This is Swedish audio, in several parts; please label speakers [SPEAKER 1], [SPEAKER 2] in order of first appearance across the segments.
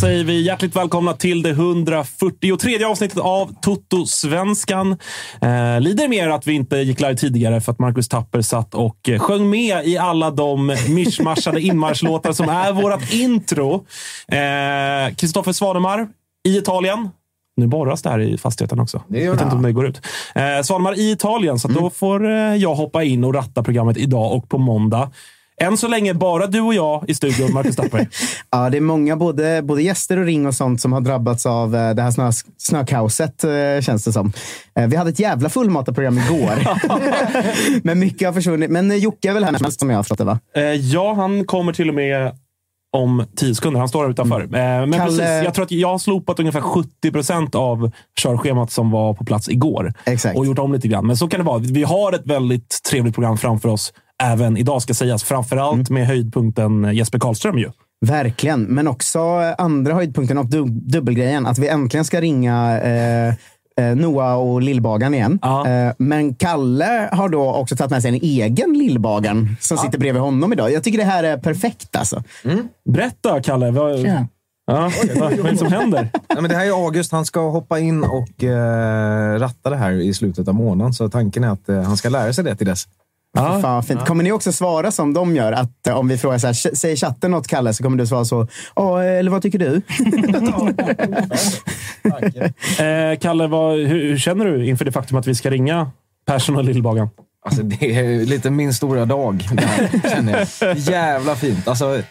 [SPEAKER 1] Säger vi hjärtligt välkomna till det 143 avsnittet av Toto-svenskan. Eh, lider mer att vi inte gick live tidigare för att Marcus Tapper satt och eh, sjöng med i alla de mischmaschade inmarschlåtar som är vårt intro. Kristoffer eh, Svanemar i Italien. Nu borras det här i fastigheten också.
[SPEAKER 2] Det gör
[SPEAKER 1] jag vet inte om det går ut. Eh, Svanemar i Italien, så då får eh, jag hoppa in och ratta programmet idag och på måndag. Än så länge bara du och jag i studion, Marcus Tapper.
[SPEAKER 2] Ja, det är många, både, både gäster och ring och sånt, som har drabbats av eh, det här snö, snökaoset, eh, känns det som. Eh, Vi hade ett jävla fullmatat program igår. Men mycket har försvunnit. Men Jocke är väl här när som jag har förstått det, va?
[SPEAKER 1] Ja, han kommer till och med om tio sekunder. Han står här utanför. Eh, men
[SPEAKER 2] Mm. Kalle-
[SPEAKER 1] precis, jag tror att jag har slopat ungefär 70 procent av körschemat som var på plats igår.
[SPEAKER 2] Exakt.
[SPEAKER 1] Och gjort om lite grann. Men så kan det vara. Vi har ett väldigt trevligt program framför oss. Även idag ska sägas. Framförallt
[SPEAKER 2] Mm.
[SPEAKER 1] med höjdpunkten Jesper Karlström. Ju.
[SPEAKER 2] Verkligen. Men också andra höjdpunkten och dub- dubbelgrejen. Att vi äntligen ska ringa eh, eh, Noah och Lillbagan igen.
[SPEAKER 1] Ja.
[SPEAKER 2] Eh, men Kalle har då också tagit med sig en egen Lillbagan som sitter bredvid honom idag. Jag tycker det här är perfekt alltså.
[SPEAKER 1] Berätta, Kalle. Vad,
[SPEAKER 2] Tjena.
[SPEAKER 1] ja, vad är det som händer?
[SPEAKER 3] Nej, men det här är August. Han ska hoppa in och eh, ratta det här i slutet av månaden. Så tanken är att eh, han ska lära sig det till dess.
[SPEAKER 2] Fan, vad fint. Kommer ni också svara som de gör? Att eh, om vi frågar så här, "Ch- säger chatten något Kalle, så kommer du svara så. Ja, eller vad tycker du?
[SPEAKER 1] Eh, Kalle, vad, hur, hur känner du inför det faktum att vi ska ringa Persson och Lillbagan?
[SPEAKER 3] Alltså, det är lite min stora dag. Här, känner jag. Jävla fint. Alltså,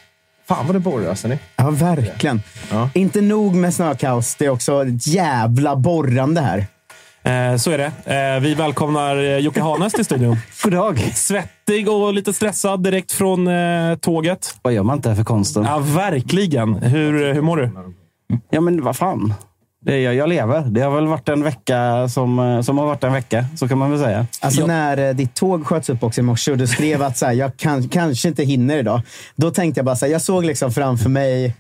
[SPEAKER 3] fan vad det borras. Ni.
[SPEAKER 2] Ja, verkligen.
[SPEAKER 3] Ja.
[SPEAKER 2] Inte nog med snökaos, det är också ett jävla borrande här.
[SPEAKER 1] Eh, så är det. Eh, vi välkomnar eh, Jocke Hanes till studion.
[SPEAKER 4] God dag.
[SPEAKER 1] Svettig och lite stressad direkt från tåget.
[SPEAKER 4] Vad gör man inte för konsten?
[SPEAKER 1] Ja, verkligen. Hur, hur mår du?
[SPEAKER 4] Ja, men vad fan. Det är, jag, jag lever. Det har väl varit en vecka som, som har varit en vecka. Så kan man väl säga.
[SPEAKER 2] Alltså
[SPEAKER 1] Ja.
[SPEAKER 2] när ditt tåg sköts upp också i morse och du skrev att så här, jag kan, kanske inte hinner idag. Då tänkte jag bara så här, jag såg liksom framför mig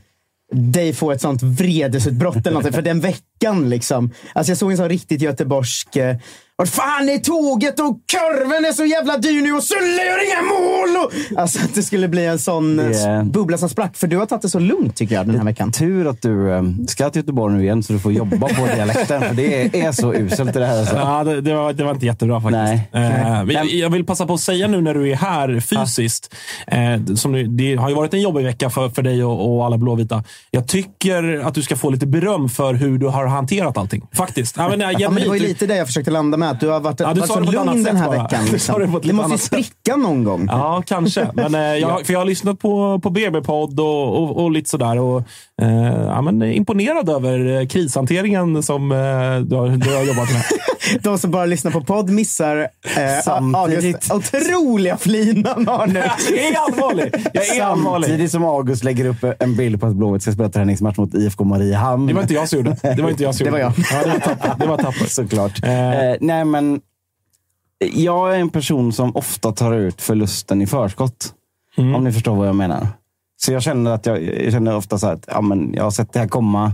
[SPEAKER 2] dig få ett sånt vredesutbrott eller någonting. För den veckan. Liksom. Alltså jag såg en sån riktigt göteborgsk... Eh, Eh, vad fan är tåget och korven är så jävla dyr nu och Sulle gör inga mål! Och, alltså att det skulle bli en sån
[SPEAKER 4] är-
[SPEAKER 2] eh, bubbla som sprack. För du har tagit det så lugnt tycker jag den här veckan.
[SPEAKER 4] Tur att du eh, ska till Göteborg nu igen så du får jobba på dialekten. För det är, är så uselt det här. Alltså.
[SPEAKER 1] Ja, det, det, var, det var inte jättebra faktiskt.
[SPEAKER 4] Nej.
[SPEAKER 1] Eh,
[SPEAKER 4] Nej.
[SPEAKER 1] men jag, jag vill passa på att säga nu när du är här fysiskt. Eh, som nu, det har ju varit en jobbig vecka för, för dig och, och alla blåvita. Jag tycker att du ska få lite beröm för hur du har hanterat allting. Faktiskt. Ja, men,
[SPEAKER 2] Ja, men det var ju lite det jag försökte landa med. Att du har varit,
[SPEAKER 1] Ja, du
[SPEAKER 2] varit så lugn den här
[SPEAKER 1] bara.
[SPEAKER 2] veckan. Liksom.
[SPEAKER 1] det
[SPEAKER 2] det måste ju
[SPEAKER 1] annat sätt.
[SPEAKER 2] spricka någon gång.
[SPEAKER 1] Ja, kanske. Men, eh, jag, för jag har lyssnat på, på BB-podd och, och, och lite sådär. Och, eh, ja, men, imponerad över eh, krishanteringen som eh, du, har, du har jobbat med.
[SPEAKER 2] De som bara lyssnar på podd missar eh,
[SPEAKER 4] Samtidigt.
[SPEAKER 2] August otroliga flin han har nu.
[SPEAKER 1] Jag är allvarlig. Jag är allvarlig.
[SPEAKER 4] Samtidigt som August lägger upp en bild på att Blåvitt ska spela träningsmatch mot IFK Mariehamn.
[SPEAKER 1] Det var inte jag som gjorde det. Var inte jag som
[SPEAKER 2] Det var jag.
[SPEAKER 1] Ja, det var tappert. Det var tappert.
[SPEAKER 4] Såklart.
[SPEAKER 1] Eh.
[SPEAKER 4] Eh, nej, men jag är en person som ofta tar ut förlusten i förskott.
[SPEAKER 1] Mm.
[SPEAKER 4] Om ni förstår vad jag menar. Så jag känner att jag, jag känner ofta så att ja, men jag har sett det här komma.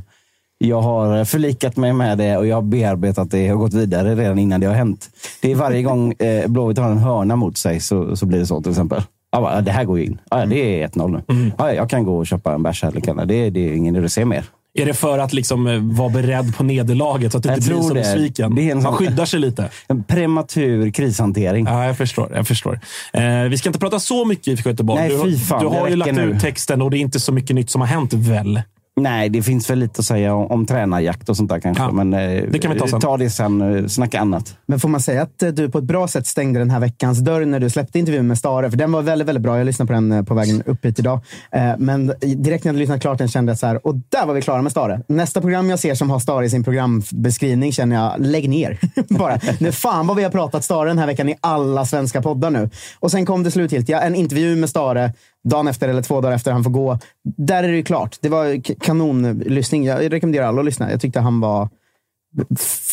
[SPEAKER 4] Jag har förlikat mig med det och jag har bearbetat det och gått vidare redan innan det har hänt. Det är varje gång eh, Blåvitt har en hörna mot sig så, så blir det så till exempel. Ja, det här går ju in. Ja, det är 1-0 nu.
[SPEAKER 1] Mm.
[SPEAKER 4] Ja, jag kan gå och köpa en bärs här. Det, det är ingen idé att se mer.
[SPEAKER 1] Är det för att liksom eh, vara beredd på nederlaget så att du
[SPEAKER 4] Jag
[SPEAKER 1] inte blir
[SPEAKER 4] det.
[SPEAKER 1] besviken?
[SPEAKER 4] Det är en
[SPEAKER 1] Man skyddar sig lite.
[SPEAKER 4] En prematur krishantering.
[SPEAKER 1] Ja, jag förstår. Jag förstår. Eh, vi ska inte prata så mycket IFK Göteborg.
[SPEAKER 4] Nej,
[SPEAKER 1] du,
[SPEAKER 4] fy fan,
[SPEAKER 1] du har
[SPEAKER 4] det
[SPEAKER 1] ju lagt
[SPEAKER 4] nu.
[SPEAKER 1] ut texten och det är inte så mycket nytt som har hänt väl?
[SPEAKER 4] Nej, det finns väl lite att säga om, om tränarjakt och sånt där kanske.
[SPEAKER 1] Ja,
[SPEAKER 4] men eh,
[SPEAKER 1] det kan vi ta sen.
[SPEAKER 4] ta det sen. eh, Snacka annat.
[SPEAKER 2] Men får man säga att eh, du på ett bra sätt stängde den här veckans dörr när du släppte intervjun med Stare? För den var väldigt, väldigt bra. Jag lyssnade på den på vägen upp hit idag. Eh, Men direkt när jag hade lyssnat klart den kände jag så här, och där var vi klara med Stare. Nästa program jag ser som har Stare i sin programbeskrivning känner jag, lägg ner. Bara. Nu fan vad vi har pratat Stare den här veckan i alla svenska poddar nu. Och sen kom det slutgiltiga, en intervju med Stare dagen efter eller två dagar efter han får gå. Där är det ju klart. Det var kanonlyssning. Jag rekommenderar alla att lyssna. Jag tyckte han var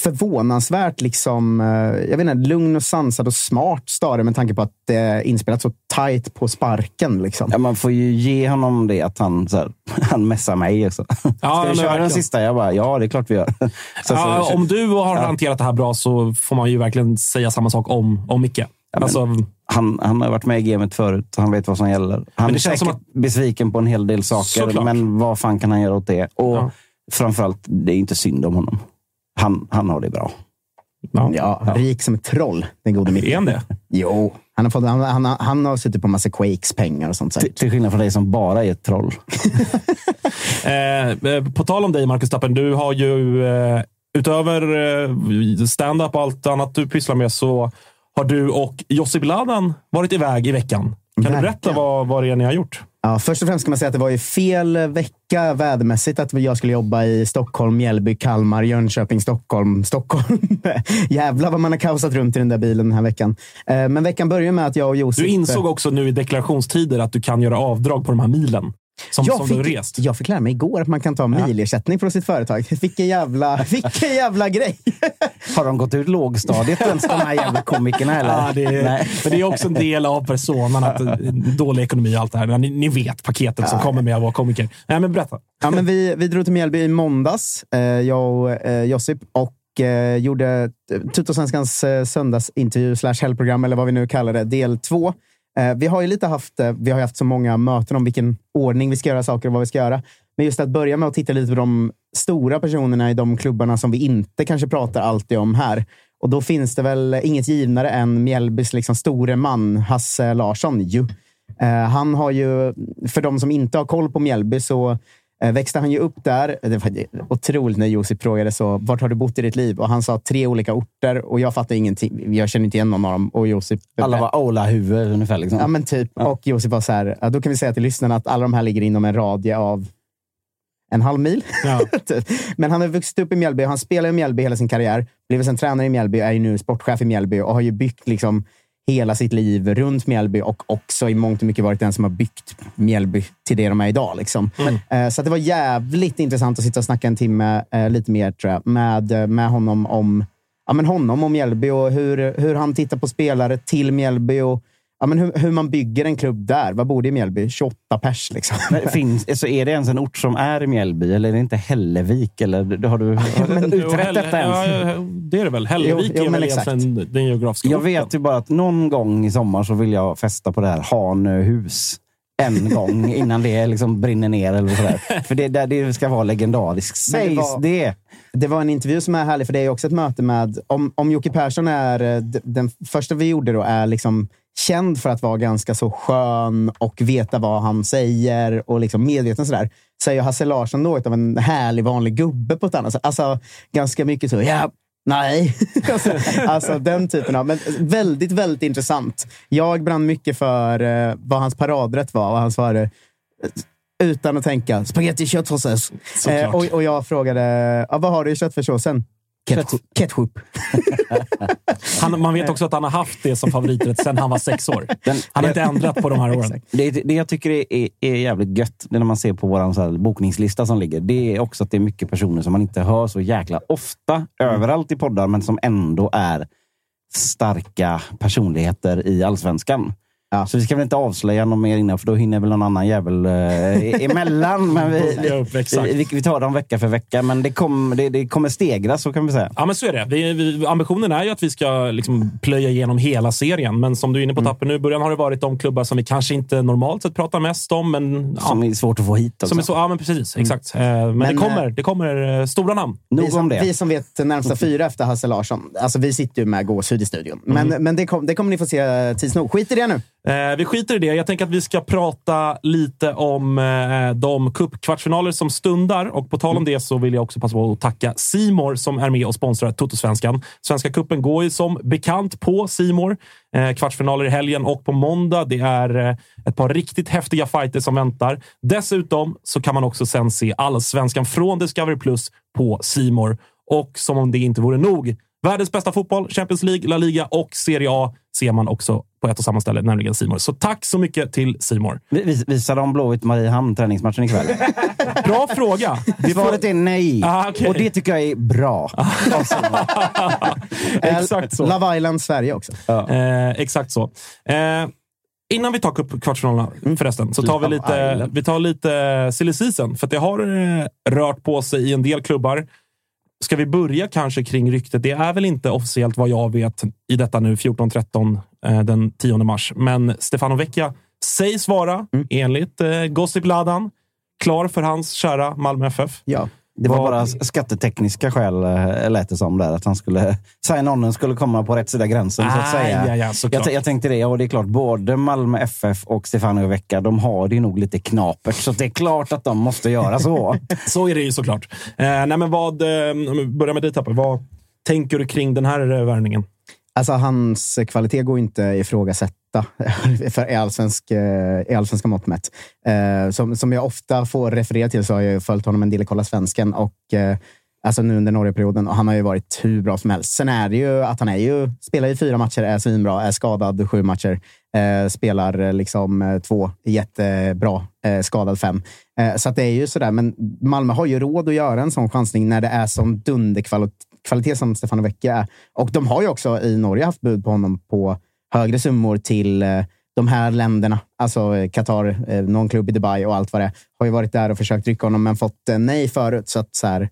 [SPEAKER 2] förvånansvärt liksom, eh, jag vet inte, lugn och sansad och smart Stare med tanke på att det är inspelat så tight på sparken. Liksom.
[SPEAKER 4] Ja, man får ju ge honom det att han, så här, han messar mig också. Ska
[SPEAKER 1] men
[SPEAKER 4] vi köra
[SPEAKER 1] verkligen.
[SPEAKER 4] den sista? Jag bara, ja det är klart vi gör. Så,
[SPEAKER 1] Ja,
[SPEAKER 4] så,
[SPEAKER 1] om du har hanterat det här bra så får man ju verkligen säga samma sak om, om Micke. Alltså,
[SPEAKER 4] han, han har varit med i gamet förut, så han vet vad som gäller. Han
[SPEAKER 1] det
[SPEAKER 4] är
[SPEAKER 1] känns
[SPEAKER 4] säkert
[SPEAKER 1] som
[SPEAKER 4] besviken på en hel del saker,
[SPEAKER 1] Såklart.
[SPEAKER 4] men vad fan kan han göra åt det? Och
[SPEAKER 1] Ja.
[SPEAKER 4] framförallt, det är inte synd om honom. Han, han har det bra.
[SPEAKER 1] ja.
[SPEAKER 2] Ja, rik som ett troll, den gode Micke.
[SPEAKER 1] Är han det?
[SPEAKER 2] Jo, han har, fått, han, han, har- han har suttit på massa Quakes-pengar och sånt.
[SPEAKER 4] Till, till skillnad från dig som bara är ett troll.
[SPEAKER 1] Eh, eh, på tal om dig, Marcus Tappen. Du har ju eh, utöver eh, stand-up och allt annat du pysslar med så har du och Josip Ladan varit iväg i veckan. Kan du berätta vad, vad det är ni har gjort?
[SPEAKER 2] Ja, först och främst ska man säga att det var ju fel vecka vädermässigt att jag skulle jobba i Stockholm, Mjällby, Kalmar, Jönköping, Stockholm, Stockholm. Jävlar vad man har kaosat runt i den där bilen den här veckan. Eh, Men veckan börjar med att jag och Josef...
[SPEAKER 1] Du insåg också nu i deklarationstider att du kan göra avdrag på de här milen som,
[SPEAKER 2] jag
[SPEAKER 1] som du
[SPEAKER 2] fick,
[SPEAKER 1] rest.
[SPEAKER 2] jag fick lära mig igår att man kan ta milersättning från sitt företag. Vilken jävla, vilken jävla grej!
[SPEAKER 4] Har de gått ut lågstadiet ens, de här jävla komikerna? Eller?
[SPEAKER 1] Ja, det är, men det är också en del av personen, att eh, dålig ekonomi och allt det här. Ni, ni vet paketet som kommer med att vara komiker. Nej, men berätta.
[SPEAKER 2] Ja, men vi, vi drog till Mjällby i måndags, eh, jag och eh, Josip, och eh, gjorde Tuttosvenskans söndagsintervju slash helgprogram, eller vad vi nu kallar det, del två. Eh, vi har ju lite haft, eh, vi har haft så många möten om vilken ordning vi ska göra saker och vad vi ska göra. Men just att börja med att titta lite på de stora personerna i de klubbarna som vi inte kanske pratar alltid om här. Och då finns det väl inget givnare än Mjällbys liksom store man, Hasse Larsson. Ju. Eh, han har ju, för de som inte har koll på Mjällby, så växte han ju upp där. Det var otroligt när Josip frågade så, vart har du bott i ditt liv? Och han sa tre olika orter och jag fattade ingenting. Jag känner inte igen någon av dem. Och Josip,
[SPEAKER 4] Alla var Ola-huvud ungefär. Liksom.
[SPEAKER 2] Ja, men typ. Och Josip var så här, ja, då kan vi säga till lyssnarna att alla de här ligger inom en radie av en halv mil.
[SPEAKER 1] Ja.
[SPEAKER 2] Typ. Men han har vuxit upp i Mjällby. Han spelar i Mjällby hela sin karriär. Blivit sen tränare i Mjällby, är ju nu sportchef i Mjällby och har ju byggt liksom hela sitt liv runt Mjällby och också i mångt och mycket varit den som har byggt Mjällby till det de är idag. Liksom. Eh, Så det var jävligt intressant att sitta och snacka en timme, eh, lite mer tror jag, med, eh, med honom om ja, men honom och Mjällby och hur, hur han tittar på spelare till Mjällby och ja, men hur, hur man bygger en klubb där. Vad bor det i Mjällby? 28 pers liksom.
[SPEAKER 4] Men finns, alltså är det ens en ort som är i Mjällby eller är det inte Hällevik? Eller, har du, har du
[SPEAKER 1] Jo,
[SPEAKER 4] utrett detta ens?
[SPEAKER 1] Ja, det är det väl. Hällevik
[SPEAKER 2] Jo, jo,
[SPEAKER 1] är
[SPEAKER 2] men
[SPEAKER 1] väl
[SPEAKER 2] exakt.
[SPEAKER 1] den geografiska
[SPEAKER 4] Jag
[SPEAKER 1] orten.
[SPEAKER 4] vet ju bara att någon gång i sommar så vill jag festa på det här Hanöhus. En gång innan det liksom brinner ner eller sådär. För det, där det ska vara legendariskt.
[SPEAKER 2] Men det
[SPEAKER 4] Sägs
[SPEAKER 2] var-
[SPEAKER 4] det?
[SPEAKER 2] Det var en intervju som är härlig, för det är också ett möte med... Om, om Jocke Persson är... eh, Den första vi gjorde då är liksom känd för att vara ganska så skön och veta vad han säger och liksom medveten sådär. Så är ju Hasse Larsson något av en härlig vanlig gubbe på ett annat sätt. Alltså ganska mycket så, ja, nej. alltså, alltså den typen av... Men väldigt, väldigt intressant. Jag brann mycket för eh, vad hans paradrätt var och han svarade utan att tänka, spagetti köttfärssås. Eh, och, och jag frågade, ja, vad har du i köttfärssåsen? Ketchup. Ketchup.
[SPEAKER 1] Han, man vet också att han har haft det som favoriträtt sedan han var sex år.
[SPEAKER 4] Den-
[SPEAKER 1] Han har inte ändrat på de här åren.
[SPEAKER 4] Det, det jag tycker är, är, är jävligt gött när man ser på vår bokningslista som ligger. Det är också att det är mycket personer som man inte hör så jäkla ofta överallt i poddar, men som ändå är starka personligheter i allsvenskan.
[SPEAKER 2] Ja.
[SPEAKER 4] Så vi ska väl inte avslöja någon mer innan, för då hinner väl någon annan jävel eh, emellan. Men vi, vi, vi tar dem vecka för vecka, men det, kom, det, det kommer stegras, så kan vi säga.
[SPEAKER 1] Ja, men så är det. Vi, vi, ambitionen är ju att vi ska liksom plöja igenom hela serien. Men som du är inne på
[SPEAKER 4] Mm.
[SPEAKER 1] tappen nu, i början har det varit de klubbar som vi kanske inte normalt sett pratar mest om. Men, ja,
[SPEAKER 4] Som är svårt att få hit också.
[SPEAKER 1] som är så, ja, men precis. Exakt. Eh, Men,
[SPEAKER 2] Men,
[SPEAKER 1] det kommer,
[SPEAKER 2] eh,
[SPEAKER 1] det kommer eh, stora namn.
[SPEAKER 2] Vi
[SPEAKER 4] Nog om
[SPEAKER 2] som,
[SPEAKER 4] det.
[SPEAKER 2] vi som vet närmsta fyra efter Hasse Larsson, alltså vi sitter ju med gåshud i studion. Men, men det, kom, det kommer ni få se tids nog. Skit i det nu.
[SPEAKER 1] Eh, vi skiter i det. Jag tänker att vi ska prata lite om eh, de cupkvartsfinaler som stundar. Och på tal om det så vill jag också passa på att tacka Simor som är med och sponsrar Toto-svenskan. Svenska cupen går ju som bekant på Simor. Eh, kvartsfinaler i helgen och på måndag. Det är eh, ett par riktigt häftiga fighter som väntar. Dessutom så kan man också sen se allsvenskan från Discovery Plus på Simor. Och som om det inte vore nog, världens bästa fotboll, Champions League, La Liga och Serie A ser man också på ett och samma ställe, nämligen Simor. Så tack så mycket till Simor.
[SPEAKER 4] Vi- vis- Visar de Blåvitt Mariehamn träningsmatchen ikväll?
[SPEAKER 1] Bra fråga! Det
[SPEAKER 4] Svaret är nej.
[SPEAKER 1] Ah, okej.
[SPEAKER 4] Och det tycker jag är bra.
[SPEAKER 1] Exakt så.
[SPEAKER 2] Love Island Sverige också.
[SPEAKER 1] Eh, exakt så. Eh, innan vi tar kvartsfinalerna förresten, så tar vi lite, vi tar lite silly season. För det har eh, rört på sig i en del klubbar. Ska vi börja kanske kring ryktet? Det är väl inte officiellt vad jag vet i detta nu 14-13 eh, den 10 mars. Men Stefano Vecchia sägs vara, enligt eh, Gossip Ladan, klar för hans kära Malmö FF.
[SPEAKER 2] Ja.
[SPEAKER 4] Det var bara skattetekniska skäl, eh, lät det som. där. Att han skulle, sign-onen skulle komma på rätt sida gränsen, så att säga.
[SPEAKER 1] Ah, ja, ja, såklart.
[SPEAKER 4] jag, jag tänkte det, och det är klart, både Malmö FF och Stefano Vecka, de har det nog lite knapert. Så det är klart att de måste göra så.
[SPEAKER 1] Så är det ju såklart. Eh, nej, men vad, eh, börjar med dig Tapper. Vad tänker du kring den här eh, värvningen?
[SPEAKER 2] Alltså hans kvalitet går inte att etta för i, allsvensk, eh, i allsvenska mått mätt. Eh, som, som jag ofta får referera till så har jag följt honom en del i Kolla Svensken och eh, alltså nu under Norgeperioden och han har ju varit hur bra som helst. Sen är det ju att han är ju, spelar i fyra matcher, är svinbra, är skadad sju matcher, eh, spelar liksom två jättebra, eh, skadad fem. Eh, så att det är ju sådär, men Malmö har ju råd att göra en sån chansning när det är sån dunderkvalitet kvalitet som Stefano Vecchia är. Och de har ju också i Norge haft bud på honom på högre summor till eh, de här länderna. Alltså eh, Qatar, eh, någon klubb i Dubai och allt vad det är. Har ju varit där och försökt rycka honom, men fått nej förut. Så att, så här,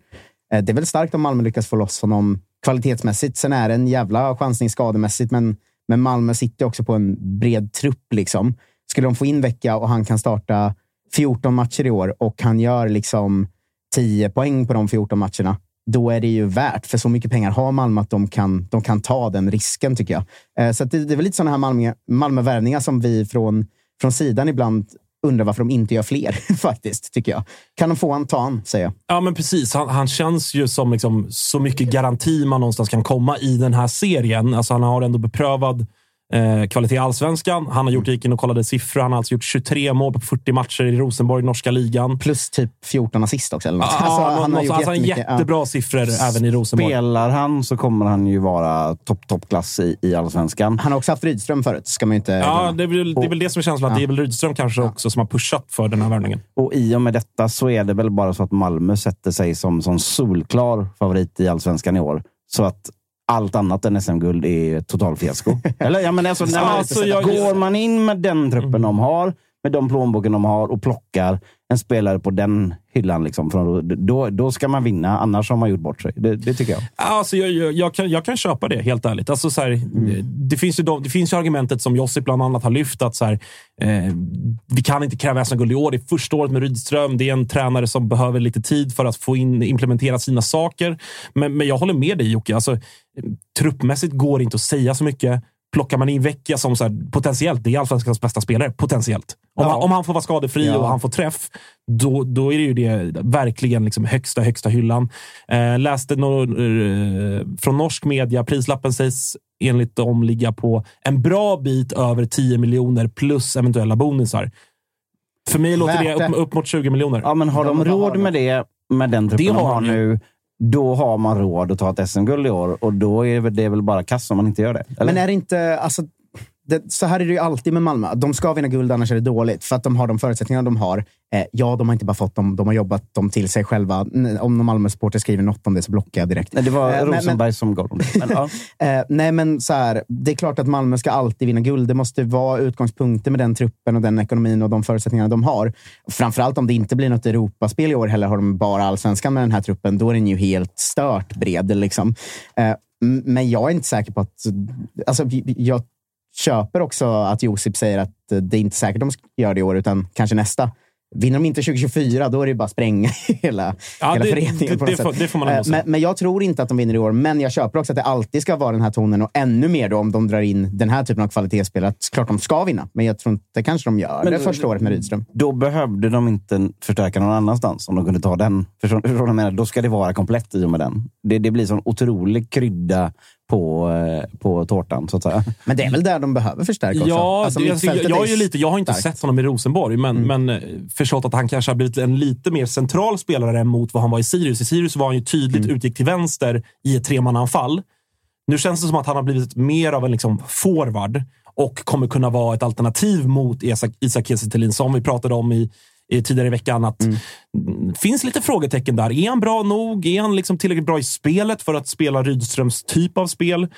[SPEAKER 2] det är väl starkt om Malmö lyckas få loss honom kvalitetsmässigt. Sen är det en jävla chansning skademässigt, men, men Malmö sitter också på en bred trupp. Liksom. Skulle de få in Vecchia och han kan starta 14 matcher i år och han gör liksom 10 poäng på de 14 matcherna, då är det ju värt. För så mycket pengar har Malmö att de kan, de kan ta den risken, tycker jag. Eh, så att det, det är väl lite sådana här Malmö, Malmövärvningar som vi från, från sidan ibland undrar varför de inte gör fler, faktiskt, tycker jag. Kan de få han, ta han, säger jag.
[SPEAKER 1] Ja, men precis. Han, han känns ju som liksom, så mycket garanti man någonstans kan komma i den här serien. Alltså, han har ändå beprövad eh, kvalitet i allsvenskan. Han har gjort, gick in och kollade siffror. Han har alltså gjort 23 mål på 40 matcher i Rosenborg, norska ligan.
[SPEAKER 2] Plus typ 14 assist också. Eller något.
[SPEAKER 1] Ja,
[SPEAKER 2] Alltså,
[SPEAKER 1] han, har alltså,
[SPEAKER 2] jättemycket. Ja.
[SPEAKER 1] jättebra siffror även i Rosenborg.
[SPEAKER 4] Spelar han så kommer han ju vara topp, toppklass i, i allsvenskan.
[SPEAKER 2] Han har också haft Rydström förut, ska man ju inte
[SPEAKER 1] Ja, det är, väl, det är väl det som är känslan. Att Det är väl Rydström kanske också som har pushat för den här värvningen.
[SPEAKER 4] Och i och med detta så är det väl bara så att Malmö sätter sig som, som solklar favorit i allsvenskan i år. Så att allt annat än SM-guld är totalfiasko. Eller, ja, men alltså, när man,
[SPEAKER 1] Alltså, jag-
[SPEAKER 4] går man in med den truppen de har, med de plånboken de har och plockar en spelare på den hyllan, liksom, från, då, då ska man vinna. Annars har man gjort bort sig. Det, det tycker jag.
[SPEAKER 1] Alltså, jag, jag, jag, kan, jag kan köpa det, helt ärligt. Alltså, så här, det, finns ju de, det finns ju argumentet som Josip bland annat har lyft, att så här, eh, vi kan inte kräva SM-guld i år. Det är första året med Rydström. Det är en tränare som behöver lite tid för att få in, implementera sina saker. Men, men jag håller med dig Jocke. Alltså, eh, truppmässigt går det inte att säga så mycket. Plockar man in Vecchia som så här, potentiellt, det är allsvenskans bästa spelare. Potentiellt. Om,
[SPEAKER 2] Ja.
[SPEAKER 1] han, om han får vara skadefri
[SPEAKER 2] Ja.
[SPEAKER 1] och han får träff, då, då är det ju det verkligen liksom högsta, högsta hyllan. Eh, läste no, eh, från norsk media, prislappen sägs enligt dem ligga på en bra bit över 10 miljoner plus eventuella bonusar. För mig låter
[SPEAKER 2] Värt
[SPEAKER 1] det upp, upp mot 20 miljoner.
[SPEAKER 4] Ja, men har de
[SPEAKER 2] har
[SPEAKER 4] råd
[SPEAKER 2] de?
[SPEAKER 4] med det, med den truppen de
[SPEAKER 1] har
[SPEAKER 4] har
[SPEAKER 1] de ju.
[SPEAKER 4] nu, då har man råd att ta ett SM-guld i år. Och då är det väl bara kass om man inte gör det. Eller?
[SPEAKER 2] Men är det inte... Alltså, det, så här är det ju alltid med Malmö. De ska vinna guld, annars är det dåligt. För att de har de förutsättningar de har. Eh, ja, de har inte bara fått dem, de har jobbat dem till sig själva. Om någon Malmö-supporter skriver något om det så blockar jag direkt.
[SPEAKER 4] Nej, det var
[SPEAKER 2] Eh, men-
[SPEAKER 4] Rosenberg som gav dem det. Men, ja.
[SPEAKER 2] Eh, nej, men så här, det är klart att Malmö ska alltid vinna guld. Det måste vara utgångspunkter med den truppen och den ekonomin och de förutsättningarna de har. Framförallt om det inte blir något Europaspel i år heller, har de bara allsvenskan med den här truppen, då är den ju helt stört bred. Liksom. Eh, men jag är inte säker på att... Alltså, jag köper också att Josip säger att eh, det är inte säkert de ska göra det i år, utan kanske nästa. Vinner de inte 2024, då är det bara att spränga hela,
[SPEAKER 1] Ja,
[SPEAKER 2] hela
[SPEAKER 1] det-
[SPEAKER 2] föreningen.
[SPEAKER 1] det-
[SPEAKER 2] på
[SPEAKER 1] det får- det får man
[SPEAKER 2] Eh,
[SPEAKER 1] säga.
[SPEAKER 2] men, men jag tror inte att de vinner i år, men jag köper också att det alltid ska vara den här tonen och ännu mer då om de drar in den här typen av kvalitetsspel. Att klart de ska vinna, men jag tror inte kanske de gör
[SPEAKER 4] Men-
[SPEAKER 2] det första året med Rydström.
[SPEAKER 4] Då behövde de inte förstärka någon annanstans om de kunde ta den. Förstår förstår du vad jag menar? Då ska det vara komplett i och med den. Det, det blir sån otrolig krydda på, eh, på tårtan, så att säga.
[SPEAKER 2] Men det är väl där de behöver förstärka också.
[SPEAKER 1] Ja,
[SPEAKER 2] Alltså,
[SPEAKER 1] alltså, jag,
[SPEAKER 2] mittfältet
[SPEAKER 1] jag,
[SPEAKER 2] är
[SPEAKER 1] lite, jag har inte
[SPEAKER 2] starkt.
[SPEAKER 1] sett honom i Rosenborg, men, men eh, förstått att han kanske har blivit en lite mer central spelare mot vad han var i Sirius. I Sirius var han ju tydligt utgick till vänster i ett tremananfall. Nu känns det som att han har blivit mer av en liksom forward och kommer kunna vara ett alternativ mot Isak, Kiese som vi pratade om i tidigare i veckan. Att mm, finns lite frågetecken där. Är han bra nog? Är han liksom tillräckligt bra i spelet för att spela Rydströms typ av spel?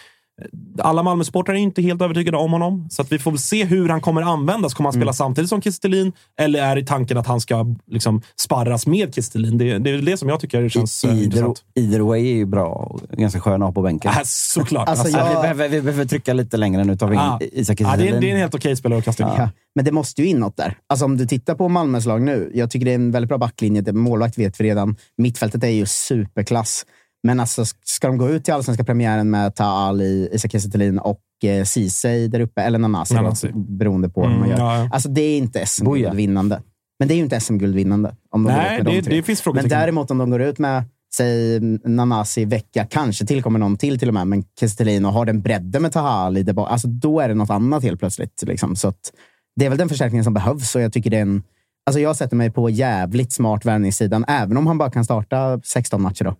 [SPEAKER 1] Alla Malmö-supportrar är inte helt övertygade om honom, så att vi får väl se hur han kommer användas. Kommer han spela samtidigt som Kistelin eller är det tanken att han ska liksom sparras med Kistelin? Det, det är det som jag tycker känns eh,
[SPEAKER 4] Either,
[SPEAKER 1] intressant.
[SPEAKER 4] either way är ju bra och ganska skön att ha på bänken.
[SPEAKER 1] Äh, såklart.
[SPEAKER 2] Alltså,
[SPEAKER 1] Alltså,
[SPEAKER 2] jag-
[SPEAKER 4] vi, behöver, vi behöver trycka lite längre. Nu tar vi in
[SPEAKER 1] ja.
[SPEAKER 4] Isak
[SPEAKER 1] ja, det, är, det är en helt okej spelare att kasta in.
[SPEAKER 2] Ja, men det måste ju in något där. Alltså om du tittar på Malmös lag nu. Jag tycker det är en väldigt bra backlinje. Det- Målvakt vet vi redan. Mittfältet är ju superklass. Men alltså, ska de gå ut till allsvenska premiären med Taal, Isak Kiese och eh, Ceesay där uppe, eller Nanasi,
[SPEAKER 1] Nanasi.
[SPEAKER 2] Då, beroende på hur
[SPEAKER 1] Mm,
[SPEAKER 2] man gör.
[SPEAKER 1] ja, ja.
[SPEAKER 2] Alltså det är inte. SM-guldvinnande. Men det är ju inte SM-guldvinnande. Om de går
[SPEAKER 1] Nej,
[SPEAKER 2] ut med de
[SPEAKER 1] det,
[SPEAKER 2] tre.
[SPEAKER 1] det finns
[SPEAKER 2] Men däremot om de går ut med, säg Nanasi, Vecka, kanske tillkommer någon till till och med, men Kestelin och har den bredden med där bak, alltså då är det något annat helt plötsligt. Liksom. Så att, det är väl den förstärkningen som behövs och jag tycker det är en... Alltså jag sätter mig på jävligt smart värvningssidan, även om han bara kan starta 16 matcher. Då.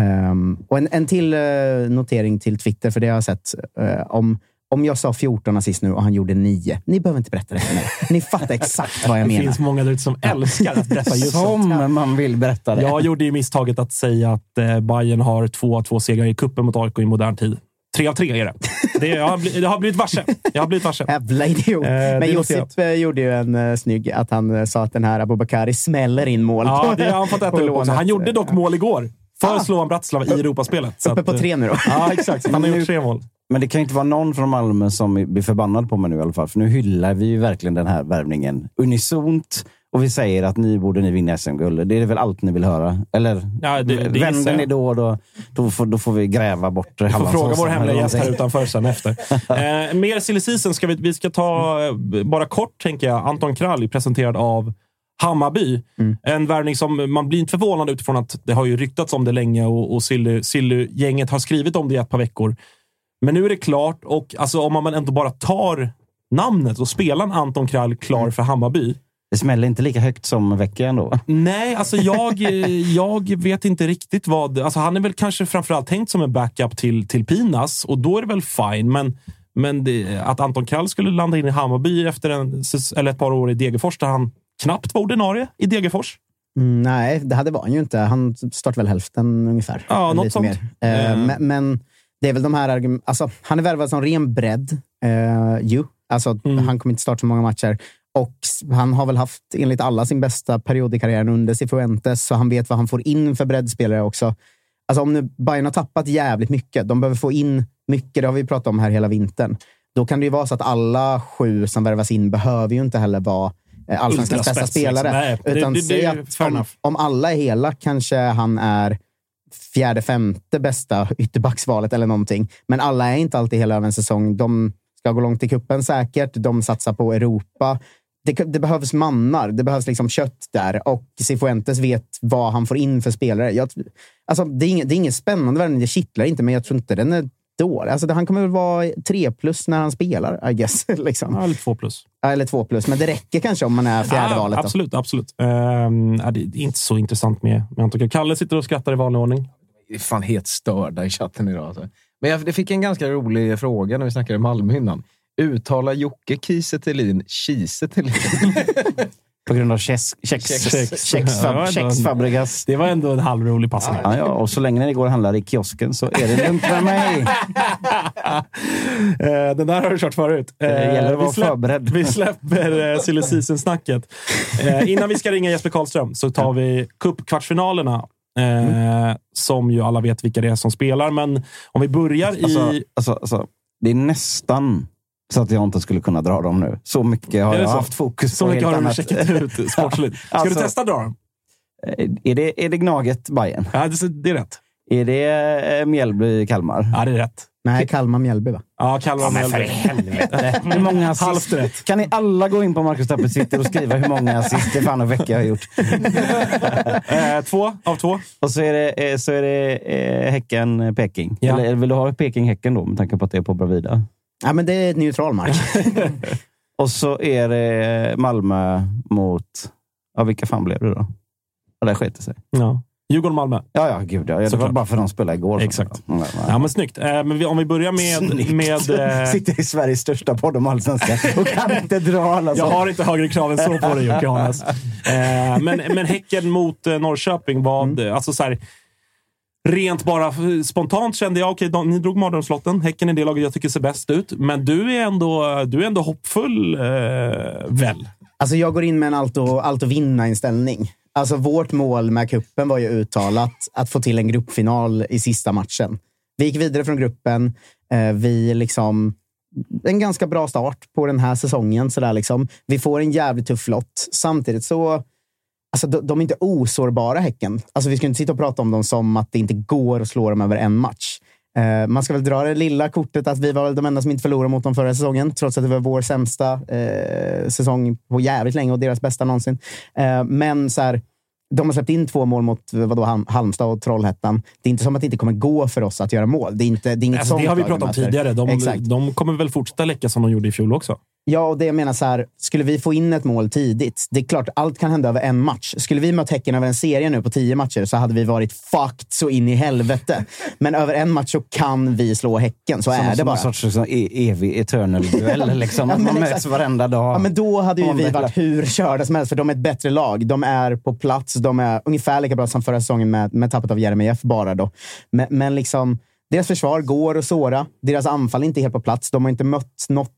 [SPEAKER 2] Ehm, och en, en till eh, notering till Twitter, för det har jag sett. Eh, om, om jag sa 14 assist nu och han gjorde 9. Ni behöver inte berätta det för mig. Ni fattar exakt vad jag
[SPEAKER 1] det
[SPEAKER 2] menar.
[SPEAKER 1] finns många där ute som älskar att berätta just sånt.
[SPEAKER 4] Som man vill berätta det.
[SPEAKER 1] Jag gjorde ju misstaget att säga att eh, Bayern har två av två segrar i kuppen mot AIK i modern tid. Tre av tre är det. det jag, har blivit, jag har blivit varse. Jag har blivit varse.
[SPEAKER 2] Jävla idiot.
[SPEAKER 1] Eh,
[SPEAKER 2] Men
[SPEAKER 1] det
[SPEAKER 2] Josip eh, gjorde ju en uh, snygg, att han eh, sa att den här Abubakari smäller in mål.
[SPEAKER 1] Ja, det har han fått äta upp också. Han gjorde dock mål igår. För
[SPEAKER 2] Ah.
[SPEAKER 1] Slovan Bratislava i Europaspelet. Så
[SPEAKER 2] Uppe på
[SPEAKER 1] eh,
[SPEAKER 2] tre nu då.
[SPEAKER 1] Ja, exakt. Han har gjort tre mål.
[SPEAKER 4] Men det kan ju inte vara någon från Malmö som blir förbannad på mig nu i alla fall. För nu hyllar vi ju verkligen den här värvningen unisont. Och vi säger att ni borde ni vinna SM-guld. Det är väl allt ni vill höra? Eller
[SPEAKER 1] Ja, det- det
[SPEAKER 4] vänder ni då, då, då, får, då får vi gräva bort
[SPEAKER 1] Vi får fråga vår hemliga gäst här utanför sen efter. Eh, mer silly ska vi, vi ska ta, eh, bara kort tänker jag, Anton Kralj presenterad av Hammarby. En värvning som man blir inte förvånad utifrån att det har ju ryktats om det länge och, och Silly- Silly-gänget har skrivit om det i ett par veckor. Men nu är det klart och alltså, om man ändå bara tar namnet och spelar Anton Kralj klar för Hammarby.
[SPEAKER 4] Det smäller inte lika högt som veckan ändå.
[SPEAKER 1] Nej, alltså jag, jag vet inte riktigt vad... Alltså han är väl kanske framförallt tänkt som en backup till, till Pinas och då är det väl fine. Men, men det, att Anton Krall skulle landa in i Hammarby efter en, eller ett par år i Degerfors där han knappt var ordinarie i Degerfors.
[SPEAKER 2] Mm, nej, det hade var han ju inte. Han startade väl hälften ungefär.
[SPEAKER 1] Ja, något sånt.
[SPEAKER 2] Eh,
[SPEAKER 1] Eh.
[SPEAKER 2] men, men det är väl de här argum- alltså, Han är värvad som ren bredd. Uh, ju. Alltså, Han kommer inte starta så många matcher. Och han har väl haft, enligt alla, sin bästa period i karriären under Cifuentes, så han vet vad han får in för breddspelare också. Alltså om nu Bayern har tappat jävligt mycket, de behöver få in mycket, det har vi pratat om här hela vintern. Då kan det ju vara så att alla sju som värvas in behöver ju inte heller vara eh, allsvenskans bästa spelare.
[SPEAKER 1] liksom. Nej, det-
[SPEAKER 2] utan
[SPEAKER 1] det- det
[SPEAKER 2] säg att om, om alla är hela kanske han är fjärde, femte bästa ytterbacksvalet eller någonting. Men alla är inte alltid hela över en säsong. De ska gå långt i kuppen säkert. De satsar på Europa. Det, det behövs mannar. Det behövs liksom kött där. Och Cifuentes vet vad han får in för spelare. Jag, alltså, det, är inget, det är inget spännande värvning. Det kittlar inte, men jag tror inte den är dålig. Alltså, det- han kommer väl vara tre plus när han spelar, I guess. liksom.
[SPEAKER 1] Ja, eller två plus.
[SPEAKER 2] Ja, Eller två plus. Men det räcker kanske om man är fjärde
[SPEAKER 1] Ja,
[SPEAKER 2] valet. Då.
[SPEAKER 1] Absolut, absolut. Ehm, ja, det är inte så intressant med, med Anton. Kalle sitter och skrattar i vanlig ordning.
[SPEAKER 3] är fan helt störda i chatten idag. Alltså. Men jag jag fick en ganska rolig fråga när vi snackade Malmö innan. Uttalar Jocke Kiese Thelin Kiese Thelin?
[SPEAKER 4] På grund av Kex, kex,
[SPEAKER 3] Kex.
[SPEAKER 4] kex,
[SPEAKER 1] Ja, det var ändå- en halvrolig passning.
[SPEAKER 4] Ja, ja, och så länge ni går och handlar i kiosken så är det lugnt med mig.
[SPEAKER 1] Eh, den där har du kört förut. Eh,
[SPEAKER 4] Det gäller att
[SPEAKER 1] vi
[SPEAKER 4] vara förberedd.
[SPEAKER 1] Vi släpper uh, silly season-snacket. Eh, innan vi ska ringa Jesper Karlström så tar vi cupkvartsfinalerna. Eh, Som ju alla vet vilka det är som spelar. Men om vi börjar
[SPEAKER 4] Alltså,
[SPEAKER 1] i...
[SPEAKER 4] alltså, alltså, det är nästan så att jag inte skulle kunna dra dem nu. Så mycket har jag
[SPEAKER 1] så?
[SPEAKER 4] haft fokus
[SPEAKER 1] Så
[SPEAKER 4] på
[SPEAKER 1] mycket
[SPEAKER 4] helt
[SPEAKER 1] har du checkat ut sportsligt. Ska
[SPEAKER 4] Alltså-
[SPEAKER 1] du testa dra dem?
[SPEAKER 4] Är det, är det Gnaget Bayern?
[SPEAKER 1] Ja, det, det är rätt.
[SPEAKER 4] Är det eh, Mjällby Kalmar?
[SPEAKER 1] Ja, det är rätt.
[SPEAKER 2] Nej, Kalmar-Mjällby va?
[SPEAKER 1] Ja, Kalmar
[SPEAKER 4] men för
[SPEAKER 1] Mjällby.
[SPEAKER 4] helvete. Hur många assist?
[SPEAKER 1] Rätt.
[SPEAKER 4] Kan ni alla gå in på Marcus Tappers Twitter och skriva hur många assist Stefan och Vecchia har gjort?
[SPEAKER 1] Eh, två av två.
[SPEAKER 4] Och så är det, eh, så är det eh, Häcken-Peking.
[SPEAKER 1] Ja.
[SPEAKER 4] Eller vill du ha Peking-Häcken då, med tanke på att det är på Bravida?
[SPEAKER 2] Ja, men det är ett neutral mark.
[SPEAKER 4] Och så är det Malmö mot... Ja, vilka fan blev det då? Ja, det sket det sig.
[SPEAKER 1] Ja. Djurgården-Malmö.
[SPEAKER 4] Ja, ja, gud ja. Det var
[SPEAKER 1] Såklart.
[SPEAKER 4] bara för att de spelade igår.
[SPEAKER 1] Exakt.
[SPEAKER 4] Ja, ja.
[SPEAKER 1] Ja, men snyggt. Eh, men vi, om vi börjar med...
[SPEAKER 4] Snyggt.
[SPEAKER 1] med eh,
[SPEAKER 4] Sitter i Sveriges största podd om allsvenskan och kan inte dra alla
[SPEAKER 1] Jag har inte högre krav än så på dig, Jocke Hanes. Eh, men, men Häcken mot eh, Norrköping, vad, alltså så här, rent bara spontant kände jag, okej, okay, ni drog mardrömslotten. Häcken är det laget jag tycker ser bäst ut. Men du är ändå, du är ändå hoppfull, eh, väl?
[SPEAKER 2] Alltså jag går in med en allt och, allt och vinna-inställning. Alltså vårt mål med kuppen var ju uttalat att få till en gruppfinal i sista matchen. Vi gick vidare från gruppen. Eh, vi liksom... En ganska bra start på den här säsongen. Sådär liksom. Vi får en jävligt tuff lott. Samtidigt så... Alltså, de, de är inte osårbara, Häcken. Alltså, vi ska inte sitta och prata om dem som att det inte går att slå dem över en match. Eh, man ska väl dra det lilla kortet att vi var de enda som inte förlorade mot dem förra säsongen, trots att det var vår sämsta eh, säsong på jävligt länge och deras bästa någonsin. Eh, men så här, de har släppt in två mål mot vadå, Halm- Halmstad och Trollhättan. Det är inte som att det inte kommer gå för oss att göra mål. Det är, inte, det är inget
[SPEAKER 1] Alltså, det har vi pratat om tidigare. De, de kommer väl fortsätta läcka som de gjorde i fjol också.
[SPEAKER 2] Ja, och det jag menar så här, skulle vi få in ett mål tidigt, det är klart, allt kan hända över en match. Skulle vi mött Häcken över en serie nu på tio matcher så hade vi varit fucked så in i helvete. Men över en match så kan vi slå Häcken, så
[SPEAKER 4] Som,
[SPEAKER 2] är det
[SPEAKER 4] som
[SPEAKER 2] bara.
[SPEAKER 4] en sorts liksom, evig eternal-duell. Liksom.
[SPEAKER 2] Ja,
[SPEAKER 4] Man möts varenda dag.
[SPEAKER 2] Ja, men då hade ju vi varit hur körda som helst, för de är ett bättre lag. De är på plats. De är ungefär lika bra som förra säsongen med, med tappet av Jeremejeff bara. Då. Men, men liksom, deras försvar går att såra. Deras anfall är inte helt på plats. De har inte mött något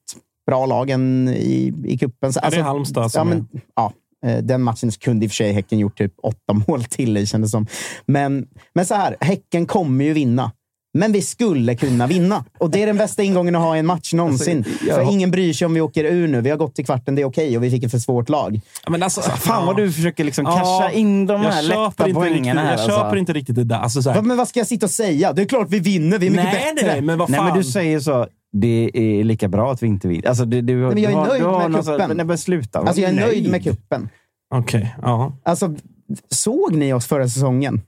[SPEAKER 2] bra lag än i, i cupen. Så,
[SPEAKER 1] Ja, det är Halmstad
[SPEAKER 2] ja,
[SPEAKER 1] som
[SPEAKER 2] men, ja, eh, Den matchen kunde i och för sig Häcken gjort typ åtta mål till i, kändes som. Men, men så här, Häcken kommer ju vinna. Men vi skulle kunna vinna. Och det är den bästa ingången att ha i en match någonsin.
[SPEAKER 4] Alltså, jag-
[SPEAKER 2] För ingen bryr sig om vi åker ur nu. Vi har gått till kvarten, det är okej. Och vi fick ett för svårt lag.
[SPEAKER 1] Ja, Men alltså,
[SPEAKER 4] Fan vad du försöker liksom
[SPEAKER 1] Ja,
[SPEAKER 4] casha in de
[SPEAKER 1] jag
[SPEAKER 4] här lätta
[SPEAKER 1] inte
[SPEAKER 4] poängen här.
[SPEAKER 1] Jag
[SPEAKER 4] alltså.
[SPEAKER 1] köper inte riktigt det där. Alltså, så här,
[SPEAKER 2] Va, Men vad ska jag sitta och säga? Det är klart vi vinner. Vi är mycket
[SPEAKER 1] nej,
[SPEAKER 2] bättre.
[SPEAKER 1] nej, men vad
[SPEAKER 4] Nej,
[SPEAKER 1] fan.
[SPEAKER 4] men du säger så. Det är lika bra att vi inte vinner. Alltså, du, du,
[SPEAKER 2] men jag är
[SPEAKER 4] har,
[SPEAKER 2] nöjd
[SPEAKER 4] har
[SPEAKER 2] med kuppen.
[SPEAKER 4] Nej, men sluta.
[SPEAKER 2] Alltså, jag är nöjd
[SPEAKER 4] Nej.
[SPEAKER 2] med kuppen.
[SPEAKER 1] Okej, ja.
[SPEAKER 2] Alltså, såg ni oss förra säsongen?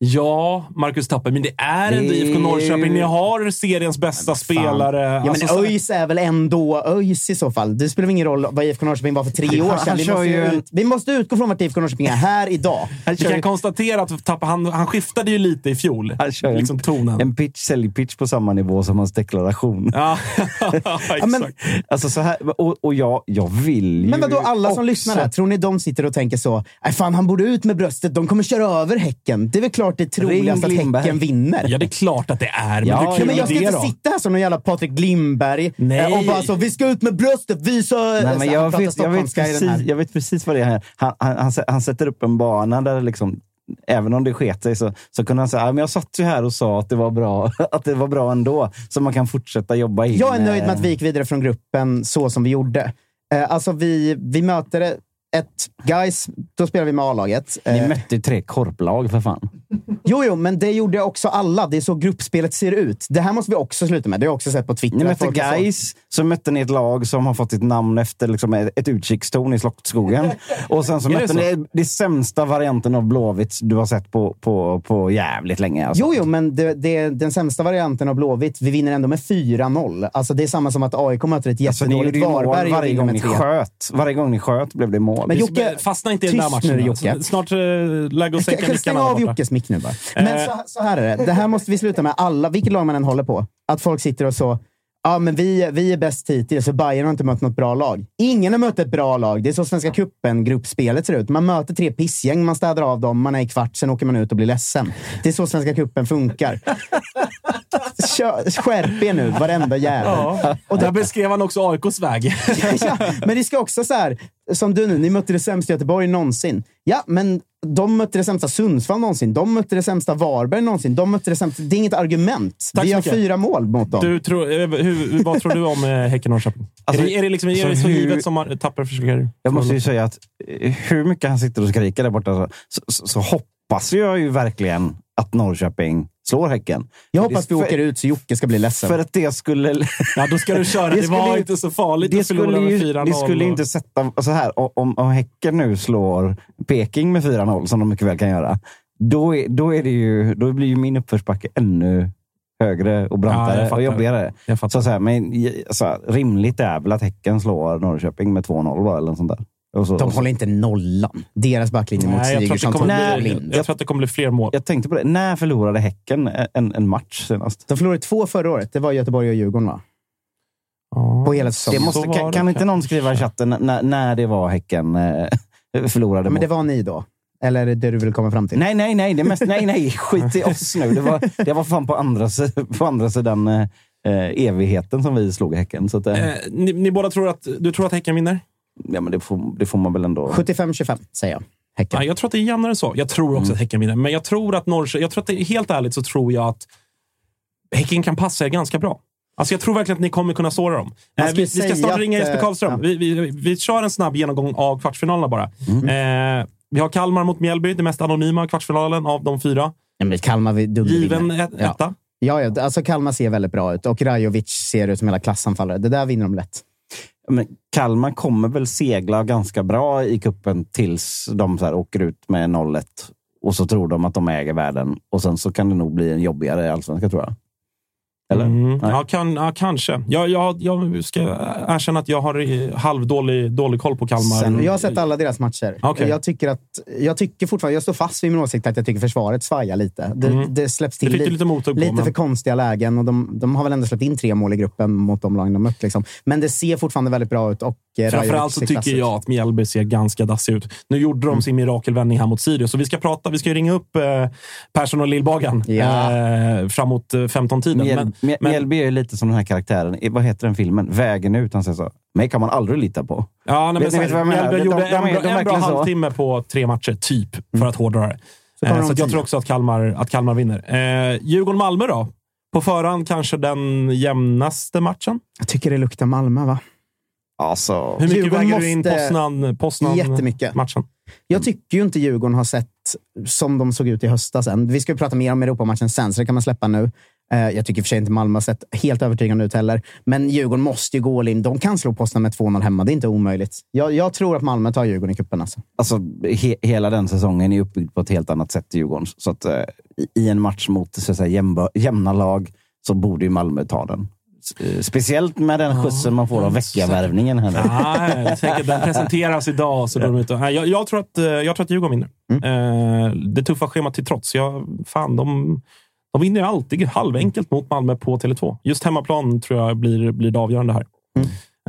[SPEAKER 1] Ja, Marcus Tapper, men det är ändå
[SPEAKER 4] Det-
[SPEAKER 1] IFK Norrköping. Ni har seriens bästa spelare.
[SPEAKER 2] Ja, men
[SPEAKER 1] Alltså, så-
[SPEAKER 2] ÖIS är väl ändå ÖIS i så fall. Det spelar ingen roll vad IFK Norrköping var för tre år sedan. Vi måste,
[SPEAKER 4] ju
[SPEAKER 2] vi måste utgå från vart IFK Norrköping är här idag.
[SPEAKER 1] Vi kan
[SPEAKER 4] ju-
[SPEAKER 1] konstatera att Tapper, han, han skiftade ju lite i fjol.
[SPEAKER 4] han kör
[SPEAKER 1] liksom
[SPEAKER 4] en,
[SPEAKER 1] tonen.
[SPEAKER 4] en pitch, säljpitch på samma nivå som hans deklaration.
[SPEAKER 1] Ja, exakt.
[SPEAKER 2] men-
[SPEAKER 4] Alltså så här, och, och jag, jag vill ju
[SPEAKER 2] Men vadå, alla som
[SPEAKER 4] också-
[SPEAKER 2] lyssnar här, tror ni de sitter och tänker så? Nej, fan, han borde ut med bröstet. De kommer köra över Häcken. Det är väl klart klart det är troligast att. Häcken vinner.
[SPEAKER 1] Ja, det är klart att det är. Men
[SPEAKER 4] Ja,
[SPEAKER 2] men jag ska inte
[SPEAKER 1] då?
[SPEAKER 2] sitta här som någon jävla Patrik Glimberg
[SPEAKER 1] Nej.
[SPEAKER 2] eh, och bara så, vi ska ut med bröstet, visa...
[SPEAKER 4] Nej,
[SPEAKER 2] Så
[SPEAKER 4] men jag, vet, jag, vet precis, jag vet precis vad det är. Han, han, han, han sätter upp en bana där liksom, även om det sket sig så, så kunde han säga "Ja, men jag satt ju här och sa att det var bra, att det var bra ändå. Så man kan fortsätta jobba in.
[SPEAKER 2] Jag är nöjd med
[SPEAKER 4] eh,
[SPEAKER 2] att vi gick vidare från gruppen så som vi gjorde. Eh, alltså vi, vi möter ett guys, då spelar vi med A-laget.
[SPEAKER 4] Ni
[SPEAKER 2] Eh,
[SPEAKER 4] mötte ju tre korplag för fan.
[SPEAKER 2] Jo, jo, men det gjorde också alla. Det är så gruppspelet ser ut. Det här måste vi också sluta med. Det har jag också sett på Twitter.
[SPEAKER 4] Ni mötte
[SPEAKER 2] är så-
[SPEAKER 4] mötte ni ett lag som har fått sitt namn efter liksom ett utkikstorn i Slottsskogen. Och sen så mötte ni det sämsta varianten av Blåvitt du har sett på, på, på jävligt länge. Alltså.
[SPEAKER 2] Jo, jo, men det, det är den sämsta varianten av Blåvitt. Vi vinner ändå med 4-0. Alltså, det är samma som att AIK möter ett
[SPEAKER 4] Alltså,
[SPEAKER 2] jättedåligt
[SPEAKER 4] mål
[SPEAKER 2] Varberg
[SPEAKER 4] varje gång ni
[SPEAKER 2] 3.
[SPEAKER 4] sköt. Varje gång ni sköt blev det mål.
[SPEAKER 2] Men Jocke,
[SPEAKER 1] Fastna inte i den där matchen.
[SPEAKER 2] nu,
[SPEAKER 1] alltså.
[SPEAKER 2] Jocke.
[SPEAKER 1] Snart äh, lägg och sänka
[SPEAKER 2] Stäng av. Jockes mick nu bara. Men så, så här är det. Det här måste vi sluta med alla, vilket lag man än håller på. Att folk sitter och så, ja men vi, vi är bäst hittills, så Bayern har inte mött något bra lag. Ingen har mött ett bra lag. Det är så Svenska cupen-gruppspelet ser ut. Man möter tre pissgäng, man städar av dem, man är i kvart, sen åker man ut och blir ledsen. Det är så Svenska cupen funkar. Kör, skärp er nu, varenda jävel.
[SPEAKER 1] Ja. Och där beskrev han också AIKs väg.
[SPEAKER 2] ja, men det ska också så här, som du nu, ni mötte det sämsta Göteborg någonsin. Ja, men de mötte det sämsta Sundsvall någonsin. De mötte det sämsta Varberg någonsin. De mötte det sämsta... Det är inget argument.
[SPEAKER 1] Tack
[SPEAKER 2] Vi har
[SPEAKER 1] mycket.
[SPEAKER 2] fyra mål mot dem.
[SPEAKER 1] Du, tror, eh, hur, vad tror du om eh, Häcken-Norrköping?
[SPEAKER 4] Alltså,
[SPEAKER 1] är, det, är det, liksom, är
[SPEAKER 4] så
[SPEAKER 1] det så
[SPEAKER 4] hur-
[SPEAKER 1] givet som har- Tapper försöker...
[SPEAKER 4] Jag måste ju säga att eh, hur mycket han sitter och skriker där borta så, så, så hoppas jag ju verkligen att Norrköping slår Häcken.
[SPEAKER 2] jag hoppas vi åker ut så Jocke ska bli ledsen.
[SPEAKER 4] För att det skulle...
[SPEAKER 1] Ja, då ska du köra.
[SPEAKER 4] Det
[SPEAKER 1] Det, var
[SPEAKER 4] ju-
[SPEAKER 1] inte så farligt
[SPEAKER 4] Det
[SPEAKER 1] att förlora med
[SPEAKER 4] ju,
[SPEAKER 1] 4-0.
[SPEAKER 4] det skulle
[SPEAKER 1] och-
[SPEAKER 4] inte sätta... Så här, om, om Häcken nu slår Peking med 4-0, som de mycket väl kan göra, då, är, då, är det ju, då blir ju min uppförsbacke ännu högre och
[SPEAKER 1] Ja,
[SPEAKER 4] brantare
[SPEAKER 1] fattar.
[SPEAKER 4] och jobbigare. Så, så här, men, alltså, rimligt är väl att Häcken slår Norrköping med 2-0 bara, eller något sånt där. Så,
[SPEAKER 2] De håller inte nollan. Deras backlinje mot Sigurdsson
[SPEAKER 1] kommer jag tror att det kommer bli fler mål.
[SPEAKER 4] Jag tänkte på det. När förlorade Häcken en, en match senast?
[SPEAKER 2] De förlorade två förra året. Det var Göteborg och Djurgården, va?
[SPEAKER 1] Ja.
[SPEAKER 2] På hela
[SPEAKER 4] Det
[SPEAKER 2] säsongen.
[SPEAKER 4] måste, kan,
[SPEAKER 1] det
[SPEAKER 4] kan inte någon skriva i chatten när, när det var Häcken eh, förlorade
[SPEAKER 2] Men
[SPEAKER 4] mot
[SPEAKER 2] det var ni då? Eller är det det du vill komma fram till?
[SPEAKER 4] Nej, nej, nej. Det mest, nej, nej. Skit i oss nu. Det var, det var fan på andra, på andra sidan eh, eh, evigheten som vi slog Häcken. Så att, eh,
[SPEAKER 1] Eh, ni, ni båda tror att, du tror att Häcken vinner?
[SPEAKER 4] Ja, men det, får, det får man väl ändå...
[SPEAKER 2] 75-25 säger jag. Häcken.
[SPEAKER 1] Ja, jag tror att det är jämnare så. Jag tror också att Häcken vinner, men jag tror att Norrköping... Jag tror att det, helt ärligt så tror jag att Häcken kan passa er ganska bra. Alltså jag tror verkligen att ni kommer kunna såra dem. Eh, vi, vi ska snart
[SPEAKER 2] att,
[SPEAKER 1] ringa Jesper
[SPEAKER 2] eh,
[SPEAKER 1] Karlström.
[SPEAKER 2] ja.
[SPEAKER 1] Vi, vi, vi kör en snabb genomgång av kvartsfinalerna bara. Eh, vi har Kalmar mot Mjällby, det mest anonyma kvartsfinalen av de fyra.
[SPEAKER 2] Ja, men Kalmar.
[SPEAKER 1] Given ett,
[SPEAKER 2] Ja.
[SPEAKER 1] etta.
[SPEAKER 2] Ja, ja, alltså Kalmar ser väldigt bra ut och Rajovic ser ut som hela klassanfallare. Det där vinner de lätt.
[SPEAKER 4] Men Kalmar kommer väl segla ganska bra i kuppen tills de så här åker ut med 0-1. Och så tror de att de äger världen. Och sen så kan det nog bli en jobbigare allsvenska, tror jag. Eller?
[SPEAKER 1] Mm. Ja, kan, ja, kanske. Jag, jag, jag ska erkänna att jag har eh, halvdålig dålig koll på Kalmar.
[SPEAKER 4] Sen-
[SPEAKER 2] Jag har sett alla deras matcher.
[SPEAKER 1] Okej.
[SPEAKER 2] Jag, tycker att, jag tycker fortfarande, jag står fast vid min åsikt att jag tycker försvaret svajar lite. Det,
[SPEAKER 1] Mm.
[SPEAKER 2] det släpps
[SPEAKER 1] Det
[SPEAKER 2] till
[SPEAKER 1] du
[SPEAKER 2] lite,
[SPEAKER 1] lite på.
[SPEAKER 2] lite
[SPEAKER 1] men-
[SPEAKER 2] för konstiga lägen och de, de har väl ändå släppt in tre mål i gruppen mot de lagen de mött. Liksom. Men det ser fortfarande väldigt bra ut och eh,
[SPEAKER 1] Framförallt så tycker jag att Mjällby ser ganska dassig ut. Nu gjorde de sin mirakelvändning här mot Sirius. Så vi ska prata, vi ska ringa upp eh, Persson och Lillbagan
[SPEAKER 2] Ja.
[SPEAKER 1] eh, framåt eh, 15-tiden.
[SPEAKER 4] Mjäl,
[SPEAKER 1] Men,
[SPEAKER 4] Mjäl,
[SPEAKER 1] men-
[SPEAKER 4] Mjällby är ju lite som den här karaktären. Vad heter den filmen? Vägen ut. Han säger så. Mig kan man aldrig lita på.
[SPEAKER 1] ja, nej, men
[SPEAKER 4] Vet ni
[SPEAKER 1] så
[SPEAKER 4] vet?
[SPEAKER 1] Mjällby
[SPEAKER 4] De-
[SPEAKER 1] gjorde
[SPEAKER 4] de- de
[SPEAKER 1] en, bra-
[SPEAKER 4] de
[SPEAKER 1] en bra
[SPEAKER 4] verkligen så.
[SPEAKER 1] halvtimme på tre matcher, typ, för att hårdra det.
[SPEAKER 2] Så
[SPEAKER 1] Eh, så att jag tror också att Kalmar, att Kalmar vinner. Eh, Djurgården-Malmö då? På förhand kanske den jämnaste matchen.
[SPEAKER 2] Jag tycker det luktar Malmö, va?
[SPEAKER 4] Alltså,
[SPEAKER 1] Hur mycket
[SPEAKER 2] Djurgården
[SPEAKER 1] väger du in
[SPEAKER 2] måste-
[SPEAKER 1] Poznan, Poznan
[SPEAKER 2] Jättemycket.
[SPEAKER 1] matchen?
[SPEAKER 2] Jag tycker ju inte Djurgården har sett som de såg ut i höstas än. Vi ska ju prata mer om Europamatchen sen, så det kan man släppa nu. Eh, Jag tycker i och för sig inte Malmö har sett helt övertygande ut heller. Men Djurgården måste ju gå all in. De kan slå Poznan med 2-0 hemma. Det är inte omöjligt. Jag, jag tror att Malmö tar Djurgården i cupen. Alltså.
[SPEAKER 4] alltså, he, hela den säsongen är uppbyggd på ett helt annat sätt i Djurgården. Så att, eh, i- en match mot så att säga, jämba, jämna lag så borde ju Malmö ta den. Eh, Speciellt med den skjutsen man får av veckovärvningen. Här nu.
[SPEAKER 1] Nej, jag tänker den presenteras idag. Så de ute. Nej, jag, jag, tror att, eh, jag tror att Djurgården vinner. Eh, det tuffa schemat till trots. Jag, fan, de, de vinner ju alltid halvenkelt mot Malmö på Tele2. Just hemmaplan tror jag blir, blir det avgörande här.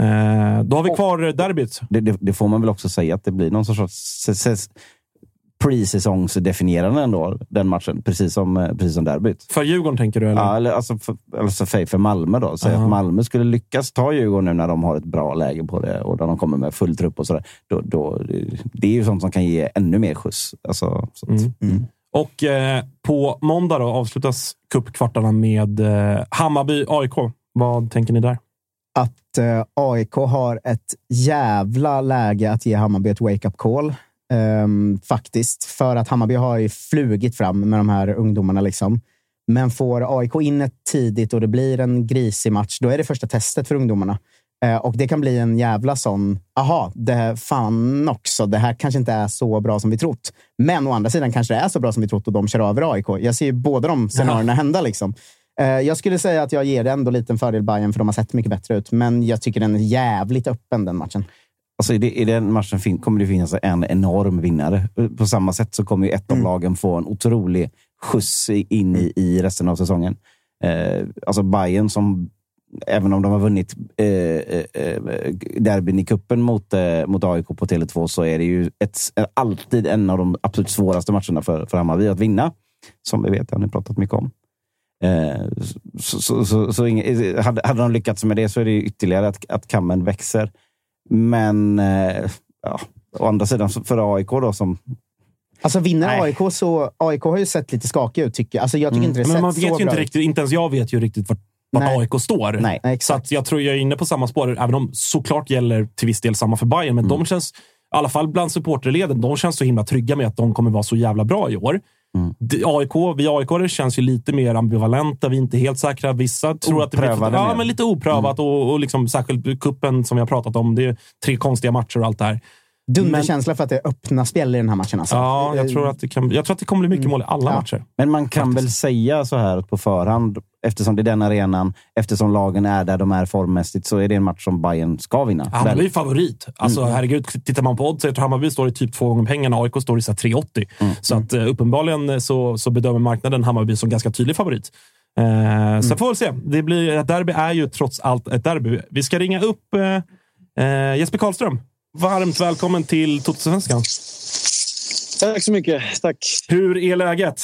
[SPEAKER 1] Eh, då har vi kvar derbyt.
[SPEAKER 4] Det, det, det får man väl också säga att det blir någon sorts... pre-säsongsdefinierande ändå, den matchen. Precis som, eh, precis som derbyt.
[SPEAKER 1] För Djurgården tänker du? Eller?
[SPEAKER 4] Ja, eller, alltså för, alltså för, för Malmö då. Säg att Malmö skulle lyckas ta Djurgården nu när de har ett bra läge på det och när de kommer med full trupp och sådär. Då, då, det är ju sånt som kan ge ännu mer skjuts. Alltså,
[SPEAKER 1] Mm. Och eh, på måndag då avslutas cupkvartarna med eh, Hammarby-AIK. Vad tänker ni där?
[SPEAKER 2] att eh, AIK har ett jävla läge att ge Hammarby ett wake-up call. Ehm, faktiskt. För att Hammarby har ju flugit fram med de här ungdomarna. Liksom. Men får AIK in ett tidigt och det blir en grisig match, då är det första testet för ungdomarna. Eh, och det kan bli en jävla sån, aha, det, fan också, det här kanske inte är så bra som vi trott. Men å andra sidan kanske det är så bra som vi trott och de kör över AIK. Jag ser ju båda de scenarierna hända. Liksom. Eh, Jag skulle säga att jag ger det ändå lite en fördel Bayern för de har sett mycket bättre ut. Men jag tycker den är jävligt öppen, den matchen.
[SPEAKER 4] Alltså i, den matchen kommer det finnas en enorm vinnare. På samma sätt så kommer ju ett av lagen få en otrolig skjuts in i, resten av säsongen. Eh, alltså Bayern som, även om de har vunnit eh, eh, eh, derbyn i kuppen mot, eh, mot AIK på Tele2 så är det ju ett, är alltid en av de absolut svåraste matcherna för, för Hammarby att vinna. Som vi vet, det har ni pratat mycket om. Eh, så, så, så, så inge, hade, hade de lyckats med det så är det ju ytterligare att, att kammen växer. Men eh, ja, å andra sidan, så för AIK då som...
[SPEAKER 2] Alltså vinner
[SPEAKER 4] Nej.
[SPEAKER 2] AIK så... AIK har ju sett lite skakig ut, tycker jag. Alltså, jag tycker inte det
[SPEAKER 1] Men
[SPEAKER 2] sett
[SPEAKER 1] man
[SPEAKER 2] så
[SPEAKER 1] vet ju
[SPEAKER 2] bra
[SPEAKER 1] inte riktigt, inte ens jag vet ju riktigt vart, vart
[SPEAKER 2] Nej.
[SPEAKER 1] AIK står.
[SPEAKER 2] Nej,
[SPEAKER 1] Så att jag tror jag är inne på samma spår, även om såklart gäller till viss del samma för Bayern. Men de känns, i alla fall bland supporterleden, de känns så himla trygga med att de kommer vara så jävla bra i år. Det- AIK, vi AIK känns ju lite mer ambivalenta. Vi är inte helt säkra. Vissa tror att det blir
[SPEAKER 4] Oprövade
[SPEAKER 1] ja, men lite oprövat. Och, och liksom, särskilt kuppen som vi har pratat om. Det är tre konstiga matcher och allt det här.
[SPEAKER 2] Dunderkänsla för att det är öppna spel i den här matchen. Alltså.
[SPEAKER 1] Ja, jag tror, att det kan, jag tror att det kommer bli mycket mål i alla
[SPEAKER 2] Ja.
[SPEAKER 1] matcher.
[SPEAKER 4] Men man kan väl säga så här på förhand, eftersom det är den arenan, eftersom lagen är där de är formmässigt, så är det en match som Bayern ska vinna.
[SPEAKER 1] Hammarby är favorit. Alltså, herregud, tittar man på odds, jag tror Hammarby står i typ två gånger pengarna. AIK står i så här 3,80. Så att, eh, uppenbarligen eh, så, så bedömer marknaden Hammarby som ganska tydlig favorit. Eh, Sen får vi se. Det blir, ett derby är ju trots allt ett derby. Vi ska ringa upp eh, eh, Jesper Karlström. Varmt välkommen till Totosvenskan.
[SPEAKER 5] Tack så mycket. Tack.
[SPEAKER 1] Hur är läget?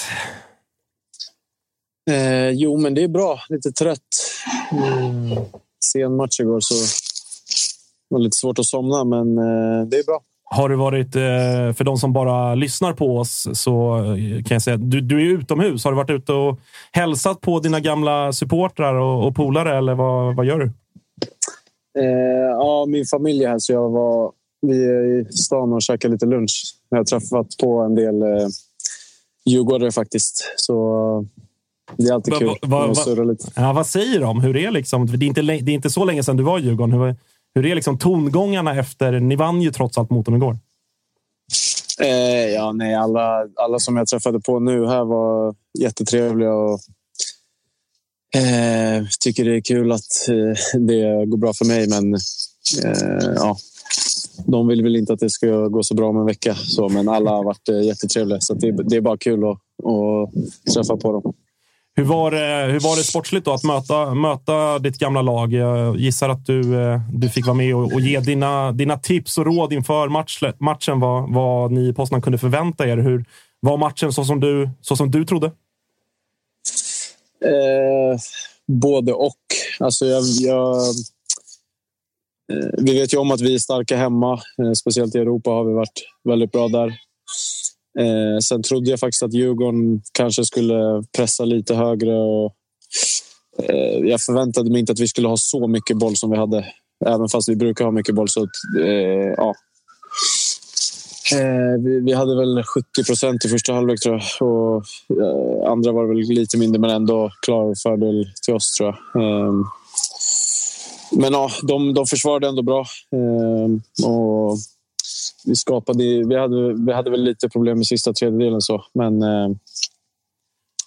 [SPEAKER 5] Eh, jo, men det är bra. Lite trött. Mm. Sen match igår så det var lite svårt att somna, men eh, det är bra.
[SPEAKER 1] Har du varit, eh, för de som bara lyssnar på oss, så eh, kan jag säga du, du är utomhus. Har du varit ute och hälsat på dina gamla supportrar och, och polare, eller vad, vad gör du?
[SPEAKER 5] Eh, ja, min familj är här, så jag var vi är i stan och käkade lite lunch. Jag har träffat på en del eh, djurgårdare faktiskt. Så det är alltid
[SPEAKER 1] Va-
[SPEAKER 5] kul
[SPEAKER 1] va- va-
[SPEAKER 5] lite.
[SPEAKER 1] Ja, vad säger de? Hur är liksom, det, är inte, det är inte så länge sedan du var i Djurgården. Hur, hur är liksom tongångarna efter... Ni vann ju trots allt mot dem igår.
[SPEAKER 5] Eh, ja, nej, alla, alla som jag träffade på nu här var jättetrevliga och eh, tycker det är kul att eh, det går bra för mig. Men eh, ja, de vill väl inte att det ska gå så bra om en vecka. Så, men alla har varit eh, jättetrevliga, så det, det är bara kul att, att träffa på dem.
[SPEAKER 1] Hur var, det, hur var det sportsligt då att möta, möta ditt gamla lag? Jag gissar att du, eh, du fick vara med och, och ge dina, dina tips och råd inför match, matchen. Vad, vad ni i Poznan kunde förvänta er. Hur var matchen så som du, så som du trodde?
[SPEAKER 5] Eh, både och. Alltså jag, jag, eh, vi vet ju om att vi är starka hemma. Eh, speciellt i Europa har vi varit väldigt bra där. Eh, sen trodde jag faktiskt att Djurgården kanske skulle pressa lite högre. Och, eh, jag förväntade mig inte att vi skulle ha så mycket boll som vi hade. Även fast vi brukar ha mycket boll. Så, att, eh, ja. Eh, vi, vi hade väl 70 procent i första halvlek tror jag. Och, eh, andra var det väl lite mindre, men ändå klar fördel till oss tror jag. Eh, men ja, de, de försvarade ändå bra. Eh, och vi, skapade, vi, hade, vi hade väl lite problem med sista tredjedelen, så, men eh,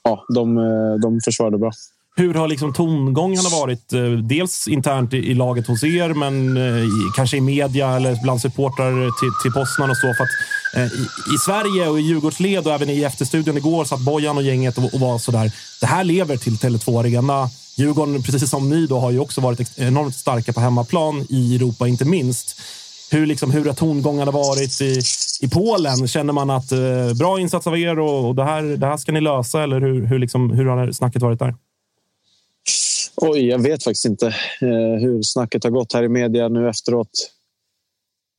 [SPEAKER 5] ja, de, eh, de försvarade bra.
[SPEAKER 1] Hur har liksom tongångarna varit? Eh, dels internt i, laget hos er, men eh, kanske i media eller bland supportrar till, till Poznan och så. För att, eh, i, I Sverige och i Djurgårdsled och även i efterstudion igår satt Bojan och gänget och, och var sådär. Det här lever till Tele2 Arena. Djurgården, precis som ni, då, har ju också varit enormt starka på hemmaplan i Europa, inte minst. Hur, liksom, hur har tongångarna varit i, i Polen. Känner man att eh, bra insats av er och, och det, här, det här ska ni lösa? Eller hur, hur, liksom, hur har snacket varit där?
[SPEAKER 5] Oj, jag vet faktiskt inte eh, hur snacket har gått här i media nu efteråt.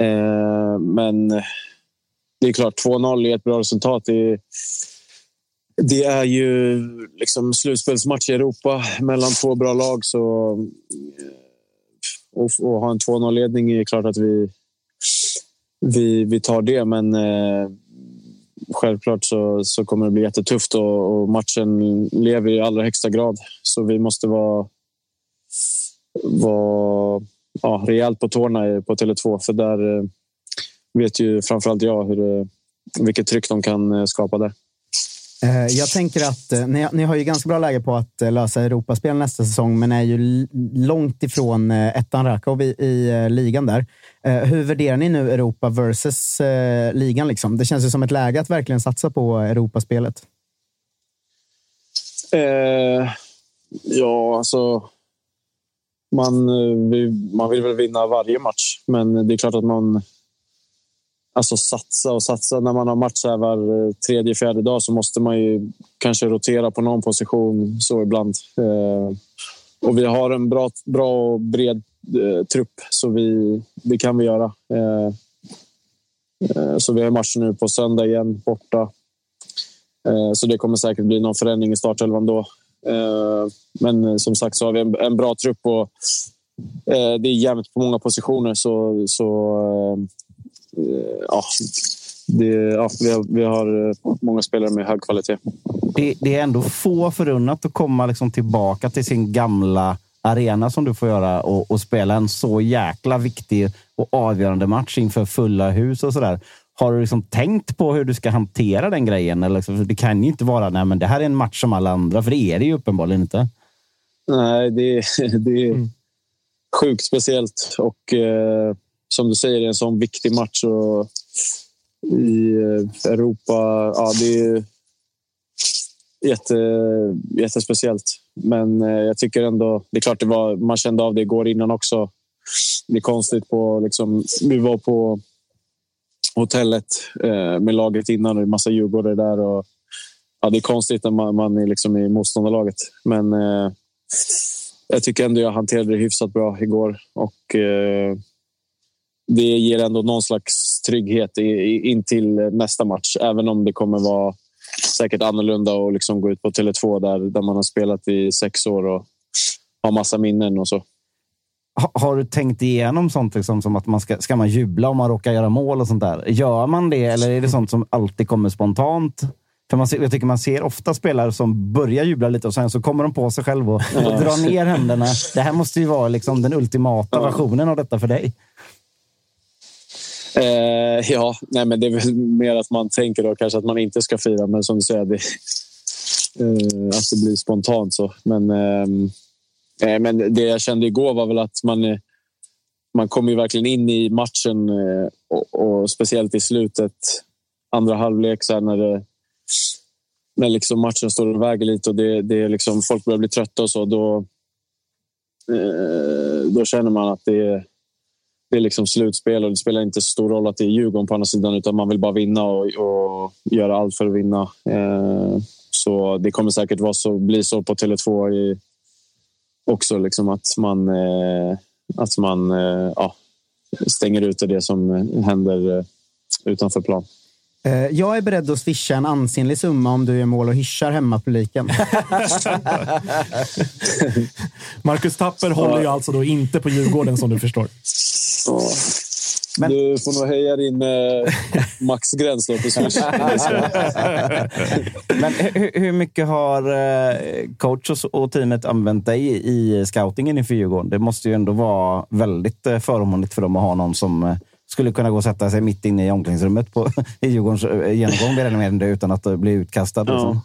[SPEAKER 5] Eh, men det är klart, 2-0 är ett bra resultat. Det är, det är ju liksom slutspelsmatch i Europa mellan två bra lag. Så, eh, och, och ha en 2-0-ledning är klart att vi, vi, vi tar det. Men eh, självklart så, så kommer det bli jättetufft och, och matchen lever i allra högsta grad. Så vi måste vara, vara ja, rejält på tårna på Tele2. För där eh, vet ju framförallt jag hur, eh, vilket tryck de kan eh, skapa där.
[SPEAKER 2] Eh, jag tänker att eh, ni, ni, har ju ganska bra läge på att eh, lösa Europaspel nästa säsong, men är ju långt ifrån ettan Rakov i, i ligan där. Hur värderar ni nu Europa versus ligan? Liksom? Det känns ju som ett läge att verkligen satsa på Europaspelet.
[SPEAKER 5] Eh, ja, alltså... Man, man vill väl vinna varje match, men det är klart att man alltså satsa och satsa. När man har match var eh, tredje, fjärde dag så måste man ju kanske rotera på någon position så ibland. Eh, och vi har en bra, bra och bred eh, trupp, så vi, det kan vi göra. Eh, eh så vi har match nu på söndag igen, borta. Eh, så det kommer säkert bli någon förändring i startelvan då. Eh, men som sagt så har vi en, en bra trupp och det är jämnt på många positioner. Så, så ja, det, ja, vi, har, vi har eh, många spelare med hög kvalitet.
[SPEAKER 4] Det, det är ändå få förunnat att komma liksom tillbaka till sin gamla arena som du får göra och, och, spela en så jäkla viktig och avgörande match inför fulla hus och sådär. Har du liksom tänkt på hur du ska hantera den grejen? Eller liksom, det kan ju inte vara nej, men det här är en match som alla andra, för det är det ju uppenbarligen inte.
[SPEAKER 5] Nej, det, det är mm. sjukt speciellt. Och eh, som du säger, en sån viktig match. Och I eh, Europa, ja, det är jätte, jättespeciellt. Men eh, jag tycker ändå, det är klart det var, man kände av det igår innan också. Det är konstigt på, liksom, vi var på hotellet eh, med laget innan och det är massa djurgårdare där. Och, ja, det är konstigt när man, man är liksom i motståndarlaget. Men eh, jag tycker ändå jag hanterade det hyfsat bra igår. Och eh, det ger ändå någon slags trygghet in till nästa match. Även om det kommer vara säkert annorlunda att liksom gå ut på Tele2 där, där man har spelat i sex år och har massa minnen och så.
[SPEAKER 4] Har du tänkt igenom sånt liksom, som att man ska, ska man jubla om man råkar göra mål och sånt där? Gör man det eller är det sånt som alltid kommer spontant? För man jag tycker man ser ofta spelare som börjar jubla lite och sen så kommer de på sig själva och, och drar ner händerna. Det här måste ju vara liksom den ultimata versionen av detta för dig.
[SPEAKER 5] Eh, ja, nej, men det är väl mer att man tänker då kanske att man inte ska fira. Men som du säger, det, eh, att det blir spontant så. Men, eh, men det jag kände igår var väl att man, eh, man kom ju verkligen in i matchen eh, och, och, speciellt i slutet, andra halvlek, så när, det, när liksom matchen står och väger lite och det, det liksom, folk börjar bli trötta och så. Då, eh, då känner man att det är det är liksom slutspel och det spelar inte så stor roll att det är Djurgården på andra sidan utan man vill bara vinna och, och göra allt för att vinna. Eh, så det kommer säkert vara så, bli så på Tele2 i, också, liksom att man, eh, att man eh, ja, stänger ute det som händer eh, utanför plan.
[SPEAKER 2] Eh, jag är beredd att swisha en ansenlig summa om du gör mål och hyschar hemmapubliken.
[SPEAKER 1] Marcus Tapper håller ju alltså då inte på Djurgården som du förstår.
[SPEAKER 5] Men... Du får nog höja din eh, maxgräns då på Swish.
[SPEAKER 4] Men hur, hur, mycket har eh, coach och, teamet använt dig i, i scoutingen inför Djurgården? Det måste ju ändå vara väldigt eh, förmånligt för dem att ha någon som eh, skulle kunna gå och sätta sig mitt inne i omklädningsrummet på, i Djurgårdens eh, genomgång mer eller mindre utan att bli utkastad. Ja. Liksom.